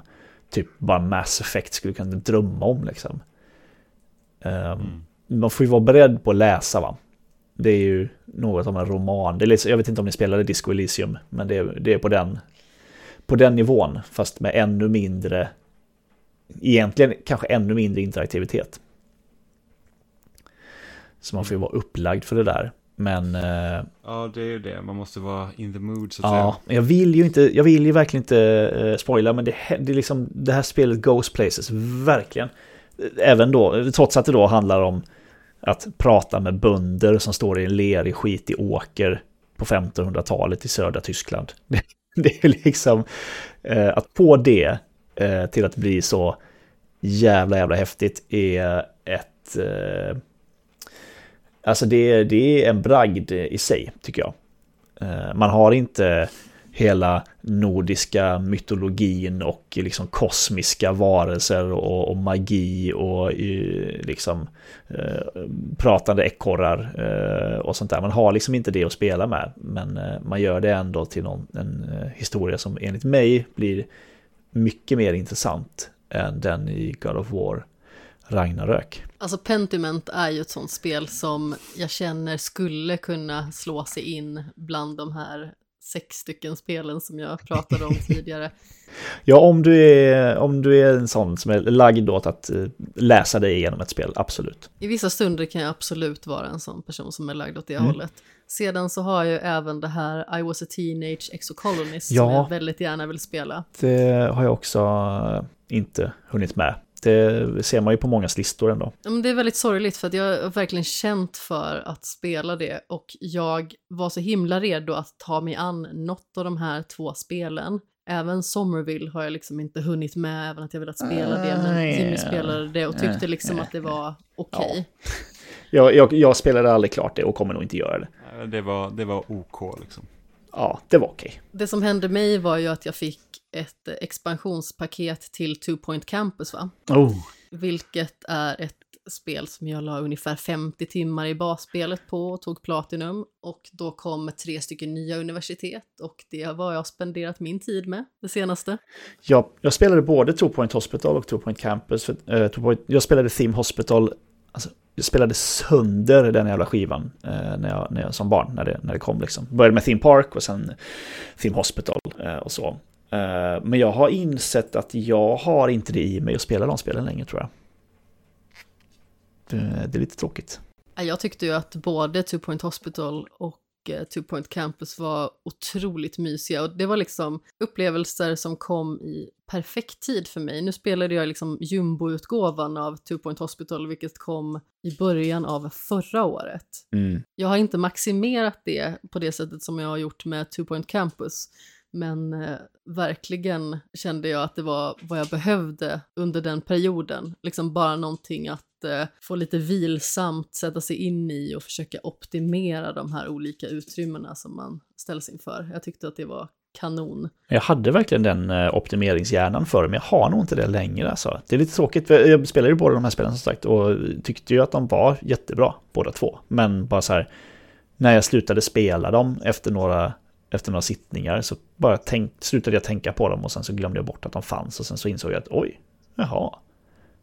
typ bara Mass Effect skulle kunna drömma om liksom. Eh, Mm. Man får ju vara beredd på att läsa va. Det är ju något av en roman. Det är lite, jag vet inte om ni spelade Disco Elysium, men det är, det är på, den, på den nivån, fast med ännu mindre, egentligen kanske ännu mindre interaktivitet. Så man får ju vara upplagd för det där. Men eh, Ja, det är ju det. Man måste vara in the mood så att ja, jag vill ju inte, jag vill ju verkligen inte eh, spoila, men det, det är liksom, det här spelet goes places, verkligen. Även då, trots att det då handlar om att prata med bönder som står i en lerig skit i åker på 1500-talet i södra Tyskland. Det, det är liksom eh, att få det eh, till att bli så jävla jävla häftigt är ett eh, Alltså det, är- det är en bragd i sig tycker jag. Eh, Man har inte hela nordiska mytologin och liksom kosmiska varelser och, och magi och eh, liksom eh, pratande ekorrar eh, och sånt där. Man har liksom inte det att spela med, men eh, man gör det ändå till någon, en eh, historia som enligt mig blir mycket mer intressant än den i God of War Ragnarök. Alltså Pentiment är ju ett sånt spel som jag känner skulle kunna slå sig in bland de här sex stycken spelen som jag pratade om tidigare. Ja, om du, är, om du är en sån som är lagd åt att eh, läsa dig igenom ett spel, absolut. I vissa stunder kan jag absolut vara en sån person som är lagd åt det Mm. hållet. Sedan så har jag även det här I was a teenage exocolonist Ja. som jag väldigt gärna vill spela. Det har jag också inte hunnit med. Det ser man ju på mångas listor ändå. Ja, men det är väldigt sorgligt för att jag har verkligen känt för att spela det och jag var så himla redo att ta mig an något av de här två spelen. Även Somerville har jag liksom inte hunnit med, även att jag velat spela det, men Ah, Timmy ja. spelade det och tyckte liksom att det var okej. Jag, jag, jag spelade aldrig klart det och kommer nog inte göra det. Det var, det var OK liksom. Ja, det var okej. Det som hände mig var ju att jag fick ett expansionspaket till Two Point Campus va? Oh. Vilket är ett spel som jag la ungefär 50 timmar i basspelet på och tog Platinum. Och då kom tre stycken nya universitet och det var vad jag spenderat min tid med det senaste. Jag, jag spelade både Two Point Hospital och Two Point Campus. För, eh, Point, jag spelade Theme Hospital, alltså, jag spelade sönder den jävla skivan eh, när, jag, när jag, som barn, när det, när det kom. Liksom. Började med Theme Park och sen Theme Hospital eh, och så. Eh, men jag har insett att jag har inte det i mig att spela de spelen längre tror jag. Det, är lite tråkigt. Ja, Jag tyckte ju att både Two Point Hospital och eh, Two Point Campus var otroligt mysiga och det var liksom upplevelser som kom i perfekt tid för mig. Nu spelade jag liksom jumbo-utgåvan av Two Point Hospital vilket kom i början av förra året. Mm. Jag har inte maximerat det på det sättet som jag har gjort med Two Point Campus. Men eh, verkligen kände jag att det var vad jag behövde under den perioden. Liksom bara någonting att eh, få lite vilsamt sätta sig in i och försöka optimera de här olika utrymmena som man ställs inför. Jag tyckte att det var kanon. Jag hade verkligen den eh, optimeringshjärnan för men jag har nog inte det längre. Alltså. Det är lite tråkigt, för jag spelade ju båda de här spelen som sagt och tyckte ju att de var jättebra båda två. Men bara så här, när jag slutade spela dem efter några, efter några sittningar så bara tänk, slutade jag tänka på dem och sen så glömde jag bort att de fanns och sen så insåg jag att oj, jaha,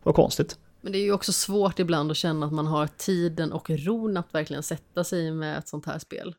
vad konstigt. Men det är ju också svårt ibland att känna att man har tiden och ron att verkligen sätta sig med ett sånt här spel.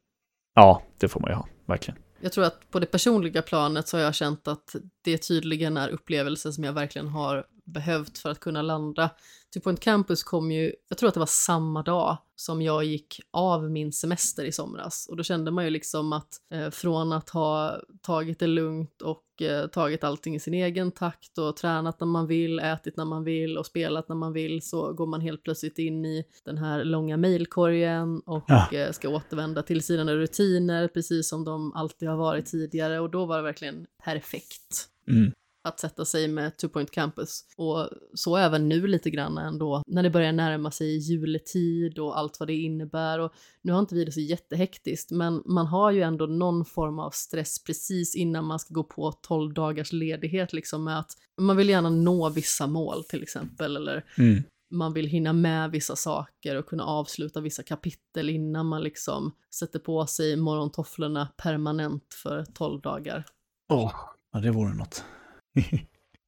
Ja, det får man ju ha, verkligen. Jag tror att på det personliga planet så har jag känt att det tydligen är upplevelser som jag verkligen har behövt för att kunna landa. Two Point Campus kom ju, jag tror att det var samma dag som jag gick av min semester i somras. Och då kände man ju liksom att eh, från att ha tagit det lugnt och eh, tagit allting i sin egen takt och tränat när man vill, ätit när man vill och spelat när man vill så går man helt plötsligt in i den här långa mejlkorgen och Ja. eh, ska återvända till sina rutiner precis som de alltid har varit tidigare och då var det verkligen perfekt Mm. Att sätta sig med Two Point Campus. Och så även nu lite grann ändå, när det börjar närma sig juletid och allt vad det innebär. Och nu har inte vi det så jättehektiskt, men man har ju ändå någon form av stress precis innan man ska gå på 12 dagars ledighet, liksom med att man vill gärna nå vissa mål till exempel, eller Mm. man vill hinna med vissa saker och kunna avsluta vissa kapitel innan man liksom sätter på sig morgontofflorna permanent för 12 dagar. Åh, ja, det vore något.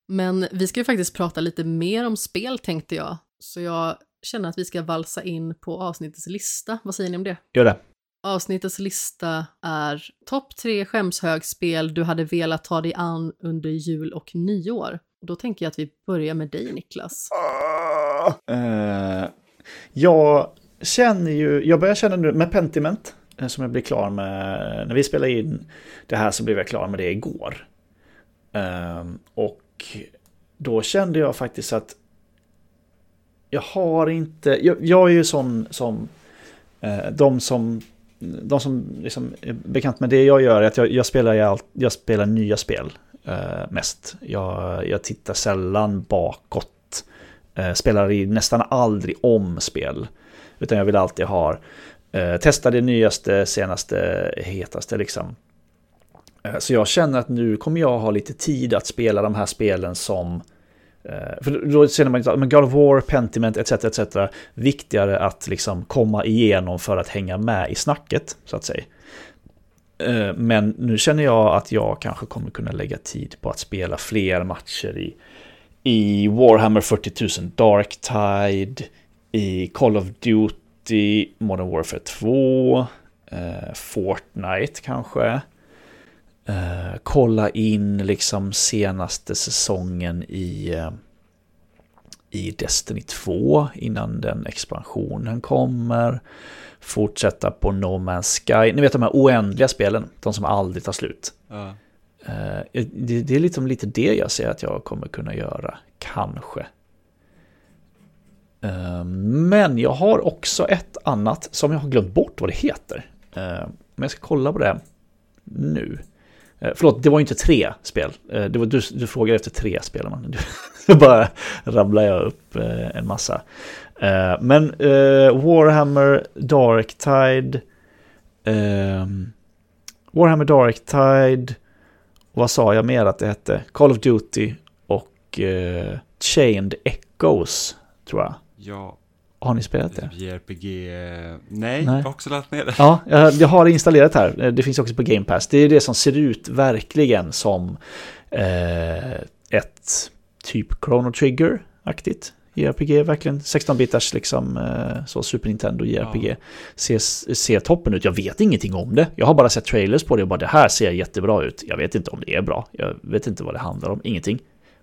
Men vi ska ju faktiskt prata lite mer om spel tänkte jag. Så jag känner att vi ska valsa in på avsnittets lista. Vad säger ni om det? Gör det. Avsnittets lista är topp tre skämshögspel du hade velat ta dig an under jul och nyår. Då tänker jag att vi börjar med dig Niklas. Eh, jag känner ju, jag börjar känna nu med Pentiment, eh, som jag blev klar med, när vi spelade in det här så blev jag klar med det igår. Ehm, och då kände jag faktiskt att jag har inte, jag, jag är ju sån som, eh, de som, de som liksom är bekant med det jag gör, är att jag, jag spelar, allt, jag spelar nya spel eh, mest. Jag, jag tittar sällan bakåt eh, spelar i nästan aldrig om spel. Utan jag vill alltid ha eh, testa det nyaste, senaste, hetaste liksom. Eh, så jag känner att nu kommer jag ha lite tid att spela de här spelen som eh, för då känner man att God of War, Pentiment etc. etc. Viktigare att liksom komma igenom för att hänga med i snacket så att säga. Eh, men nu känner jag att jag kanske kommer kunna lägga tid på att spela fler matcher i i Warhammer 40 000 Darktide, i Call of Duty, Modern Warfare 2, eh, Fortnite kanske eh, kolla in liksom senaste säsongen i, eh, i Destiny 2 innan den expansionen kommer. Fortsätta på No Man's Sky. Ni vet de här oändliga spelen, de som aldrig tar slut. Ja. Eh, det, det är liksom lite det jag ser att jag kommer kunna göra, kanske. Eh, Men jag har också ett annat som jag har glömt bort vad det heter. Eh, Men jag ska kolla på det nu. Eh, förlåt, det var ju inte tre spel. Eh, det var, du, du frågade efter tre spel. Man. Då bara rabblar jag upp eh, en massa. Men Warhammer Darktide. Tide... Ehm, Warhammer Darktide. Tide... vad sa jag mer att det hette? Call of Duty och Chained Echoes, tror jag. Ja, har ni spelat det? JRPG... Nej, Nej. jag har också laddat ner det. Ja, jag, jag har det installerat här. Eh, Det finns också på Game Pass. Det är det som ser ut verkligen som eh, ett typ Chrono Trigger-aktigt JRPG. Verkligen 16-bitars liksom, eh, så Super Nintendo JRPG. Ja. Ser, ser toppen ut. Jag vet ingenting om det. Jag har bara sett trailers på det och bara det här ser jättebra ut. Jag vet inte om det är bra. Jag vet inte vad det handlar om. Ingenting.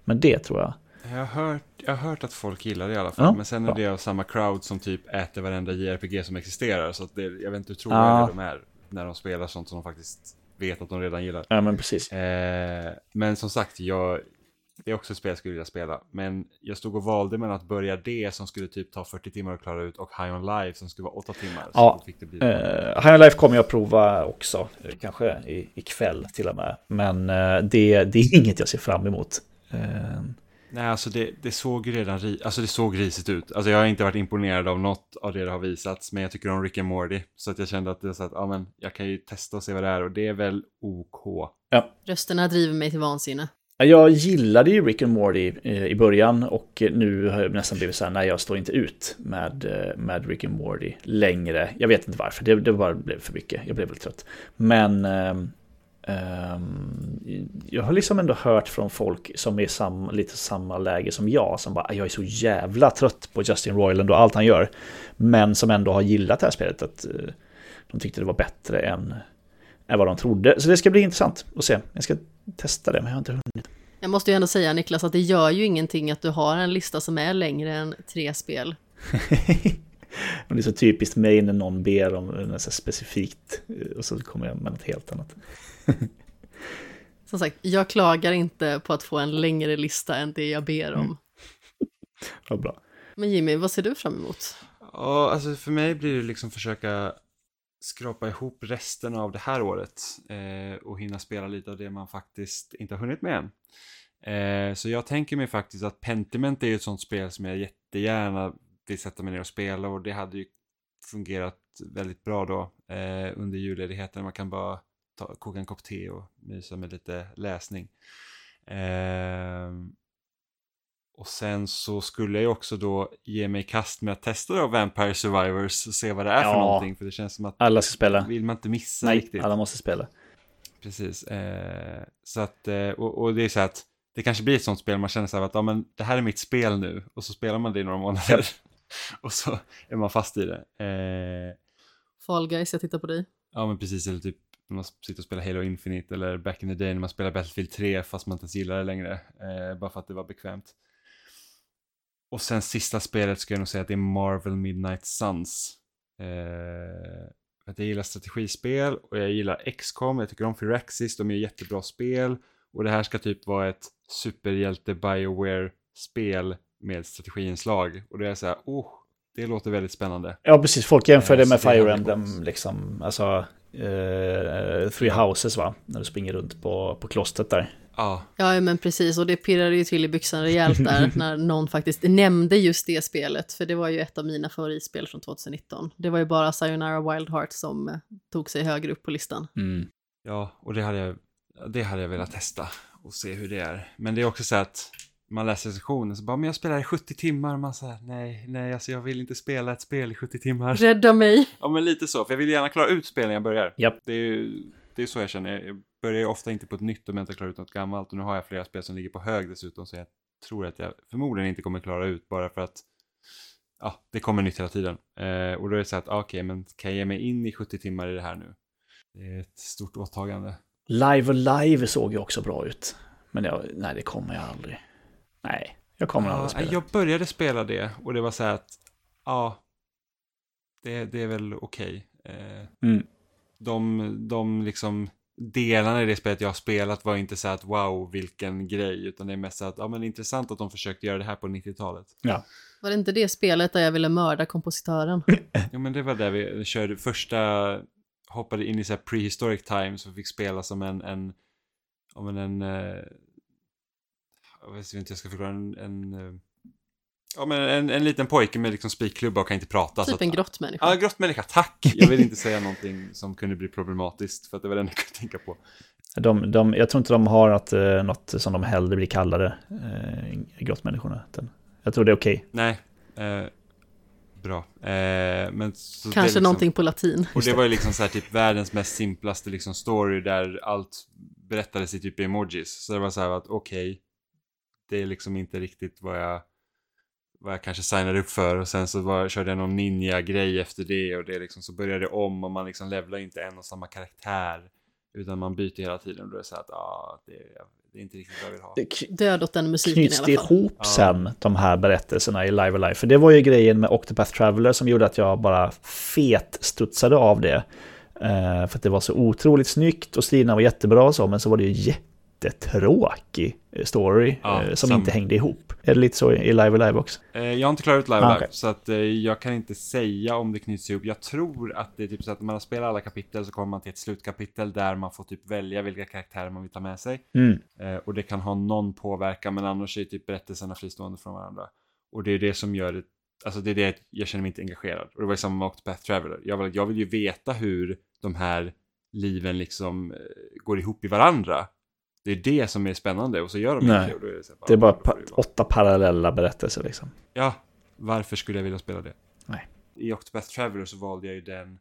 Men det tror jag. Jag har hört, jag har hört att folk gillar det i alla fall. Ja, men sen är det av samma crowd som typ äter varenda JRPG som existerar. Så det, jag vet inte hur Ja. trovärdiga de är när de spelar sånt som de faktiskt vet att de redan gillar. Ja, men precis. Eh, men som sagt, jag, det är också ett spel jag skulle vilja spela. Men jag stod och valde mellan att börja det som skulle typ ta 40 timmar att klara ut och High On Life som skulle vara 8 timmar. Ja, bli Uh, High on Life kommer jag prova också, eh, kanske i, ikväll till och med. Men eh, det, det är inget jag ser fram emot. Nej, alltså det, det såg ju redan ri- alltså det såg risigt ut. Alltså jag har inte varit imponerad av något av det det har visats, men jag tycker om Rick and Morty. Så att jag kände att det så att, ja men, jag kan ju testa och se vad det är och det är väl OK. Rösterna driver mig till vansinne. jag gillade ju Rick and Morty eh, i början och nu har jag nästan blivit så här, nej jag står inte ut med, eh, med Rick and Morty längre. Jag vet inte varför, det, det bara blev för mycket, jag blev väl trött. Men ehm, jag har liksom ändå hört från folk som är sam, lite samma läge som jag, som bara, jag är så jävla trött på Justin Roiland och allt han gör. Men som ändå har gillat det här spelet, att eh, de tyckte det var bättre än, än vad de trodde. Så det ska bli intressant att se. Jag ska testa det, men jag har inte hunnit. Jag måste ju ändå säga Niklas att det gör ju ingenting att du har en lista som är längre än tre spel. Men det är så typiskt mig när någon ber om något specifikt eh, och så kommer jag med något helt annat. Som sagt, jag klagar inte på att få en längre lista än det jag ber om. Mm. Vad bra. Men Jimmy, vad ser du fram emot? Ja, alltså för mig blir det liksom försöka skrapa ihop resten av det här året eh, och hinna spela lite av det man faktiskt inte har hunnit med än. Eh, så jag tänker mig faktiskt att Pentiment är ju ett sånt spel som jag jättegärna vill sätta mig ner och spela och det hade ju fungerat väldigt bra då eh, under julledigheten. Man kan bara ta, koka en kopp te och mysa med lite läsning. Eh, och sen så skulle jag också då ge mig i kast med att testa då Vampire Survivors och se vad det är för Ja. någonting. För det känns som att Alla ska spela. vill man inte missa Nej, riktigt. alla måste spela. Precis. Eh, så att, eh, och, och det är så att det kanske blir ett sånt spel man känner så här att ja, men det här är mitt spel nu och så spelar man det i några månader och så är man fast i det. Eh, Fall Guys, jag tittar på dig. ja men precis, eller typ när man sitter och spelar Halo Infinite eller back in the day när man spelar Battlefield 3 fast man inte ens gillar det längre. Eh, bara för att det var bekvämt. Och sen sista spelet ska jag nog säga att det är Marvel Midnight Suns. Eh, för att jag gillar strategispel och jag gillar XCOM, jag tycker om Firaxis, de är jättebra spel. Och det här ska typ vara ett superhjälte Bioware-spel med strategiinslag. Och det är så här, oh, det låter väldigt spännande. Ja, precis. Folk jämför Eh, det med Fire. Emblem, liksom. Alltså, eh, Three Houses, va? När du springer runt på, på klostret där. Ja, Ja, men precis, och det pirrade ju till i byxan rejält där när någon faktiskt nämnde just det spelet, för det var ju ett av mina favoritspel från 2019. Det var ju bara Sayonara Wild Heart som eh, tog sig högre upp på listan. Ja, och det hade, jag, det hade jag velat testa och se hur det är. Men det är också så att man läser recensionen så bara, men jag spelar i 70 timmar. och Man säger nej, nej, alltså jag vill inte spela ett spel i 70 timmar. Rädda mig! Ja, men lite så, för jag vill gärna klara ut spel när jag börjar. Japp. Det är ju det är så jag känner. Jag börjar ju ofta inte på ett nytt om jag inte klarar ut något gammalt. Och nu har jag flera spel som ligger på hög dessutom, så jag tror att jag förmodligen inte kommer klara ut bara för att ja, det kommer nytt hela tiden. Eh, och då är det så att, ah, okej, men kan jag ge mig in i 70 timmar i det här nu? Det är ett stort åtagande. Live och Live såg ju också bra ut. Men jag, nej, det kommer jag aldrig. Nej, jag kommer aldrig Ja, spela. jag började spela det och det var så här att, ja, det, det är väl okej. Eh, Mm. de, de liksom delarna i det spelet jag har spelat var inte så här att wow, vilken grej, utan det är mest så att, ja men intressant att de försökte göra det här på 90-talet. Ja. Var det inte det spelet där jag ville mörda kompositören? Ja men det var där vi körde första, hoppade in i så här prehistoric times och fick spela som en, en, ja men en, eh, jag vet inte jag ska förklara, en, en eh, Ja men en, en liten pojke med liksom spikklubba och kan inte prata. så Typ att- en grottmänniska. Ja, grottmänniska, tack! Jag vill inte säga någonting som kunde bli problematiskt, för att det var det jag kunde tänka på. De, de, jag tror inte de har något, eh, något som de hellre blir kallade, eh, grottmänniskorna. Jag tror det är okej. Nej, eh, bra. Eh, men så Kanske liksom, någonting på latin. Och det var ju liksom så här typ världens mest simplaste liksom story där allt berättades i typ emojis. Så det var så här att okej, det är liksom inte riktigt vad jag, vad jag kanske signade upp för. Och sen så var, körde jag någon ninja-grej efter det och det liksom så började det om och man liksom levlar inte en och samma karaktär. Utan man byter hela tiden och då är det så att ah, det, det är inte riktigt vad jag vill ha. Död åt den musiken i alla fall. ihop Ja. sen, de här berättelserna i Live Alive? För det var ju grejen med Octopath Traveler som gjorde att jag bara fetstudsade av det. Eh, för att det var så otroligt snyggt och striderna var jättebra och så, men så var det ju jättetråkig story Ja, eh, som sam- inte hängde ihop. Är det lite så i Live Alive också? Eh, jag har inte klarat ut Live Ah, Live, okej. så att eh, jag kan inte säga om det knyts ihop. Jag tror att det är typ så att när man har spelat alla kapitel så kommer man till ett slutkapitel där man får typ välja vilka karaktärer man vill ta med sig. Mm. Eh, och det kan ha någon påverkan, men annars är typ berättelserna fristående från varandra. Och det är det som gör det, alltså det är det jag känner mig inte engagerad. Och det var ju samma med Octopath Traveler. Jag vill, jag vill ju veta hur de här liven liksom eh, går ihop i varandra. Det är det som är spännande och så gör de Nej. inte det. Är det, så här, Det är bara vara. åtta parallella berättelser liksom. Ja, varför skulle jag vilja spela det? Nej. I Octopath Traveler så valde jag ju den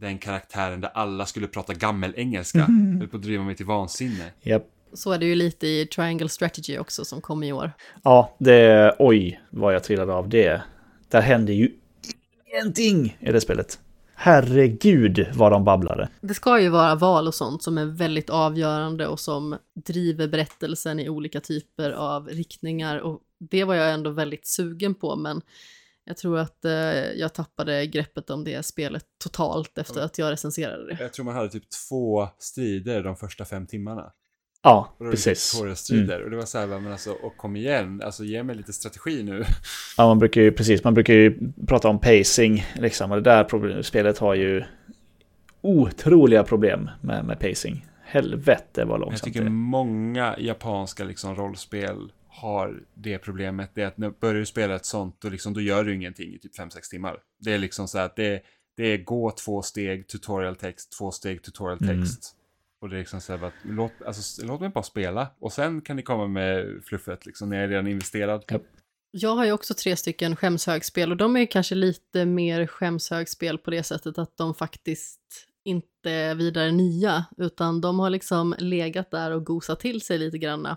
den karaktären där alla skulle prata gammelengelska. Mm. på att driva mig till vansinne. Japp. Så är det ju lite i Triangle Strategy också som kom i år. Ja, det... Oj, vad jag trillade av det. Där hände ju ingenting i det spelet. Herregud vad de babblade. Det ska ju vara val och sånt som är väldigt avgörande och som driver berättelsen i olika typer av riktningar och det var jag ändå väldigt sugen på men jag tror att eh, jag tappade greppet om det spelet totalt efter att jag recenserade det. Jag tror man hade typ två strider de första fem timmarna. Ja, precis. typ tutorial-strider. Och det var så här, men alltså, och kom igen, alltså ge mig lite strategi nu. Ja, man brukar ju precis, man brukar ju prata om pacing liksom. Och det där problem, spelet har ju otroliga problem med, med pacing. Helvete vad Jag långsamt tycker det många japanska liksom, rollspel har det problemet. Det är att när börjar du spela ett sånt, då, liksom, då gör du ingenting i typ 5-6 timmar. Det är liksom så här att det, det är gå två steg, tutorial text, två steg, tutorial Mm. Och det är liksom så här att låt, alltså, låt mig bara spela. Och sen kan ni komma med fluffet liksom, när jag är redan investerad. Jag har ju också tre stycken skämshögspel och de är kanske lite mer skämshögspel på det sättet att de faktiskt inte är vidare nya, utan de har liksom legat där och gosat till sig lite granna.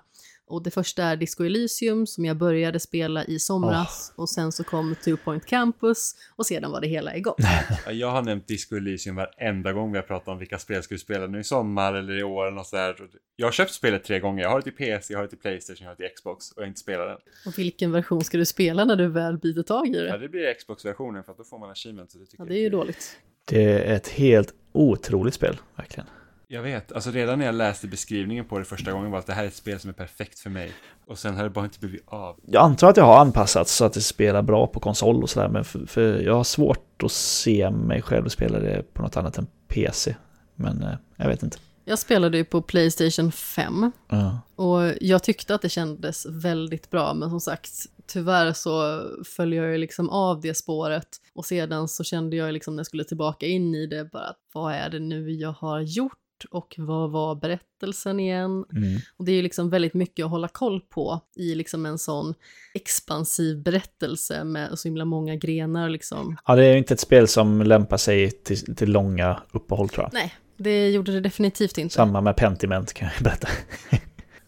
Och det första är Disco Elysium som jag började spela i somras och sen så kom Two Point Campus och sedan var det hela igång. Ja, Jag har nämnt Disco Elysium varenda gång vi har pratat om vilka spel ska vi spela nu i sommar eller i år något sådär. Jag har köpt spelet tre gånger. Jag har det till PC, jag har det till Playstation, jag har det till Xbox och jag har inte spelat den. Och vilken version ska du spela när du väl biter tag i Ja, det? det blir Xbox-versionen för att då får man achievement. Så det, tycker Ja, jag det är ju dåligt. Det är ett helt otroligt spel, verkligen. Jag vet, alltså redan när jag läste beskrivningen på det första gången var att det här är ett spel som är perfekt för mig. Och sen har det bara inte blivit av. Jag antar att jag har anpassats så att det spelar bra på konsol och sådär, men för, för jag har svårt att se mig själv spela det på något annat än PC. Men eh, jag vet inte. Jag spelade ju på Playstation 5 Ja. Och jag tyckte att det kändes väldigt bra, men som sagt, tyvärr så följer jag ju liksom av det spåret. Och sedan så kände jag liksom när jag skulle tillbaka in i det, bara att vad är det nu jag har gjort? Och vad var berättelsen igen? Mm. Och det är ju liksom väldigt mycket att hålla koll på i liksom en sån expansiv berättelse med så himla många grenar liksom. ja, det är inte ett spel som lämpar sig till, till långa uppehåll tror jag. Nej, det gjorde det definitivt inte. Samma med Pentiment kan jag berätta.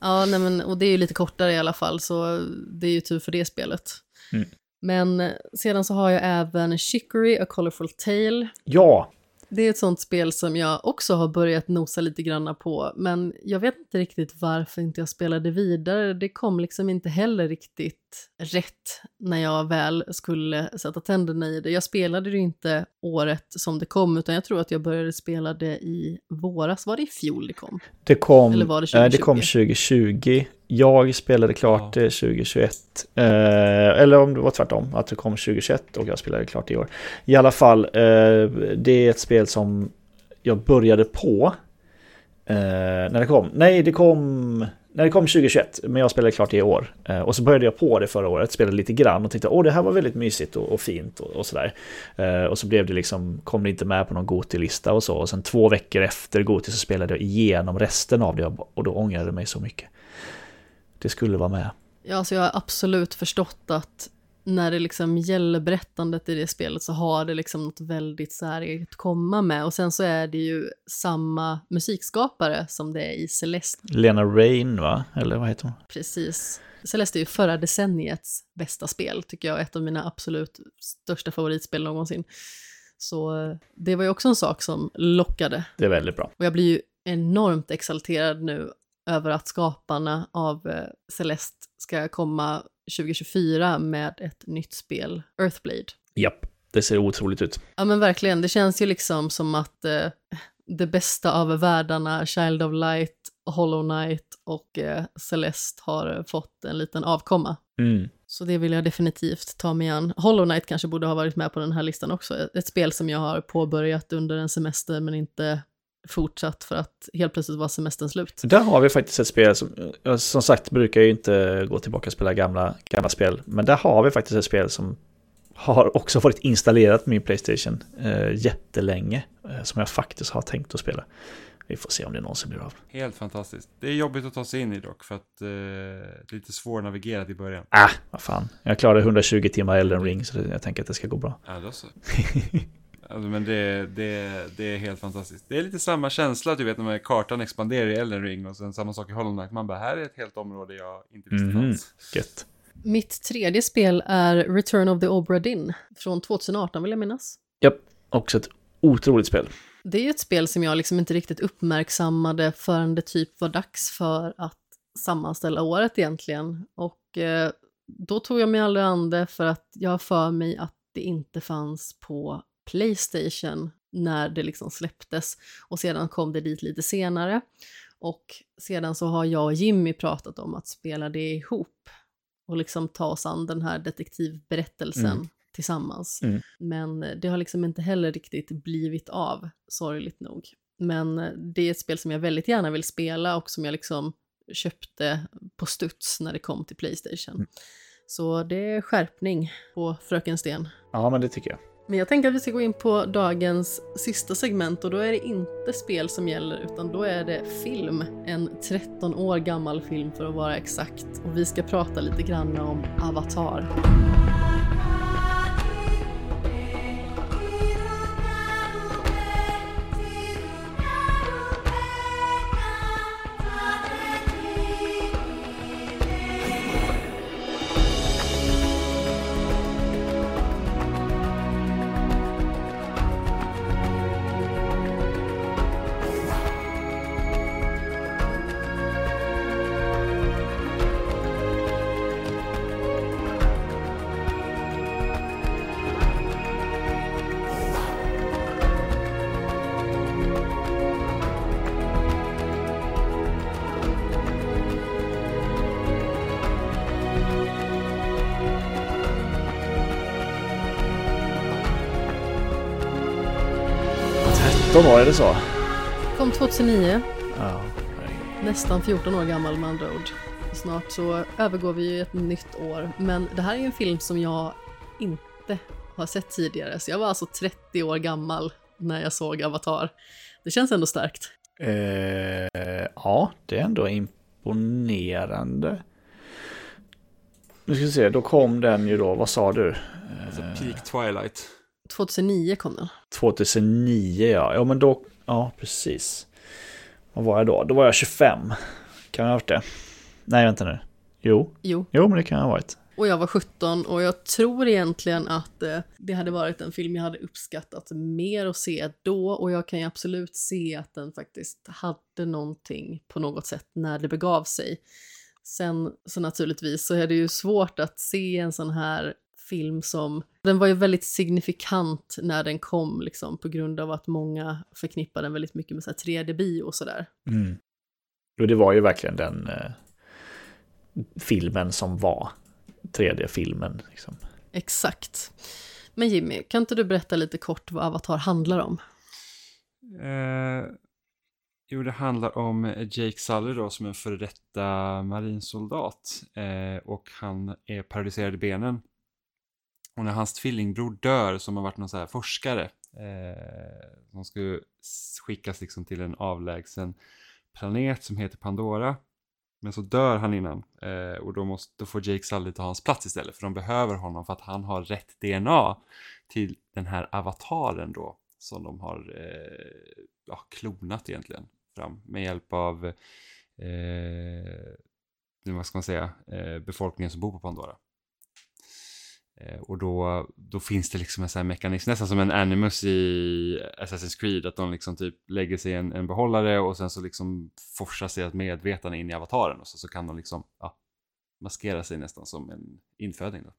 Ja, nej men, och det är ju lite kortare i alla fall, så det är ju tur för det spelet. Mm. Men eh, sedan så har jag även Chicory, A Colorful Tale. Ja, Det är ett sånt spel som jag också har börjat nosa lite granna på, men jag vet inte riktigt varför inte jag spelade vidare. Det kom liksom inte heller riktigt rätt när jag väl skulle sätta tänderna i det. Jag spelade det inte året som det kom, utan jag tror att jag började spela det i våras. Var det i fjol det kom? Det kom, Eller var det nej, 2020? det kom 2020. Jag spelade klart det 2021. Eh, eller om det var tvärtom, att det kom 2021 och jag spelade klart i år. I alla fall, eh, det är ett spel som jag började på eh, när det kom. Nej, det kom, när det kom 2021, men jag spelade klart i år. Eh, och så började jag på det förra året, spelade lite grann och tänkte åh det här var väldigt mysigt och, och fint och, och sådär. Eh, och så blev det liksom, kom det inte med på någon Goti-lista och så. Och sen två veckor efter Goti så spelade jag igenom resten av det och då ångrade jag mig så mycket. Det skulle vara med. Ja, alltså jag har absolut förstått att när det liksom gäller berättandet i det spelet så har det liksom något väldigt säreget att komma med. Och sen så är det ju samma musikskapare som det är i Celeste, Lena Rain va? Eller vad heter hon? precis. Celeste är ju förra decenniets bästa spel, tycker jag, ett av mina absolut största favoritspel någonsin. Så eh, det var ju också en sak som lockade. Det är väldigt bra. Och jag blir ju enormt exalterad nu över att skaparna av eh, Celeste ska komma 2024 med ett nytt spel, Earthblade. Japp, det ser otroligt ut. Ja men verkligen, det känns ju liksom som att eh, det bästa av världarna, Child of Light, Hollow Knight och eh, Celeste har eh, fått en liten avkomma. Mm. Så det vill jag definitivt ta mig an. Hollow Knight kanske borde ha varit med på den här listan också. Ett- Ett spel som jag har påbörjat under en semester men inte fortsatt för att helt plötsligt var semestern slut. Där har vi faktiskt ett spel som, jag som sagt brukar jag ju inte gå tillbaka och spela gamla, gamla spel. Men där har vi faktiskt ett spel som har också varit installerat på min Playstation eh, jättelänge. Eh, som jag faktiskt har tänkt att spela. Vi får se om det någonsin blir av. Helt fantastiskt. Det är jobbigt att ta sig in i dock för att eh, det är lite svårnavigerat i början. Ah, vad fan. Jag klarade 120 timmar Elden Ring så jag tänker att det ska gå bra. Ja, då så. Alltså, men det, det, det är helt fantastiskt. Det är lite samma känsla, du vet, när kartan expanderar i Elden Ring och sen samma sak i Hollow Knight. Man bara, här är ett helt område jag inte visste Mhm. fanns. Gött. Mitt tredje spel är Return of the Obra Dinn från 2018 vill jag minnas. Japp, också ett otroligt spel. Det är ju ett spel som jag liksom inte riktigt uppmärksammade förrän det typ var dags för att sammanställa året egentligen. Och eh, då tog jag mig aldrig an det för att jag har för mig att det inte fanns på Playstation när det liksom släpptes. Och sedan kom det dit lite senare. Och sedan så har jag och Jimmy pratat om att spela det ihop och liksom ta oss an den här detektivberättelsen Mm. tillsammans. Mm. Men det har liksom inte heller riktigt blivit av, sorgligt nog. Men det är ett spel som jag väldigt gärna vill spela och som jag liksom köpte på studs när det kom till Playstation. Mm. Så det är skärpning på Fröken Sten. Ja, men det tycker jag. Men jag tänker att vi ska gå in på dagens sista segment och då är det inte spel som gäller utan då är det film. En 13 år gammal film för att vara exakt. Och vi ska prata lite grann om Avatar. Det så. Kom 2009, Ja. nästan 14 år gammal med andra ord. Snart så övergår vi ju ett nytt år. Men det här är en film som jag inte har sett tidigare. Så jag var alltså 30 år gammal när jag såg Avatar. Det känns ändå starkt. Eh, ja, det är ändå imponerande. Nu ska vi se, då kom den ju då, vad sa du? Alltså peak twilight. 2009 kom den. 2009 ja, ja men då, ja precis. Vad var jag då? Då var jag 25. Kan jag ha varit det? Nej, vänta nu. Jo, Jo, jo men det kan jag ha varit. Och jag var 17 och jag tror egentligen att eh, det hade varit en film jag hade uppskattat mer att se då och jag kan ju absolut se att den faktiskt hade någonting på något sätt när det begav sig. Sen så naturligtvis så är det ju svårt att se en sån här film som, den var ju väldigt signifikant när den kom liksom på grund av att många förknippar den väldigt mycket med 3D-bio och sådär. Mm. Och det var ju verkligen den eh, filmen som var 3D-filmen. Liksom. Exakt. Men Jimmy, kan inte du berätta lite kort vad Avatar handlar om? Eh, jo, det handlar om Jake Sully då som är en före detta marinsoldat. Eh, och han är paralyserad i benen. Och när hans tvillingbror dör, som har varit någon så här forskare, eh, som skulle skickas liksom till en avlägsen planet som heter Pandora. Men så dör han innan eh, och då, måste, då får Jake Sully ta hans plats istället för de behöver honom för att han har rätt DNA till den här avataren då som de har eh, ja, klonat egentligen fram med hjälp av eh, vad ska man säga, eh, befolkningen som bor på Pandora. Eh, och då, då finns det liksom en sån här mekanism, nästan som en animus i Assassin's Creed, att de liksom typ lägger sig i en, en behållare och sen så liksom forsar deras medvetande in i avataren och så, så kan de liksom ja, maskera sig nästan som en inföding. Då.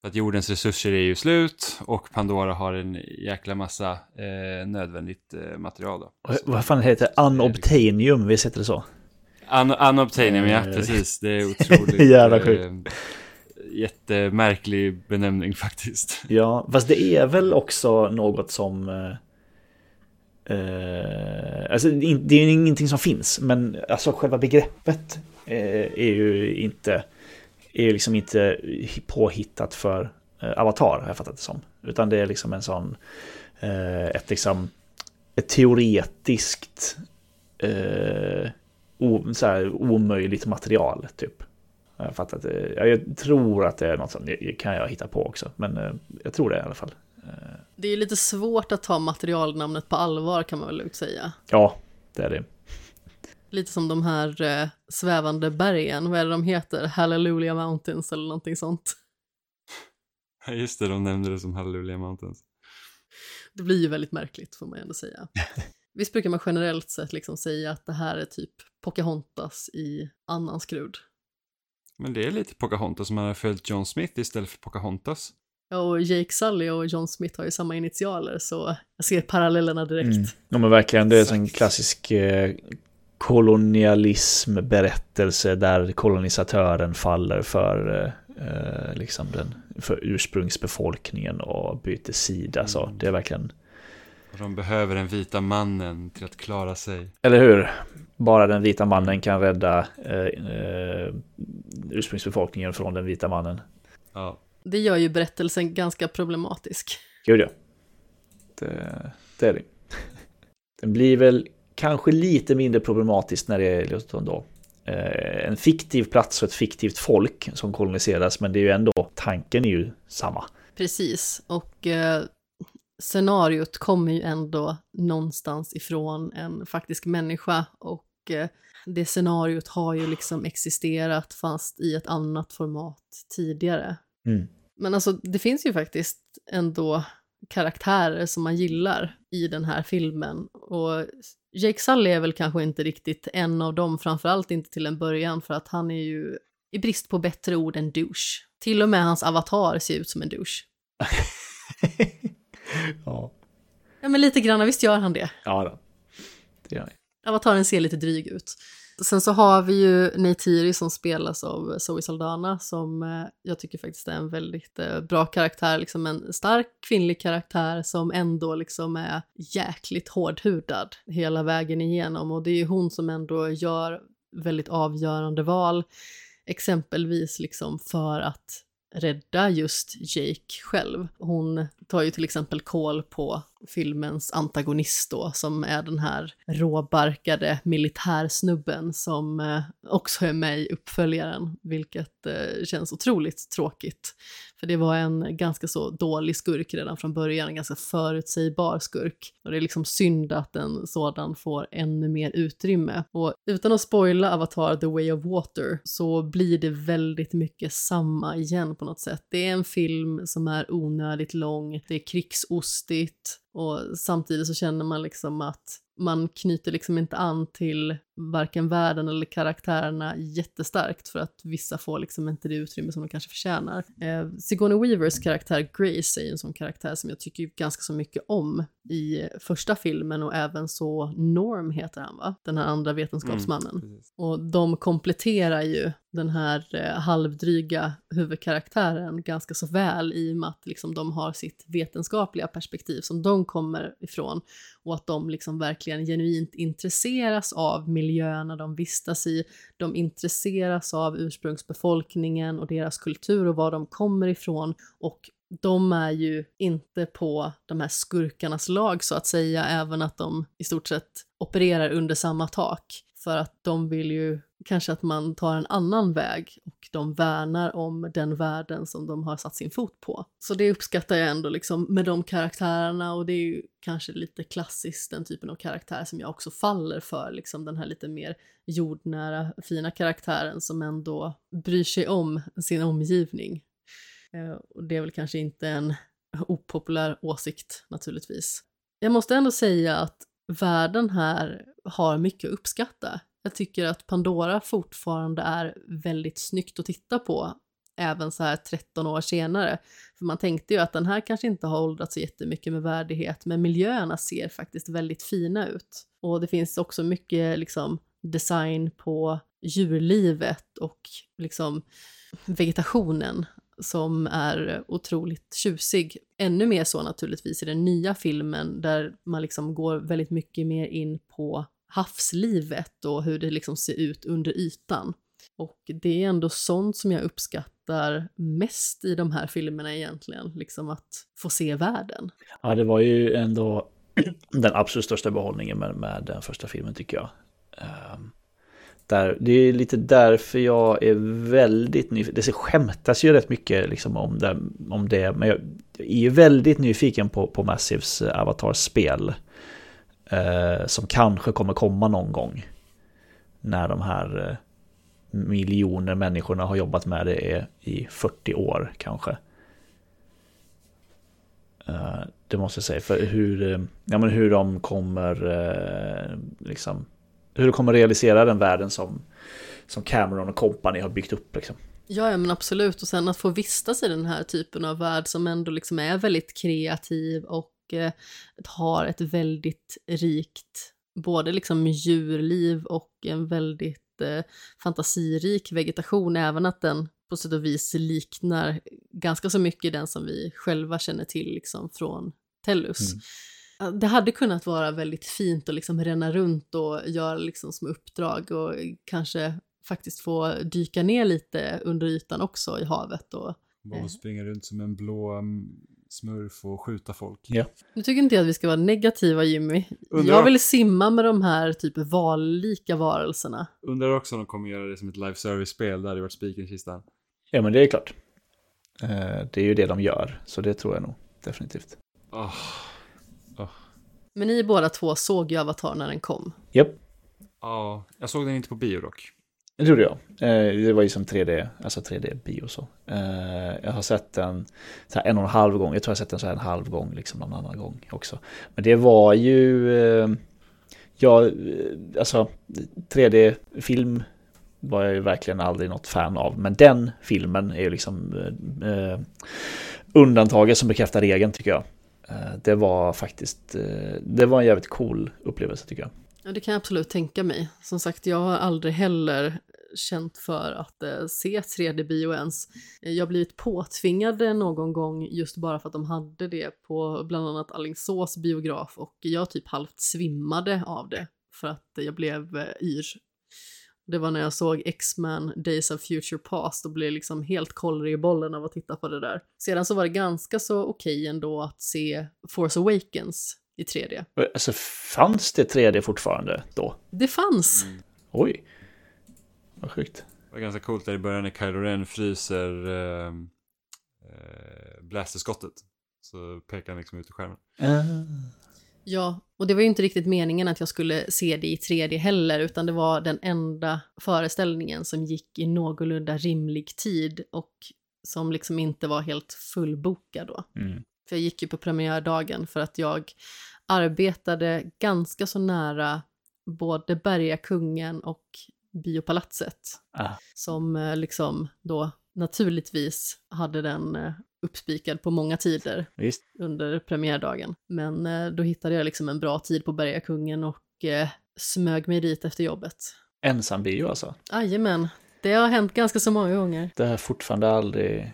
För att jordens resurser är ju slut och Pandora har en jäkla massa eh, nödvändigt eh, material. Då. Vad fan heter det? Unobtainium, visst heter det så? Un Unobtainium, ja eh, precis. Det är otroligt. Jävla sjukt. Eh, jättemärklig benämning faktiskt. Ja, fast det är väl också något som... Eh, eh alltså det är ju ingenting som finns, men alltså själva begreppet eh, är ju inte... Är ju liksom inte påhittat för eh, Avatar, har jag fattat det som. Utan det är liksom en sån... Eh, ett liksom... Ett teoretiskt... Eh, o, så här, omöjligt material, typ. Jag, fattar att det, jag tror att det är något som det kan jag hitta på också, men eh, jag tror det i alla fall. Det är lite svårt att ta materialnamnet på allvar kan man väl lugnt säga. Ja, det är det. Lite som de här eh, svävande bergen, vad är det de heter? Hallelujah Mountains eller någonting sånt. Ja, just det, de nämnde det som Hallelujah Mountains. Det blir ju väldigt märkligt får man ändå säga. Visst brukar man generellt sett liksom säga att det här är typ Pocahontas i annan skrud. Men det är lite Pocahontas som har följt John Smith istället för Pocahontas. Ja, och Jake Sully och John Smith har ju samma initialer, så jag ser parallellerna direkt. Mm. Ja, men verkligen, det är en klassisk eh, kolonialism-berättelse där kolonisatören faller för, eh, eh, liksom den, för ursprungsbefolkningen och byter sida. Mm. Så det är verkligen... de behöver den vita mannen till att klara sig. Eller hur? Bara den vita mannen kan rädda eh, eh, ursprungsbefolkningen från den vita mannen. Ja. Det gör ju berättelsen ganska problematisk. Gud ja. Det, det är det. Den blir väl kanske lite mindre problematisk när det är liksom då eh, en fiktiv plats och ett fiktivt folk som koloniseras, men det är ju ändå, tanken är ju samma. Precis, och eh, scenariot kommer ju ändå någonstans ifrån en faktisk människa och Eh, det scenariot har ju liksom existerat fast i ett annat format tidigare. Mm. Men alltså det finns ju faktiskt ändå karaktärer som man gillar i den här filmen och Jake Sully är väl kanske inte riktigt en av dem, framförallt inte till en början för att han är ju i brist på bättre ord än douche. Till och med hans avatar ser ut som en douche. ja. Ja men lite grann, visst gör han det? Ja, då. det gör han. Avataren ser lite dryg ut. Sen så har vi ju Neytiri som spelas av Zoe Saldana som eh, jag tycker faktiskt är en väldigt eh, bra karaktär, liksom en stark kvinnlig karaktär som ändå liksom är jäkligt hårdhudad hela vägen igenom och det är ju hon som ändå gör väldigt avgörande val, exempelvis liksom för att rädda just Jake själv. Hon tar ju till exempel koll på filmens antagonist då, som är den här råbarkade militärsnubben som eh, också är med i uppföljaren, vilket eh, känns otroligt tråkigt. För det var en ganska så dålig skurk redan från början, en ganska förutsägbar skurk. Och det är liksom synd att en sådan får ännu mer utrymme. Och utan att spoila Avatar The Way of Water så blir det väldigt mycket samma igen på något sätt. Det är en film som är onödigt lång, det är krigsostigt, och samtidigt så känner man liksom att man knyter liksom inte an till varken världen eller karaktärerna jättestarkt för att vissa får liksom inte det utrymme som de kanske förtjänar. Eh, Sigourney Weavers karaktär Grace är en sån karaktär som jag tycker ganska så mycket om i första filmen och även så Norm heter han va? Den här andra vetenskapsmannen. Mm, och de kompletterar ju den här eh, halvdryga huvudkaraktären ganska så väl i och med att liksom, de har sitt vetenskapliga perspektiv som de kommer ifrån och att de liksom verkligen genuint intresseras av miljöerna de vistas i. De intresseras av ursprungsbefolkningen och deras kultur och var de kommer ifrån och de är ju inte på de här skurkarnas lag så att säga, även att de i stort sett opererar under samma tak. För att de vill ju kanske att man tar en annan väg och de värnar om den världen som de har satt sin fot på. Så det uppskattar jag ändå liksom med de karaktärerna och det är ju kanske lite klassiskt den typen av karaktär som jag också faller för, liksom den här lite mer jordnära fina karaktären som ändå bryr sig om sin omgivning. Eh, och det är väl kanske inte en opopulär åsikt naturligtvis. Jag måste ändå säga att världen här har mycket att uppskatta. Jag tycker att Pandora fortfarande är väldigt snyggt att titta på, även så här 13 år senare. För man tänkte ju att den här kanske inte har åldrats så jättemycket med värdighet, men miljöerna ser faktiskt väldigt fina ut. Och det finns också mycket liksom design på djurlivet och liksom vegetationen som är otroligt tjusig. Ännu mer så naturligtvis i den nya filmen där man liksom går väldigt mycket mer in på havslivet och hur det liksom ser ut under ytan. Och det är ändå sånt som jag uppskattar mest i de här filmerna egentligen, liksom att få se världen. Ja, det var ju ändå den absolut största behållningen med, med den första filmen tycker jag. Um, där, det är lite därför jag är väldigt nyfiken. Det skämtas ju rätt mycket liksom om, det, om det, men jag är ju väldigt nyfiken på, på Massives eh, Avatar-spel. Eh, som kanske kommer komma någon gång. När de här eh, miljoner människorna har jobbat med det i 40 år kanske. Eh, det måste jag säga, för hur, eh, ja, men hur de kommer eh, liksom hur de kommer realisera den världen som, som Cameron och company har byggt upp. Liksom. Ja, ja, men absolut. Och sen att få vistas i den här typen av värld som ändå liksom är väldigt kreativ och eh, har ett väldigt rikt, både liksom djurliv och en väldigt eh, fantasirik vegetation, även att den på sätt och vis liknar ganska så mycket den som vi själva känner till liksom från Tellus. Mm. Det hade kunnat vara väldigt fint att liksom ränna runt och göra liksom små uppdrag och kanske faktiskt få dyka ner lite under ytan också i havet. Och, Bara eh. springa runt som en blå mm, smurf och skjuta folk. Ja. Nu tycker inte jag att vi ska vara negativa Jimmy. Undrar jag vill simma med de här typ vallika varelserna. Undrar också om de kommer göra det som ett live service-spel, där det varit spiken i kistan. Ja men det är klart. Eh, det är ju det de gör, så det tror jag nog definitivt. Oh. Men ni båda två såg ju Avatar när den kom. Japp. Yep. Ja, jag såg den inte på bio dock. Det gjorde jag. Eh, det var ju som 3D, alltså 3D-bio så. Eh, jag har sett den så en och en halv gång. Jag tror jag har sett den så här en halv gång, liksom någon annan gång också. Men det var ju, eh, ja, alltså 3D-film var jag ju verkligen aldrig något fan av. Men den filmen är ju liksom eh, undantaget som bekräftar regeln tycker jag. Det var faktiskt, det var en jävligt cool upplevelse tycker jag. Ja, det kan jag absolut tänka mig. Som sagt, jag har aldrig heller känt för att eh, se 3D-bio ens. Eh, jag har blivit påtvingad någon gång just bara för att de hade det på bland annat Allingsås biograf och jag typ halvt svimmade av det för att jag blev eh, yr. Det var när jag såg X-Men Days of Future Past och blev liksom helt kollrig i bollen av att titta på det där. Sedan så var det ganska så okej ändå att se Force Awakens i 3D. Alltså fanns det 3D fortfarande då? Det fanns! Mm. Oj. Vad sjukt. Det var ganska coolt där i början när Kylo Ren fryser eh, eh, blasterskottet. Så pekar han liksom ut i skärmen. Uh. Ja, och det var ju inte riktigt meningen att jag skulle se det i 3D heller, utan det var den enda föreställningen som gick i någorlunda rimlig tid och som liksom inte var helt fullbokad då. Mm. För jag gick ju på premiärdagen för att jag arbetade ganska så nära både Bergakungen och Biopalatset. Ah. Som eh, liksom då naturligtvis hade den eh, uppspikad på många tider Visst. under premiärdagen. Men eh, då hittade jag liksom en bra tid på Bergakungen och eh, smög mig dit efter jobbet. Ensam bio alltså. Jajamän, det har hänt ganska så många gånger. Det har fortfarande aldrig,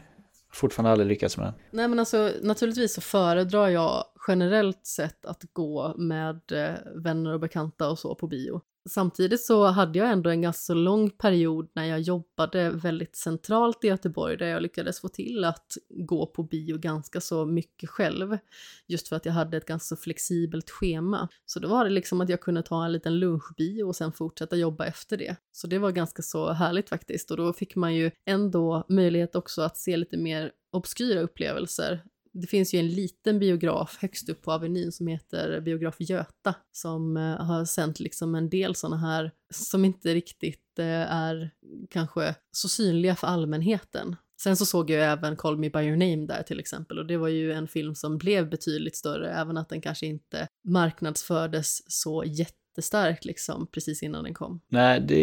fortfarande aldrig lyckats med. Nej men alltså naturligtvis så föredrar jag generellt sett att gå med eh, vänner och bekanta och så på bio. Samtidigt så hade jag ändå en ganska så lång period när jag jobbade väldigt centralt i Göteborg där jag lyckades få till att gå på bio ganska så mycket själv. Just för att jag hade ett ganska så flexibelt schema. Så då var det liksom att jag kunde ta en liten lunchbio och sen fortsätta jobba efter det. Så det var ganska så härligt faktiskt och då fick man ju ändå möjlighet också att se lite mer obskyra upplevelser det finns ju en liten biograf högst upp på Avenyn som heter Biograf Göta som eh, har sänt liksom en del sådana här som inte riktigt eh, är kanske så synliga för allmänheten. Sen så såg jag även Call Me By Your Name där till exempel och det var ju en film som blev betydligt större även att den kanske inte marknadsfördes så jättestarkt liksom precis innan den kom. Nej, det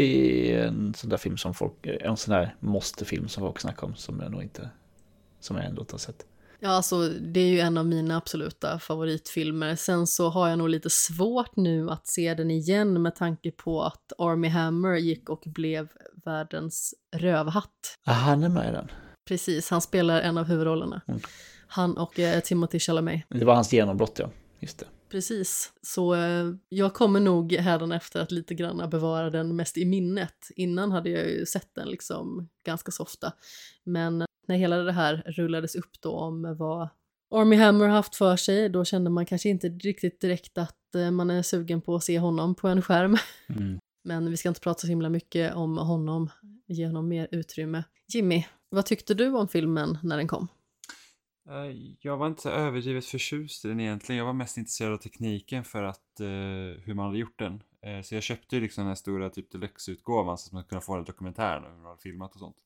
är en sån där film som folk, en sån där måste-film som folk snackar om som jag nog inte, som jag ändå inte har sett. Ja, alltså det är ju en av mina absoluta favoritfilmer. Sen så har jag nog lite svårt nu att se den igen med tanke på att Army Hammer gick och blev världens rövhatt. Ah, han är med i den. Precis, han spelar en av huvudrollerna. Mm. Han och eh, Timothy Chalamet. Det var hans genombrott, ja. Just det. Precis, så eh, jag kommer nog hädanefter att lite grann bevara den mest i minnet. Innan hade jag ju sett den liksom ganska så ofta. Men när hela det här rullades upp då om vad Army Hammer haft för sig, då kände man kanske inte riktigt direkt att eh, man är sugen på att se honom på en skärm. Mm. Men vi ska inte prata så himla mycket om honom, ge honom mer utrymme. Jimmy, vad tyckte du om filmen när den kom? Eh, Jag var inte så överdrivet förtjust i den egentligen. Jag var mest intresserad av tekniken för att eh, hur man hade gjort den. Eh, så jag köpte ju liksom den här stora typ deluxe-utgåvan så att man kunde få den dokumentären och hur man hade filmat och sånt.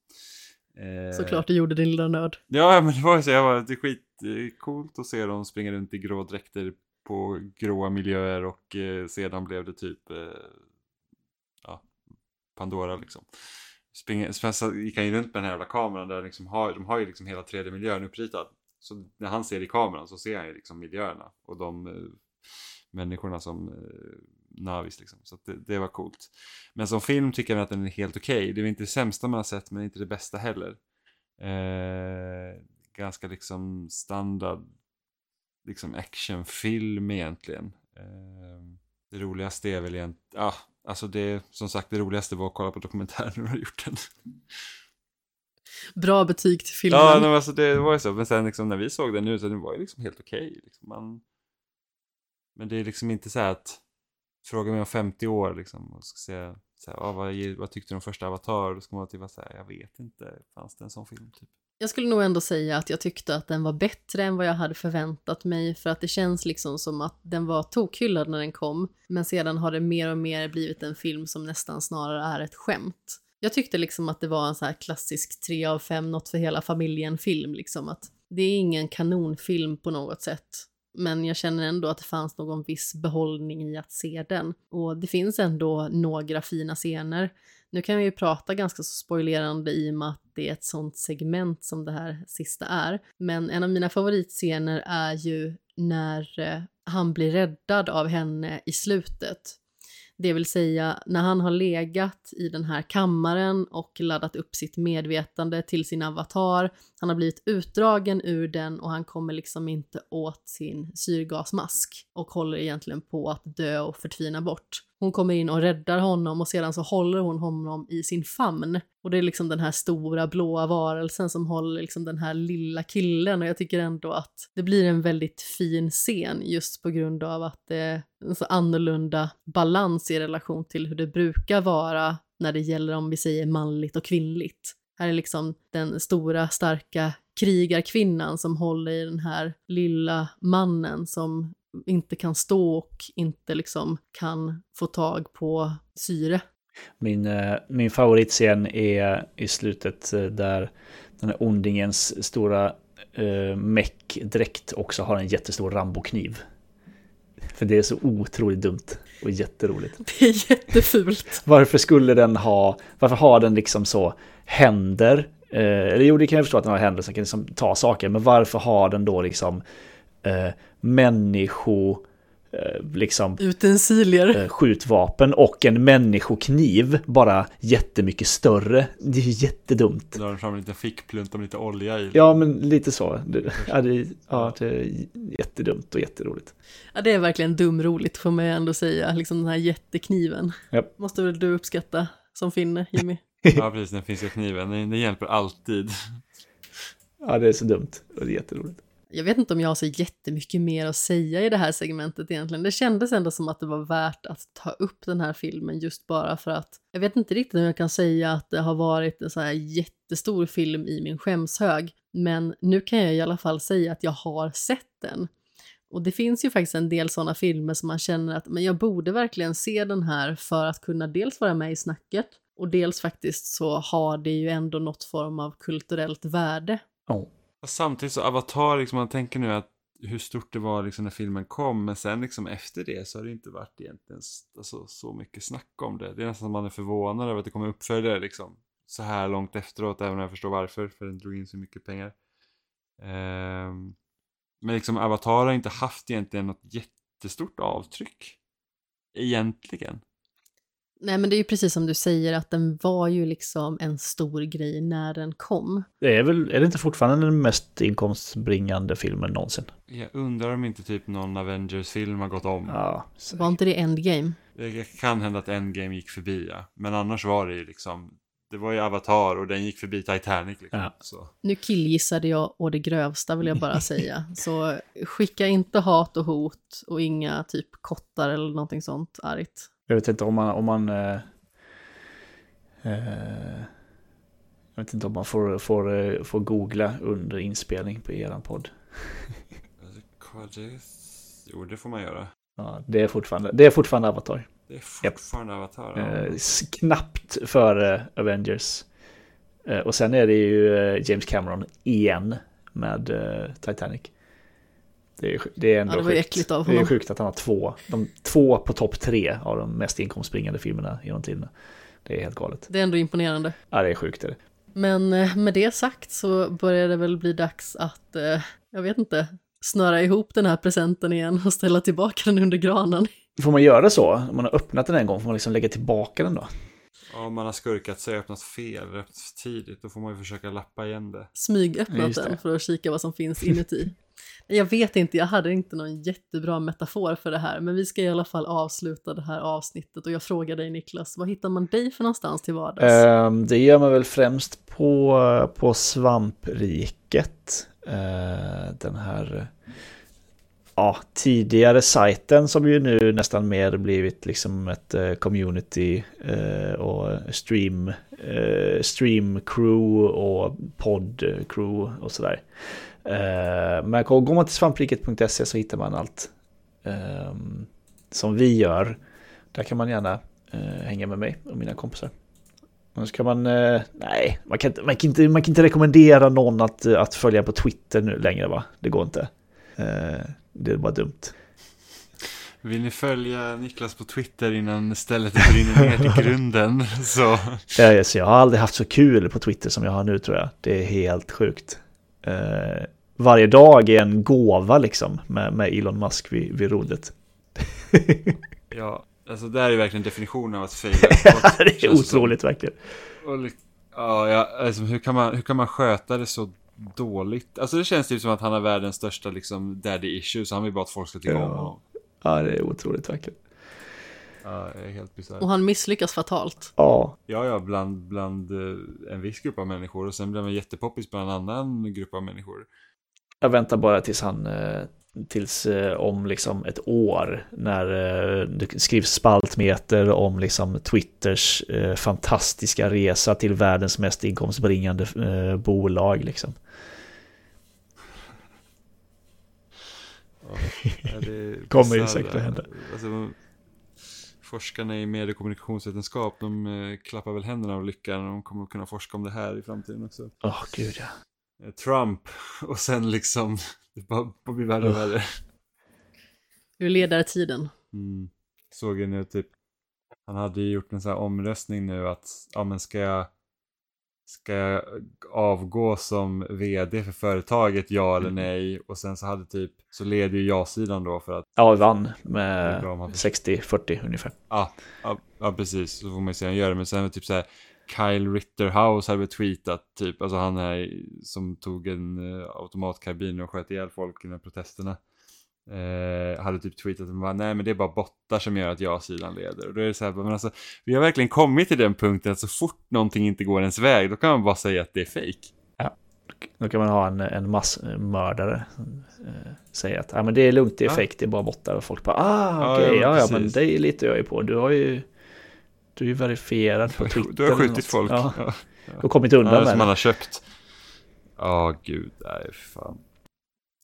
Eh, Såklart du gjorde din lilla nörd. Ja, men det var ju så. Jag var, det är skitcoolt att se dem springa runt i grå dräkter på gråa miljöer och eh, sedan blev det typ eh, ja, Pandora liksom. Sen gick han ju runt med den här jävla kameran där liksom har, de har ju liksom hela 3D-miljön uppritad. Så när han ser i kameran så ser han ju liksom miljöerna och de eh, människorna som eh, Navis liksom. Så det, det var coolt. Men som film tycker jag att den är helt okej. Det är inte det sämsta man har sett men inte det bästa heller. Eh, ganska liksom standard liksom actionfilm egentligen. Eh, det roligaste är väl egentligen, ja, alltså det, som sagt det roligaste var att kolla på dokumentären när du har gjort den. Bra betyg till filmen. Ja, men alltså det var ju så. Men sen liksom när vi såg den nu så den var ju liksom helt okej. liksom. Man... Men det är liksom inte så här att fråga mig om 50 år liksom och ska säga så här, ah, vad, vad tyckte du om första Avatar? Då ska man typ vara så här, jag vet inte, fanns det en sån film typ? Jag skulle nog ändå säga att jag tyckte att den var bättre än vad jag hade förväntat mig för att det känns liksom som att den var tokhyllad när den kom men sedan har det mer och mer blivit en film som nästan snarare är ett skämt. Jag tyckte liksom att det var en så här klassisk tre av fem något för hela familjen-film liksom att det är ingen kanonfilm på något sätt men jag känner ändå att det fanns någon viss behållning i att se den. Och det finns ändå några fina scener. Nu kan vi ju prata ganska så spoilerande i och med att det är ett sånt segment som det här sista är. Men en av mina favoritscener är ju när eh, han blir räddad av henne i slutet. Det vill säga när han har legat i den här kammaren och laddat upp sitt medvetande till sin avatar. Han har blivit utdragen ur den och han kommer liksom inte åt sin syrgasmask och håller egentligen på att dö och förtvina bort hon kommer in och räddar honom och sedan så håller hon honom i sin famn. Och det är liksom den här stora blåa varelsen som håller liksom den här lilla killen och jag tycker ändå att det blir en väldigt fin scen just på grund av att det är en så annorlunda balans i relation till hur det brukar vara när det gäller om vi säger manligt och kvinnligt. Här är liksom den stora starka krigarkvinnan som håller i den här lilla mannen som inte kan stå och inte liksom kan få tag på syre. Min, eh, min favoritscen är i slutet eh, där den här ondingens stora uh, meck-dräkt också har en jättestor Rambo-kniv. För det är så otroligt dumt och jätteroligt. Det är jättefult. Varför skulle den ha, varför har den liksom så händer? Eh, eller jo, det kan jag förstå att den har händer som kan liksom ta saker, men varför har den då liksom eh, människo eh, liksom Utensilier. eh, skjutvapen och en människokniv bara jättemycket större. Det är ju jättedumt. Drar fram en liten fickplunt med lite olja i. Ja, men lite så. Ja, det, ja, det är jättedumt och jätteroligt. Ja, det är verkligen dumroligt får man ändå säga, liksom den här jättekniven. Japp. Måste väl du uppskatta som finne, Jimmy? Ja, precis, den finska kniven. Den hjälper alltid. Ja, det är så dumt och det är jätteroligt. Jag vet inte om jag har så jättemycket mer att säga i det här segmentet egentligen. Det kändes ändå som att det var värt att ta upp den här filmen just bara för att jag vet inte riktigt om jag kan säga att det har varit en så här jättestor film i min skämshög. Men nu kan jag i alla fall säga att jag har sett den. Och det finns ju faktiskt en del sådana filmer som man känner att men jag borde verkligen se den här för att kunna dels vara med i snacket och dels faktiskt så har det ju ändå något form av kulturellt värde. Oh. Samtidigt så Avatar, liksom, man tänker nu att hur stort det var liksom när filmen kom, men sen liksom efter det så har det inte varit egentligen alltså, så mycket snack om det. Det är nästan att man är förvånad över att det kommer uppföljare liksom så här långt efteråt, även om jag förstår varför, för den drog in så mycket pengar. Um, men liksom Avatar har inte haft egentligen något jättestort avtryck. Egentligen. Nej men det är ju precis som du säger att den var ju liksom en stor grej när den kom. Det är väl, är det inte fortfarande den mest inkomstbringande filmen någonsin? Jag undrar om inte typ någon Avengers-film har gått om. Ja, Var inte det Endgame? Det kan hända att Endgame gick förbi ja. Men annars var det ju liksom Det var ju Avatar och den gick förbi Titanic liksom. Ja. Så. Nu killgissade jag å det grövsta vill jag bara säga. Så skicka inte hat och hot och inga typ kottar eller någonting sånt argt. Jag vet inte om man, om man eh, eh, jag vet inte om man får, får, eh, får googla under inspelning på eran podd. Jo, det får man göra. Ja, det, är fortfarande, det är fortfarande Avatar. Det är fortfarande Avatar. ja. Eh, knappt före Avengers. Eh, och sen är det ju eh, James Cameron igen med eh, Titanic. Det är, det är ändå Ja, det sjukt. Det är sjukt att han har två, de, två på topp tre av de mest inkomstbringande filmerna genom tiderna. Det är helt galet. Det är ändå imponerande. Ja, det är sjukt. Är det. Men eh, med det sagt så börjar det väl bli dags att, eh, jag vet inte, snöra ihop den här presenten igen och ställa tillbaka den under granen. Får man göra så? Om man har öppnat den en gång, får man liksom lägga tillbaka den då? Om man har skurkat sig och öppnat fel, tidigt, då får man ju försöka lappa igen det. Smygöppnat den för att kika vad som finns inuti. Jag vet inte, jag hade inte någon jättebra metafor för det här, men vi ska i alla fall avsluta det här avsnittet och jag frågar dig Niklas, vad hittar man dig för någonstans till vardags? Um, det gör man väl främst på, på svampriket. uh, den här ja, tidigare sajten som ju nu nästan mer blivit liksom ett eh, community eh, och stream, stream crew och podd crew och sådär. Eh, men går man till svampriket.se så hittar man allt ehm, som vi gör. Där kan man gärna eh, hänga med mig och mina kompisar. Nu ska man, eh, nej, man kan, inte, man, kan inte, man kan inte rekommendera någon att, att följa på Twitter nu längre va? Det går inte. Det är bara dumt. Vill ni följa Niklas på Twitter innan stället brinner ner till grunden så Eh, så jag har aldrig haft så kul på Twitter som jag har nu tror jag. Det är helt sjukt. Varje dag är en gåva liksom med, med Elon Musk vid, vid rodret. ja, alltså det här är verkligen definitionen av att faila. det är otroligt verkligen. Och, ly- ja, ja alltså, hur, kan man, hur kan man sköta det så dåligt? Alltså det känns typ som att han har världens största liksom daddy issue så han vill bara att folk ska tycka Ja. om honom. Ja, det är otroligt verkligen. Ja, det är helt bisarrt. Och han misslyckas fatalt. Ja, Ja, ja, bland, bland eh, en viss grupp av människor och sen blir man jättepoppis bland en annan grupp av människor. Jag väntar bara tills han, eh, tills eh, om liksom ett år när eh, det skrivs spaltmeter om liksom Twitters fantastiska resa till världens mest inkomstbringande bolag liksom. Ja, det Kommer ju säkert att hända. Alltså, forskarna i medie och kommunikationsvetenskap, de klappar väl händerna av lycka när de kommer att kunna forska om det här i framtiden också. Åh gud ja. Eh, Trump och sen liksom, det bara blir värre och värre. Ur ledartiden. Mm. Såg jag nu typ, han hade ju gjort en sån här omröstning nu att, ja men ska jag, ska jag avgå som vd för företaget, ja eller Mm. nej? Och sen så hade typ, så leder ju ja-sidan då för att, Ja, vann med bra om han får- 60-40 ungefär. ja, ja, ja precis, så får man ju se hur han gör det. Men sen typ så här, Kyle Ritterhouse hade tweetat typ, alltså han är som tog en uh, automatkarbin och sköt ihjäl folk i de här protesterna. Eh, hade typ tweetat att nej men det är bara bottar som gör att ja-sidan leder. Och då är det så här, men alltså, vi har verkligen kommit till den punkten att så fort någonting inte går ens väg, då kan man bara säga att det är fake. Då kan man ha en, en massmördare som eh, säger att ah, men det är lugnt, det är Ja. fake, det är bara bottar. Och folk bara ah, Ja, okej, ja, ja, ja, men det litar jag ju på. Du har ju, du är ju verifierad på Twitter. Du har skjutit folk. Ja, har kommit undan Ja, med som man det. har köpt. Ja, gud, nej fan.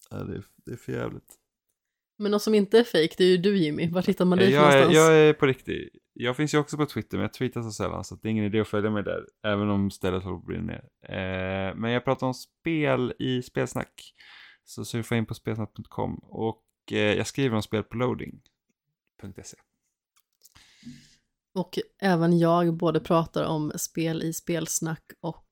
Det, är, det är för jävligt. Men något som inte är fake, det är ju du Jimmy. Var hittar man dig jag, är, någonstans? jag är på riktigt. Jag finns ju också på Twitter, men jag tweetar så sällan så det är ingen idé att följa mig där. Även om stället håller på att brinna ner. Eh, men jag pratar om spel i spelsnack. Så surfa in på spelsnack.com. Och eh, jag skriver om spel på loading.se. Och även jag både pratar om spel i spelsnack och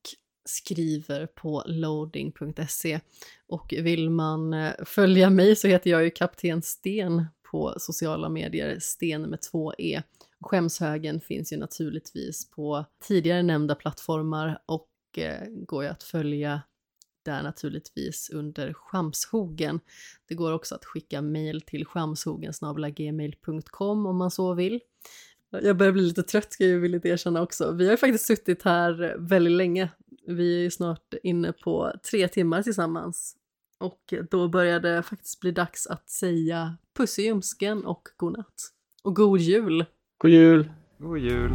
skriver på loading.se. Och vill man eh, följa mig så heter jag ju Kapten Sten på sociala medier, Sten med två E. Skämshögen finns ju naturligtvis på tidigare nämnda plattformar och eh, går ju att följa där naturligtvis under Skamshogen. Det går också att skicka mejl till skamshogen om man så vill. Jag börjar bli lite trött ska jag villigt erkänna också. Vi har ju faktiskt suttit här väldigt länge. Vi är ju snart inne på tre timmar tillsammans. Och då börjar det faktiskt bli dags att säga puss i ljumsken och godnatt. Och god jul! God jul! God jul!